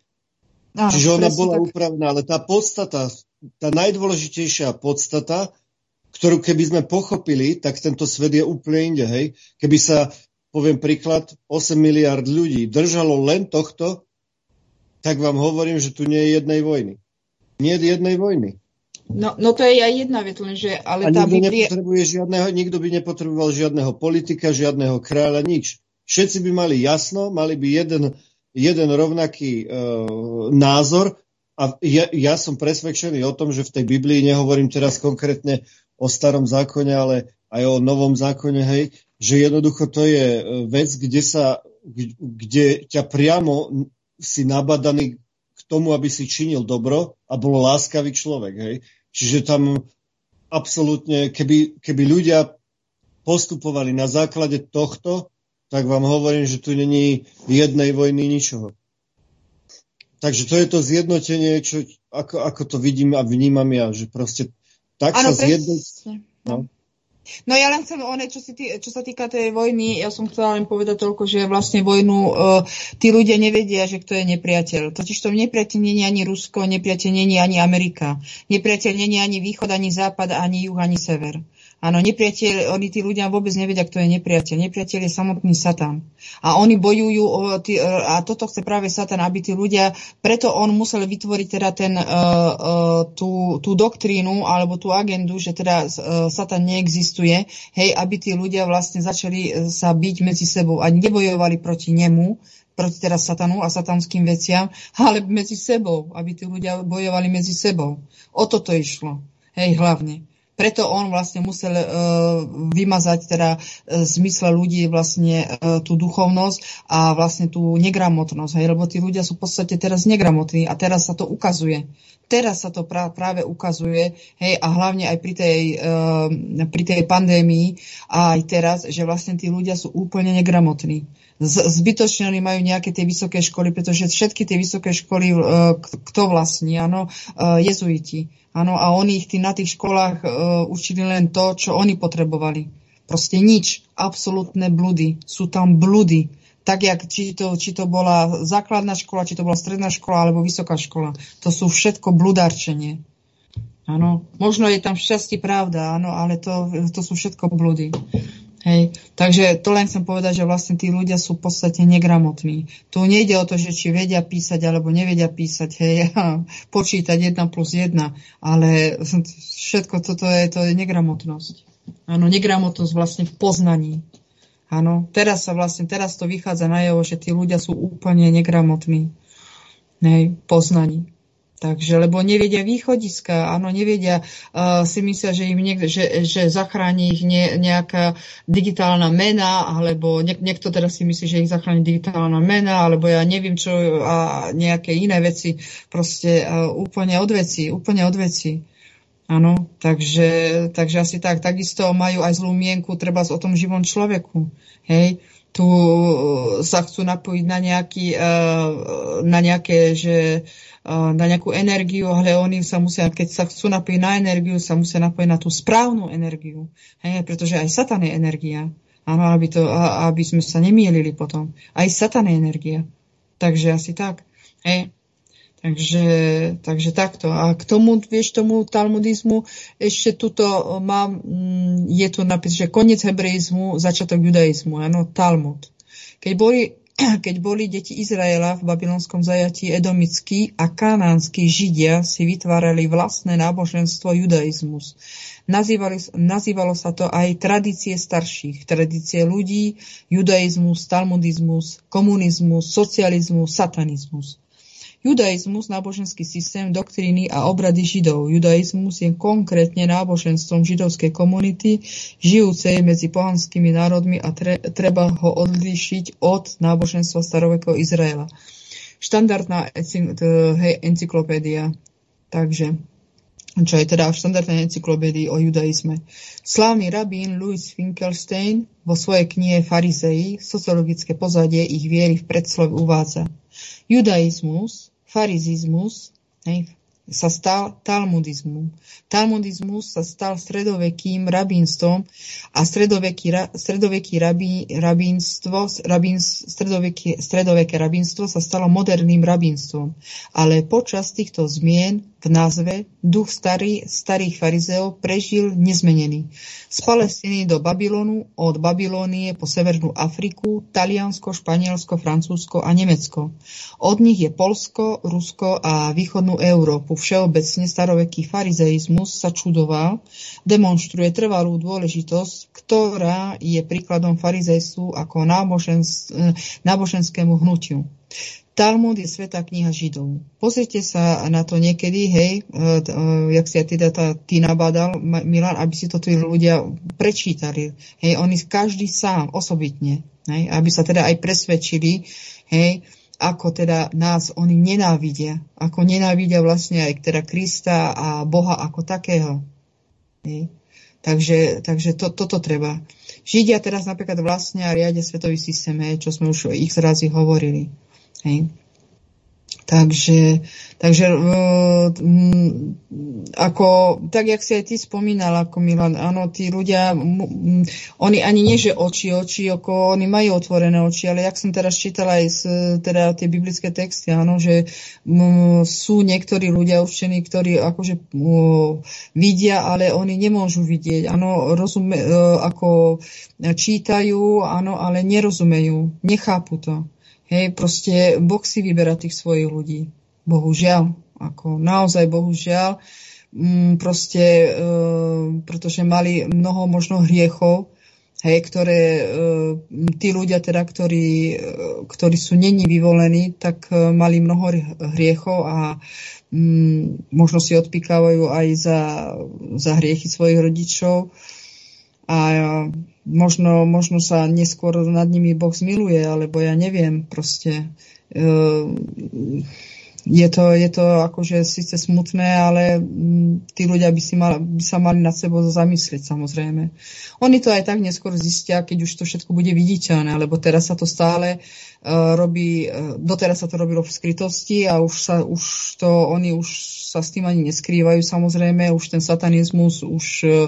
Áno, Čiže ona bola tak. upravená, ale tá podstata, tá najdôležitejšia podstata, ktorú keby sme pochopili, tak tento svet je úplne inde. Hej? Keby sa, poviem príklad, 8 miliard ľudí držalo len tohto, tak vám hovorím, že tu nie je jednej vojny. Nie je jednej vojny. No, no to je aj jedna vec, lenže... Ale A tá nikto, nepotrebuje žiadneho, nikto by nepotreboval žiadneho politika, žiadneho kráľa, nič. Všetci by mali jasno, mali by jeden jeden rovnaký uh, názor a ja, ja som presvedčený o tom, že v tej Biblii nehovorím teraz konkrétne o starom zákone, ale aj o novom zákone, hej, že jednoducho to je e, vec, kde, sa, kde ťa priamo si nabadaný k tomu, aby si činil dobro a bol láskavý človek. Hej. Čiže tam absolútne, keby, keby ľudia postupovali na základe tohto, tak vám hovorím, že tu není jednej vojny ničoho. Takže to je to zjednotenie, čo, ako, ako to vidím a vnímam ja, že proste tak ano, sa zjednotí. No. No ja len chcem, one, čo, si tý, čo sa týka tej vojny, ja som chcela len povedať toľko, že vlastne vojnu uh, tí ľudia nevedia, že kto je nepriateľ. Totiž to nepriateľ nie je ani Rusko, nepriateľ nie je ani Amerika. Nepriateľ nie je ani východ, ani západ, ani juh, ani sever. Áno, nepriateľ, oni tí ľudia vôbec nevedia, kto je nepriateľ. Nepriateľ je samotný Satan. A oni bojujú, tí, a toto chce práve Satan, aby tí ľudia, preto on musel vytvoriť teda ten, uh, uh, tú, tú doktrínu alebo tú agendu, že teda Satan neexistuje, hej, aby tí ľudia vlastne začali sa byť medzi sebou a nebojovali proti nemu, proti teda satanu a satanským veciam, ale medzi sebou, aby tí ľudia bojovali medzi sebou. O toto išlo. Hej, hlavne. Preto on vlastne musel uh, vymazať teda uh, zmysle ľudí vlastne uh, tú duchovnosť a vlastne tú negramotnosť. Hej, lebo tí ľudia sú v podstate teraz negramotní a teraz sa to ukazuje. Teraz sa to pra, práve ukazuje, hej, a hlavne aj pri tej, uh, pri tej pandémii a aj teraz, že vlastne tí ľudia sú úplne negramotní. Z, zbytočne oni majú nejaké tie vysoké školy, pretože všetky tie vysoké školy, uh, kto vlastní, áno, uh, jezuiti. Áno, a oni ich tý, na tých školách uh, učili len to, čo oni potrebovali. Proste nič. Absolútne bludy. Sú tam bludy. Tak, jak, či to, či to bola základná škola, či to bola stredná škola, alebo vysoká škola. To sú všetko bludárčenie. Áno, možno je tam šťastie pravda, áno, ale to, to sú všetko bludy. Hej. Takže to len chcem povedať, že vlastne tí ľudia sú v podstate negramotní. Tu nejde o to, že či vedia písať alebo nevedia písať, hej, počítať 1 plus 1, ale všetko toto je, to je negramotnosť. Áno, negramotnosť vlastne v poznaní. Áno, teraz sa vlastne, teraz to vychádza na jeho, že tí ľudia sú úplne negramotní. Hej, poznaní. Takže, lebo nevedia východiska, áno, nevedia, uh, si myslia, že im niekde, že, že zachráni ich ne, nejaká digitálna mena, alebo niek, niekto teraz si myslí, že ich zachráni digitálna mena, alebo ja neviem čo, a nejaké iné veci, proste uh, úplne od veci, úplne od veci. Áno, takže, takže asi tak. Takisto majú aj zlú mienku, treba o tom živom človeku. Hej, tu sa chcú napojiť na, nejaký, uh, na nejaké, že na nejakú energiu, ale oni sa musia, keď sa chcú napojiť na energiu, sa musia napojiť na tú správnu energiu. Hej, pretože aj Satan je energia. Áno, aby, to, aby sme sa nemielili potom. Aj Satan je energia. Takže asi tak. Hej. Takže, takže takto. A k tomu, vieš, tomu talmudizmu, ešte tuto mám, mm, je tu napis, že koniec hebrejizmu, začiatok judaizmu, áno, Talmud. Keď boli keď boli deti Izraela v babylonskom zajatí edomickí a kanánsky židia si vytvárali vlastné náboženstvo judaizmus. Nazývali, nazývalo sa to aj tradície starších, tradície ľudí, judaizmus, talmudizmus, komunizmus, socializmus, satanizmus. Judaizmus, náboženský systém, doktríny a obrady židov. Judaizmus je konkrétne náboženstvom židovskej komunity, žijúcej medzi pohanskými národmi a tre, treba ho odlíšiť od náboženstva starovekého Izraela. Štandardná encyklopédia. Takže čo je teda v štandardnej encyklopédii o judaizme. Slávny rabín Louis Finkelstein vo svojej knihe Farizei sociologické pozadie ich viery v predslov uvádza. Judaizmus, farizizmus, hej, sa stal talmudizmom. Talmudizmus sa stal stredovekým rabínstvom a stredoveký, stredoveký rabí, rabínstvo, rabín, stredoveký, stredoveké rabínstvo sa stalo moderným rabínstvom. Ale počas týchto zmien v názve duch starý, starých farizeov prežil nezmenený. Z Palestíny do Babylonu, od Babylónie po Severnú Afriku, Taliansko, Španielsko, Francúzsko a Nemecko. Od nich je Polsko, Rusko a východnú Európu. Všeobecne staroveký farizeizmus sa čudoval, demonstruje trvalú dôležitosť, ktorá je príkladom farizejstvu ako náboženskému hnutiu. Talmud je svetá kniha Židov. Pozrite sa na to niekedy, hej, e, e, jak si aj teda tá, ty nabádal, Milan, aby si to tí ľudia prečítali. Hej, oni každý sám, osobitne, hej, aby sa teda aj presvedčili, hej, ako teda nás oni nenávidia. Ako nenávidia vlastne aj teda Krista a Boha ako takého. Hej. Takže, takže to, toto treba. Židia teraz napríklad vlastne a riadia svetový systém, čo sme už x razy hovorili. Hej. Takže, takže uh, ako, tak jak si aj ty spomínal, ako Milan, áno, tí ľudia, m, oni ani nie, že oči, oči, ako oni majú otvorené oči, ale jak som teraz čítala aj z, teda tie biblické texty, áno, že m, sú niektorí ľudia určení, ktorí akože m, vidia, ale oni nemôžu vidieť, áno, rozume, uh, ako čítajú, áno, ale nerozumejú, nechápu to. Hej, proste Boh si vyberá tých svojich ľudí. Bohužiaľ. Ako naozaj bohužiaľ. Mm, proste, e, pretože mali mnoho možno hriechov, hej, ktoré e, tí ľudia teda, ktorí, e, ktorí sú není vyvolení, tak e, mali mnoho hriechov a mm, možno si odpikávajú aj za, za hriechy svojich rodičov. A možno, možno sa neskôr nad nimi Boh zmiluje, alebo ja neviem, proste. E, je to, je to akože síce smutné, ale mm, tí ľudia by, si mal, by sa mali nad sebou zamyslieť samozrejme. Oni to aj tak neskôr zistia, keď už to všetko bude viditeľné, lebo teraz sa to stále uh, robí, uh, doteraz sa to robilo v skrytosti a už, sa, už to, oni už sa s tým ani neskrývajú samozrejme, už ten satanizmus už uh,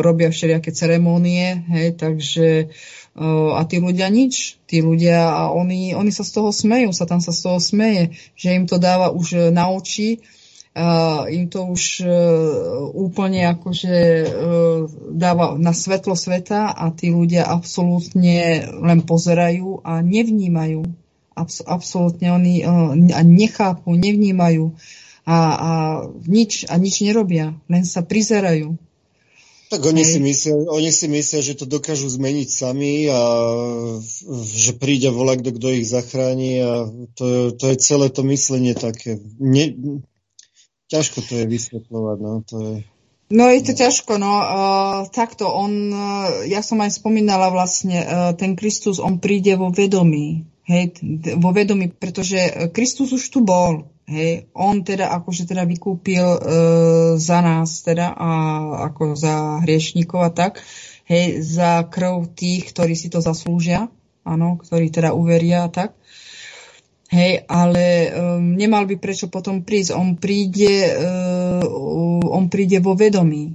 robia všelijaké ceremónie, hej, takže a tí ľudia nič. Tí ľudia, a oni, oni sa z toho smejú, sa tam sa z toho smeje, že im to dáva už na oči, uh, im to už uh, úplne akože uh, dáva na svetlo sveta a tí ľudia absolútne len pozerajú a nevnímajú. Abs- absolútne oni uh, nechápu, nevnímajú a, a, nič, a nič nerobia, len sa prizerajú. Tak oni si, myslia, oni si myslia, že to dokážu zmeniť sami a že príde volak, kto, ich zachráni a to, to je celé to myslenie také. Ne, ťažko to je vysvetľovať. No, to je... No je to no. ťažko, no uh, takto on, uh, ja som aj spomínala vlastne, uh, ten Kristus, on príde vo vedomí, hej, vo vedomí, pretože Kristus už tu bol, Hej, on teda akože teda vykúpil e, za nás teda a ako za hriešníkov a tak, hej, za krv tých, ktorí si to zaslúžia, áno, ktorí teda uveria a tak. Hej, ale um, nemal by prečo potom prísť. On príde, uh, on príde vo vedomí.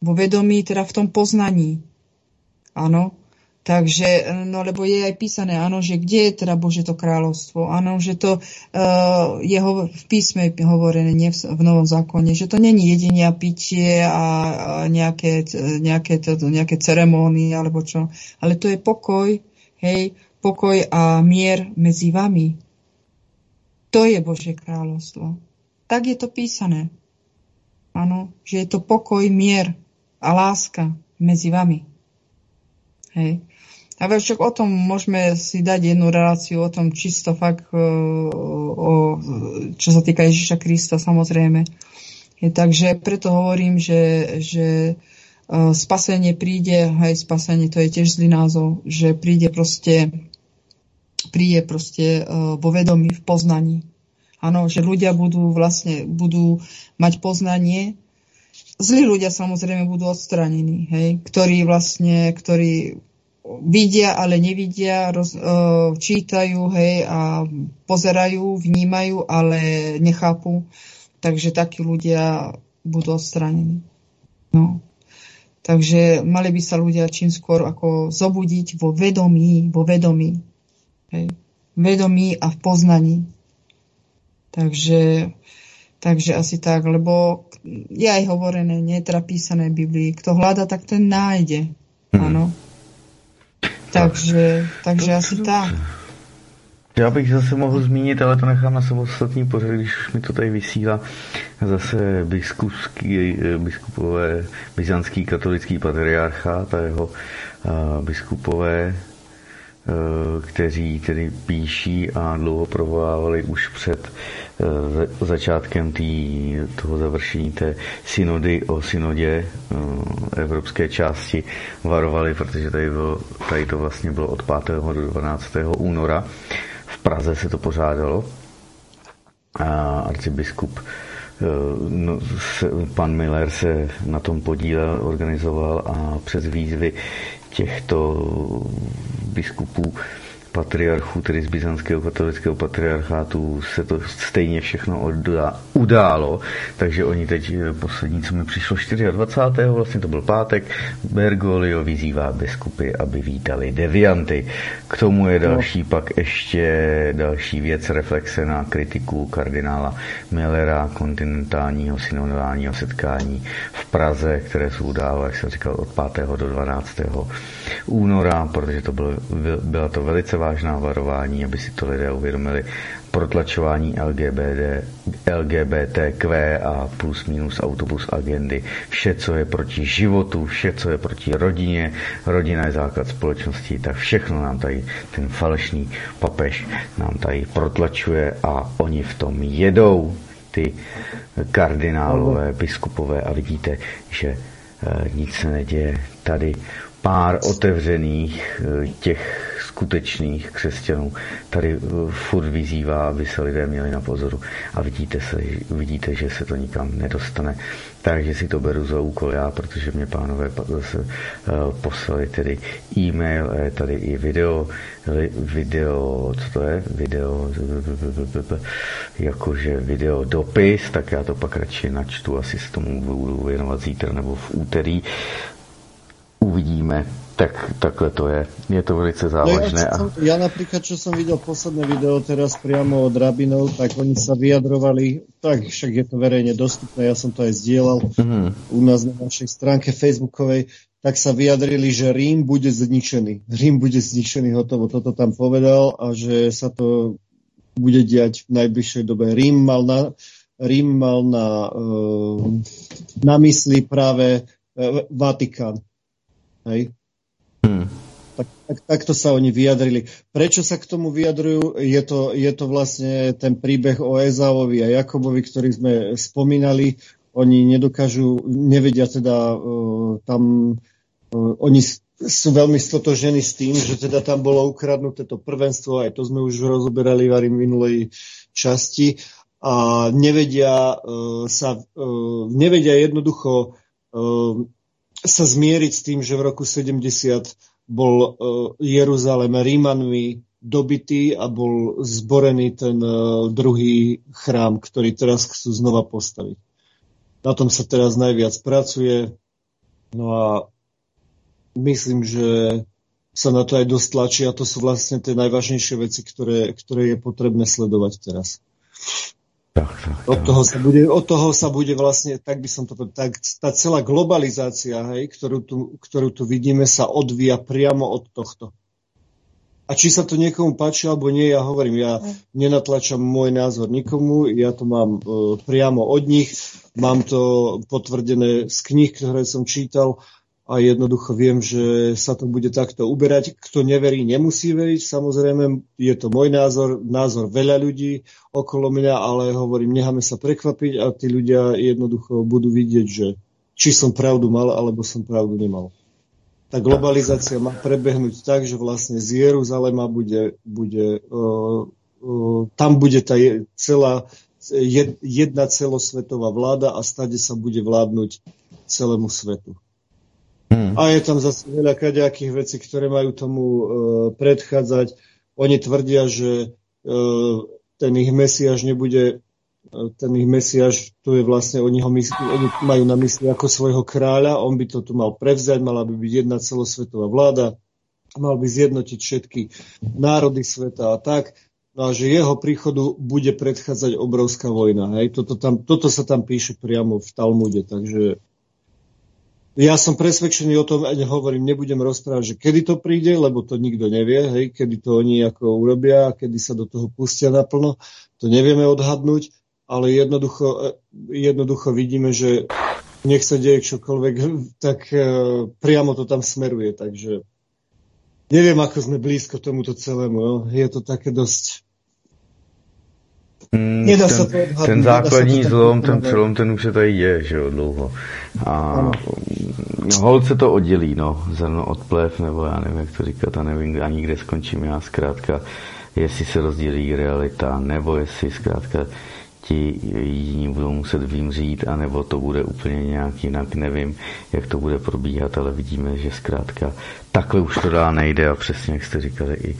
Vo vedomí, teda v tom poznaní. Áno. Takže, no lebo je aj písané, áno, že kde je teda Bože to kráľovstvo, áno, že to uh, je ho, v písme hovorené, nie v, v Novom zákone, že to není jedenie a pitie a, a nejaké, nejaké, to, nejaké ceremónie alebo čo, ale to je pokoj, hej, pokoj a mier medzi vami. To je Bože kráľovstvo. Tak je to písané. Áno, že je to pokoj, mier a láska medzi vami. Hej. Ale však o tom môžeme si dať jednu reláciu o tom čisto fakt, o, o, čo sa týka Ježiša Krista samozrejme. Takže preto hovorím, že, že spasenie príde, hej, spasenie to je tiež zlý názov, že príde proste príde proste vo vedomí, v poznaní. Áno, že ľudia budú vlastne, budú mať poznanie. Zlí ľudia samozrejme budú odstranení, hej, ktorí vlastne, ktorí vidia, ale nevidia, roz, uh, čítajú, hej, a pozerajú, vnímajú, ale nechápu. Takže takí ľudia budú odstranení. No. Takže mali by sa ľudia čím skôr ako zobudiť vo vedomí, vo vedomí. Hej. Vedomí a v poznaní. Takže, takže asi tak, lebo je aj hovorené, nie je teda písané v Biblii. Kto hľada, tak ten nájde. Mhm. Áno. Hmm. Takže, takže asi tak. Já bych zase mohl zmínit, ale to nechám na samostatný pořad, když už mi to tady vysílá, zase biskupský, biskupové, byzantský katolický patriarchát a jeho a biskupové. Eh, kteří tedy píší a dlouho provolávali už před eh, začátkem tý, toho završení té synody o synodě eh, evropské části varovali, protože tady, bylo, tady to vlastně bylo od 5. do 12. února. V Praze se to pořádalo a arcibiskup no, pan Miller se na tom podílel, organizoval a přes výzvy těchto biskupů patriarchů, tedy z byzantského katolického patriarchátu, se to stejně všechno událo, takže oni teď eh, poslední, co mi přišlo 24. vlastně to byl pátek, Bergoglio vyzývá biskupy, aby vítali devianty. K tomu je další no. pak ještě další věc, reflexe na kritiku kardinála Millera, kontinentálního synodálního setkání v Praze, které se událo, jak jsem říkal, od 5. do 12. února, protože to bylo, byla to velice vážná varování, aby si to lidé uvědomili. Protlačování LGBT, LGBTQ a plus minus autobus agendy. Vše, co je proti životu, vše, co je proti rodině, rodina je základ společnosti, tak všechno nám tady ten falešný papež nám tady protlačuje a oni v tom jedou, ty kardinálové, biskupové a vidíte, že e, nic se neděje. Tady pár otevřených e, těch skutečných křesťanů tady eh, furt vyzývá, aby se lidé měli na pozoru a vidíte, se, vidíte, že se to nikam nedostane. Takže si to beru za úkol já, protože mě pánové zase poslali tedy e-mail, je tady i video, video, co to je? Video, jakože video dopis, tak já to pak radši načtu, asi se tomu budu věnovat zítra nebo v úterý. Uvidíme, tak takhle to je. Je to velice závažné. No ja, ja napríklad, čo som videl posledné video teraz priamo od rabinov, tak oni sa vyjadrovali, tak však je to verejne dostupné, ja som to aj zdieľal mm-hmm. u nás na našej stránke facebookovej, tak sa vyjadrili, že Rím bude zničený. Rím bude zničený, hotovo. Toto tam povedal a že sa to bude diať v najbližšej dobe. Rím mal na, Rím mal na, uh, na mysli práve uh, Vatikán. Hej? Hmm. Tak, tak, takto sa oni vyjadrili. Prečo sa k tomu vyjadrujú? Je to, je to vlastne ten príbeh o Ezávovi a Jakobovi, ktorý sme spomínali. Oni nedokážu, nevedia teda uh, tam, uh, oni sú veľmi stotožení s tým, že teda tam bolo ukradnuté to prvenstvo, aj to sme už rozoberali v minulej časti a nevedia uh, sa, uh, nevedia jednoducho uh, sa zmieriť s tým, že v roku 70 bol uh, Jeruzalem Rímanmi dobitý a bol zborený ten uh, druhý chrám, ktorý teraz chcú znova postaviť. Na tom sa teraz najviac pracuje. No a myslím, že sa na to aj dosť tlačí a to sú vlastne tie najvážnejšie veci, ktoré, ktoré je potrebné sledovať teraz. Tak, tak, tak. Od, toho sa bude, od toho sa bude vlastne, tak by som to povedal, tak tá celá globalizácia, hej, ktorú, tu, ktorú tu vidíme, sa odvíja priamo od tohto. A či sa to niekomu páči alebo nie, ja hovorím, ja nenatlačam môj názor nikomu, ja to mám e, priamo od nich, mám to potvrdené z knih, ktoré som čítal a jednoducho viem, že sa to bude takto uberať. Kto neverí, nemusí veriť. Samozrejme, je to môj názor, názor veľa ľudí okolo mňa, ale hovorím, necháme sa prekvapiť a tí ľudia jednoducho budú vidieť, že či som pravdu mal, alebo som pravdu nemal. Tá globalizácia má prebehnúť tak, že vlastne z Jeruzalema bude, bude uh, uh, tam bude tá celá jedna celosvetová vláda a stade sa bude vládnuť celému svetu. Hmm. A je tam zase veľa kadejakých vecí, ktoré majú tomu uh, predchádzať. Oni tvrdia, že uh, ten ich mesiaž nebude uh, ten ich mesiaž, tu je vlastne, oni ho mysli, oni majú na mysli ako svojho kráľa, on by to tu mal prevziať, mala by byť jedna celosvetová vláda, mal by zjednotiť všetky národy sveta a tak. No a že jeho príchodu bude predchádzať obrovská vojna. Hej? Toto, tam, toto sa tam píše priamo v Talmude, takže ja som presvedčený o tom, ani hovorím, nebudem rozprávať, že kedy to príde, lebo to nikto nevie, hej, kedy to oni ako urobia, kedy sa do toho pustia naplno, to nevieme odhadnúť, ale jednoducho, e, jednoducho vidíme, že nech sa deje čokoľvek, tak uh, priamo to tam smeruje, takže neviem, ako sme blízko tomuto celému, jo. je to také dosť Mm, Nedá ten, sa to. Ten základní zlom, ten přelom, ten už se tady je, že jo, dlouho. A se to oddělí, no, zrno od plev, nebo já nevím, jak to říkat, a nevím ani kde skončím já, zkrátka, jestli se rozdělí realita, nebo jestli zkrátka ti jiní budou muset vymřít, anebo to bude úplně nějak jinak, nevím, jak to bude probíhat, ale vidíme, že zkrátka takhle už to dál nejde a přesně, jak jste říkali, i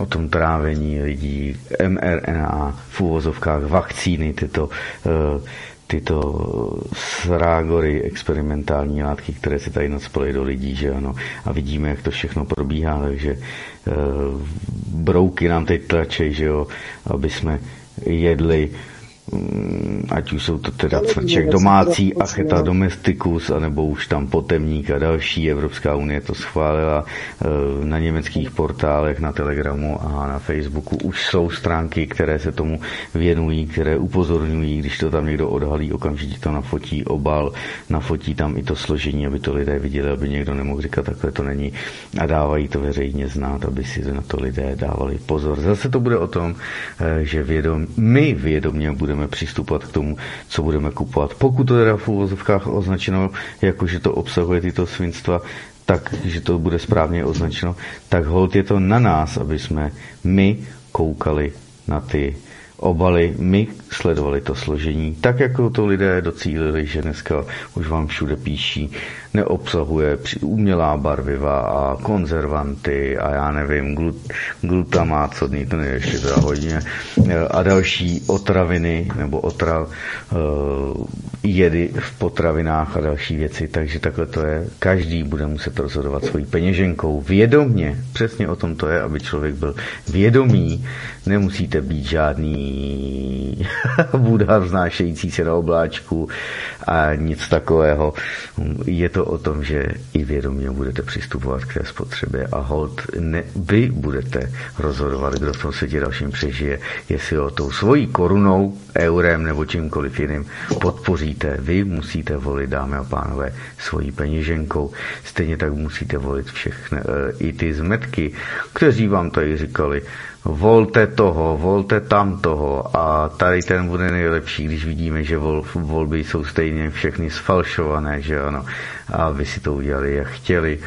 o tom trávení lidí, mRNA v úvozovkách, vakcíny, tyto uh, tyto srágory, experimentální látky, které se tady nacpaly do lidí, že ano. A vidíme, jak to všechno probíhá, takže e, brouky nám teď tlačí, že jo, aby jsme jedli ať už jsou to teda cvrček domácí, acheta domesticus, anebo už tam potemník a další. Evropská unie to schválila eh, na německých portálech, na Telegramu a na Facebooku. Už jsou stránky, které se tomu věnují, které upozorňují, když to tam někdo odhalí, okamžitě to nafotí obal, nafotí tam i to složení, aby to lidé viděli, aby někdo nemohl říkat, takhle to není a dávají to veřejně znát, aby si na to lidé dávali pozor. Zase to bude o tom, eh, že vědom, my vědomě budeme budeme přistupovat k tomu, co budeme kupovat. Pokud to teda v úvozovkách označeno, jako že to obsahuje tyto svinstva, tak, že to bude správně označeno, tak hold je to na nás, aby jsme my koukali na ty obaly, my sledovali to složení, tak jako to lidé docílili, že dneska už vám všude píší, neobsahuje umělá barviva a konzervanty a já nevím, glut, glutamát, co to je ještě teda hodně, a další otraviny nebo otrav, uh, jedy v potravinách a další věci, takže takhle to je. Každý bude muset rozhodovat svojí peněženkou vědomně, přesně o tom to je, aby člověk byl vědomý, nemusíte být žádný Buddha vznášející se na obláčku a nic takového. Je to o tom, že i vědomě budete přistupovat k té spotřebě a hold ne, vy budete rozhodovat, kdo v tom světě dalším přežije, jestli ho tou svojí korunou, eurem nebo čímkoliv jiným podpoříte. Vy musíte volit, dámy a pánové, svojí peněženkou. Stejně tak musíte volit všechny, eh, i ty zmetky, kteří vám tady říkali, volte toho, volte tam toho a tady ten bude nejlepší, když vidíme, že vol, volby jsou stejně všechny sfalšované, že ano, a vy si to udělali, jak chtěli.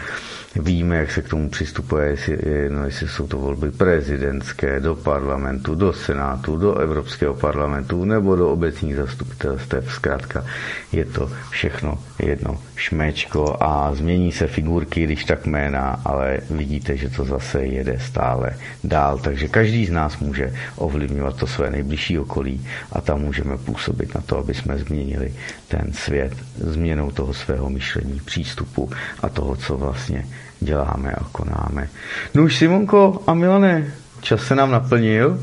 Víme, jak se k tomu přistupuje, jestli, no, jestli jsou to volby prezidentské, do parlamentu, do senátu, do Evropského parlamentu nebo do obecních zastupitelstv. Zkrátka je to všechno jedno šmečko a změní se figurky, když tak jména, ale vidíte, že to zase jede stále dál. Takže každý z nás může ovlivňovat to své nejbližší okolí a tam můžeme působit na to, aby jsme změnili ten svět změnou toho svého myšlení, přístupu a toho, co vlastně děláme a konáme. No už Simonko a Milane, čas se nám naplnil,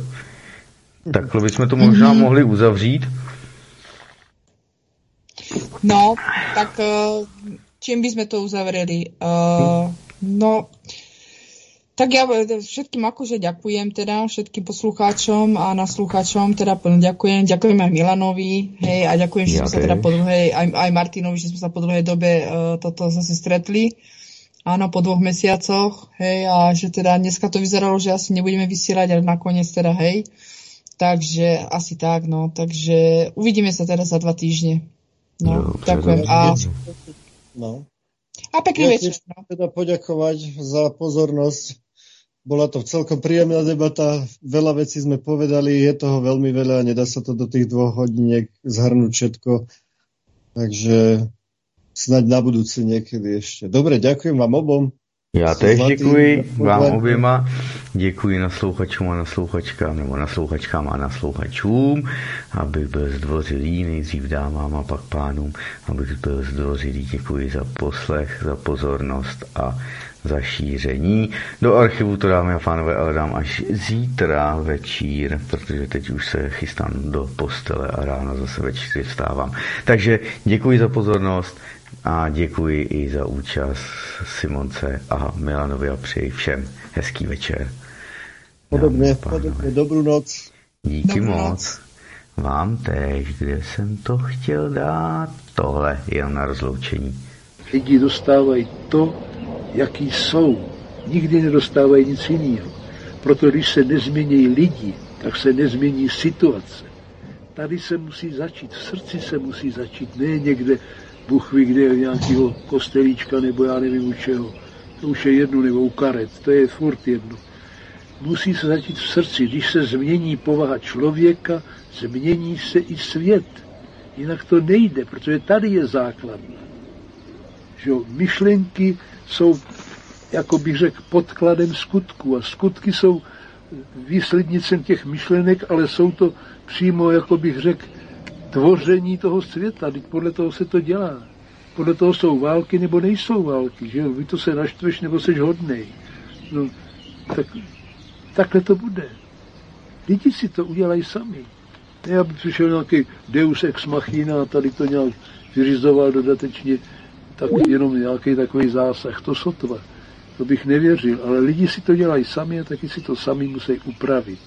takhle bychom to možná mm-hmm. mohli uzavřít. No, tak čím by sme to uzavreli? Uh, no, Tak ja všetkým akože ďakujem teda, všetkým poslucháčom a naslúchačom teda plne ďakujem. Ďakujem aj Milanovi, hej, a ďakujem, že sme sa teda po druhej, aj, aj Martinovi, že sme sa po druhej dobe uh, toto zase stretli. Áno, po dvoch mesiacoch, hej, a že teda dneska to vyzeralo, že asi nebudeme vysielať, ale nakoniec teda, hej. Takže asi tak, no, takže uvidíme sa teda za dva týždne. No, no ďakujem. A... No. A pekný ja večer. Teda poďakovať za pozornosť bola to celkom príjemná debata, veľa vecí sme povedali, je toho veľmi veľa, nedá sa to do tých dvoch hodiniek zhrnúť všetko. Takže snaď na budúci niekedy ešte. Dobre, ďakujem vám obom. Já tež děkuji vám oběma, děkuji naslouchačům a naslouchačkám, nebo naslouchačkám a naslouchačům, abych byl zdvořilý, nejdřív dámám a pak pánům, abych byl zdvořilý. Děkuji za poslech, za pozornost a za šíření. Do archivu to dáme a pánové, ale dám až zítra večír, protože teď už se chystám do postele a ráno zase večer vstávám. Takže děkuji za pozornost a děkuji i za účast Simonce a Milanovi a přeji všem hezký večer. Podobně, podobně, dobrou noc. Díky dobrou moc. Noc. Vám též, kde jsem to chtěl dát, tohle jen na rozloučení. Lidi dostávají to, jaký jsou. Nikdy nedostávají nic jiného. Proto když se nezmění lidi, tak se nezmění situace. Tady se musí začít, v srdci se musí začít, ne někde, Bůh ví, kde nějakého kostelíčka nebo já nevím u čeho. To už je jedno, nebo u karet, to je furt jedno. Musí se začít v srdci. Když se změní povaha člověka, změní se i svět. Jinak to nejde, protože tady je základna. Že myšlenky jsou, jako bych řekl, podkladem skutku a skutky jsou výslednicem těch myšlenek, ale jsou to přímo, jako bych řekl, tvoření toho světa. Teď podle toho se to dělá. Podle toho jsou války nebo nejsou války. Že jo? Vy to se naštveš nebo seš hodnej. No, tak, takhle to bude. Lidi si to udělají sami. Ne, aby přišel nějaký deus ex machina a tady to nějak vyřizoval dodatečně tak jenom nějaký takový zásah, to sotva. To bych nevěřil, ale lidi si to dělají sami a taky si to sami musí upravit.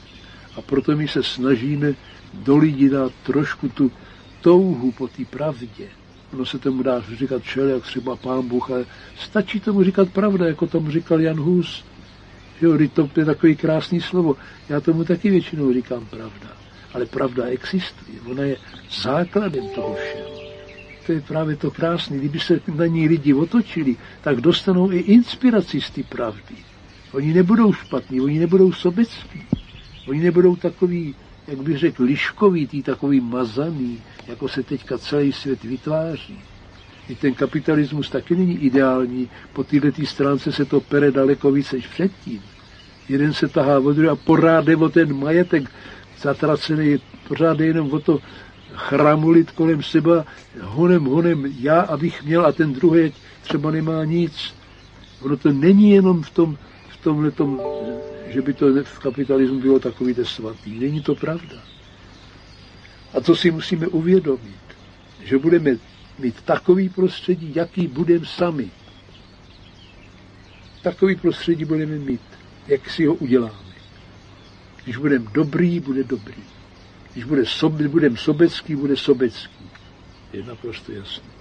A proto my se snažíme do lidí dát trošku tu touhu po té pravdě. Ono se tomu dá říkat jak třeba pán Bůh, ale stačí tomu říkat pravda, jako tomu říkal Jan Hus. Jo, to je takový krásný slovo. Já tomu taky většinou říkám pravda. Ale pravda existuje, ona je základem toho všeho to je právě to krásné. Kdyby se na ní lidi otočili, tak dostanou i inspiraci z té pravdy. Oni nebudou špatní, oni nebudou sobecký. Oni nebudou takový, jak bych řekl, liškový, tý takový mazaný, jako se teďka celý svět vytváří. I ten kapitalismus taky není ideální, po této stránce se to pere daleko více než předtím. Jeden se tahá o a pořád o ten majetek zatracený, pořád jenom o to, chramulit kolem seba honem, honem já, abych měl a ten druhý třeba nemá nic. Ono to není jenom v tom, v tomhle tom, že by to v kapitalismu bylo takový svatý. Není to pravda. A to si musíme uvědomit, že budeme mít takový prostředí, jaký budeme sami. Takový prostředí budeme mít, jak si ho uděláme. Když budeme dobrý, bude dobrý. Když budeme sobecký, bude sobecký. Je naprosto jasné.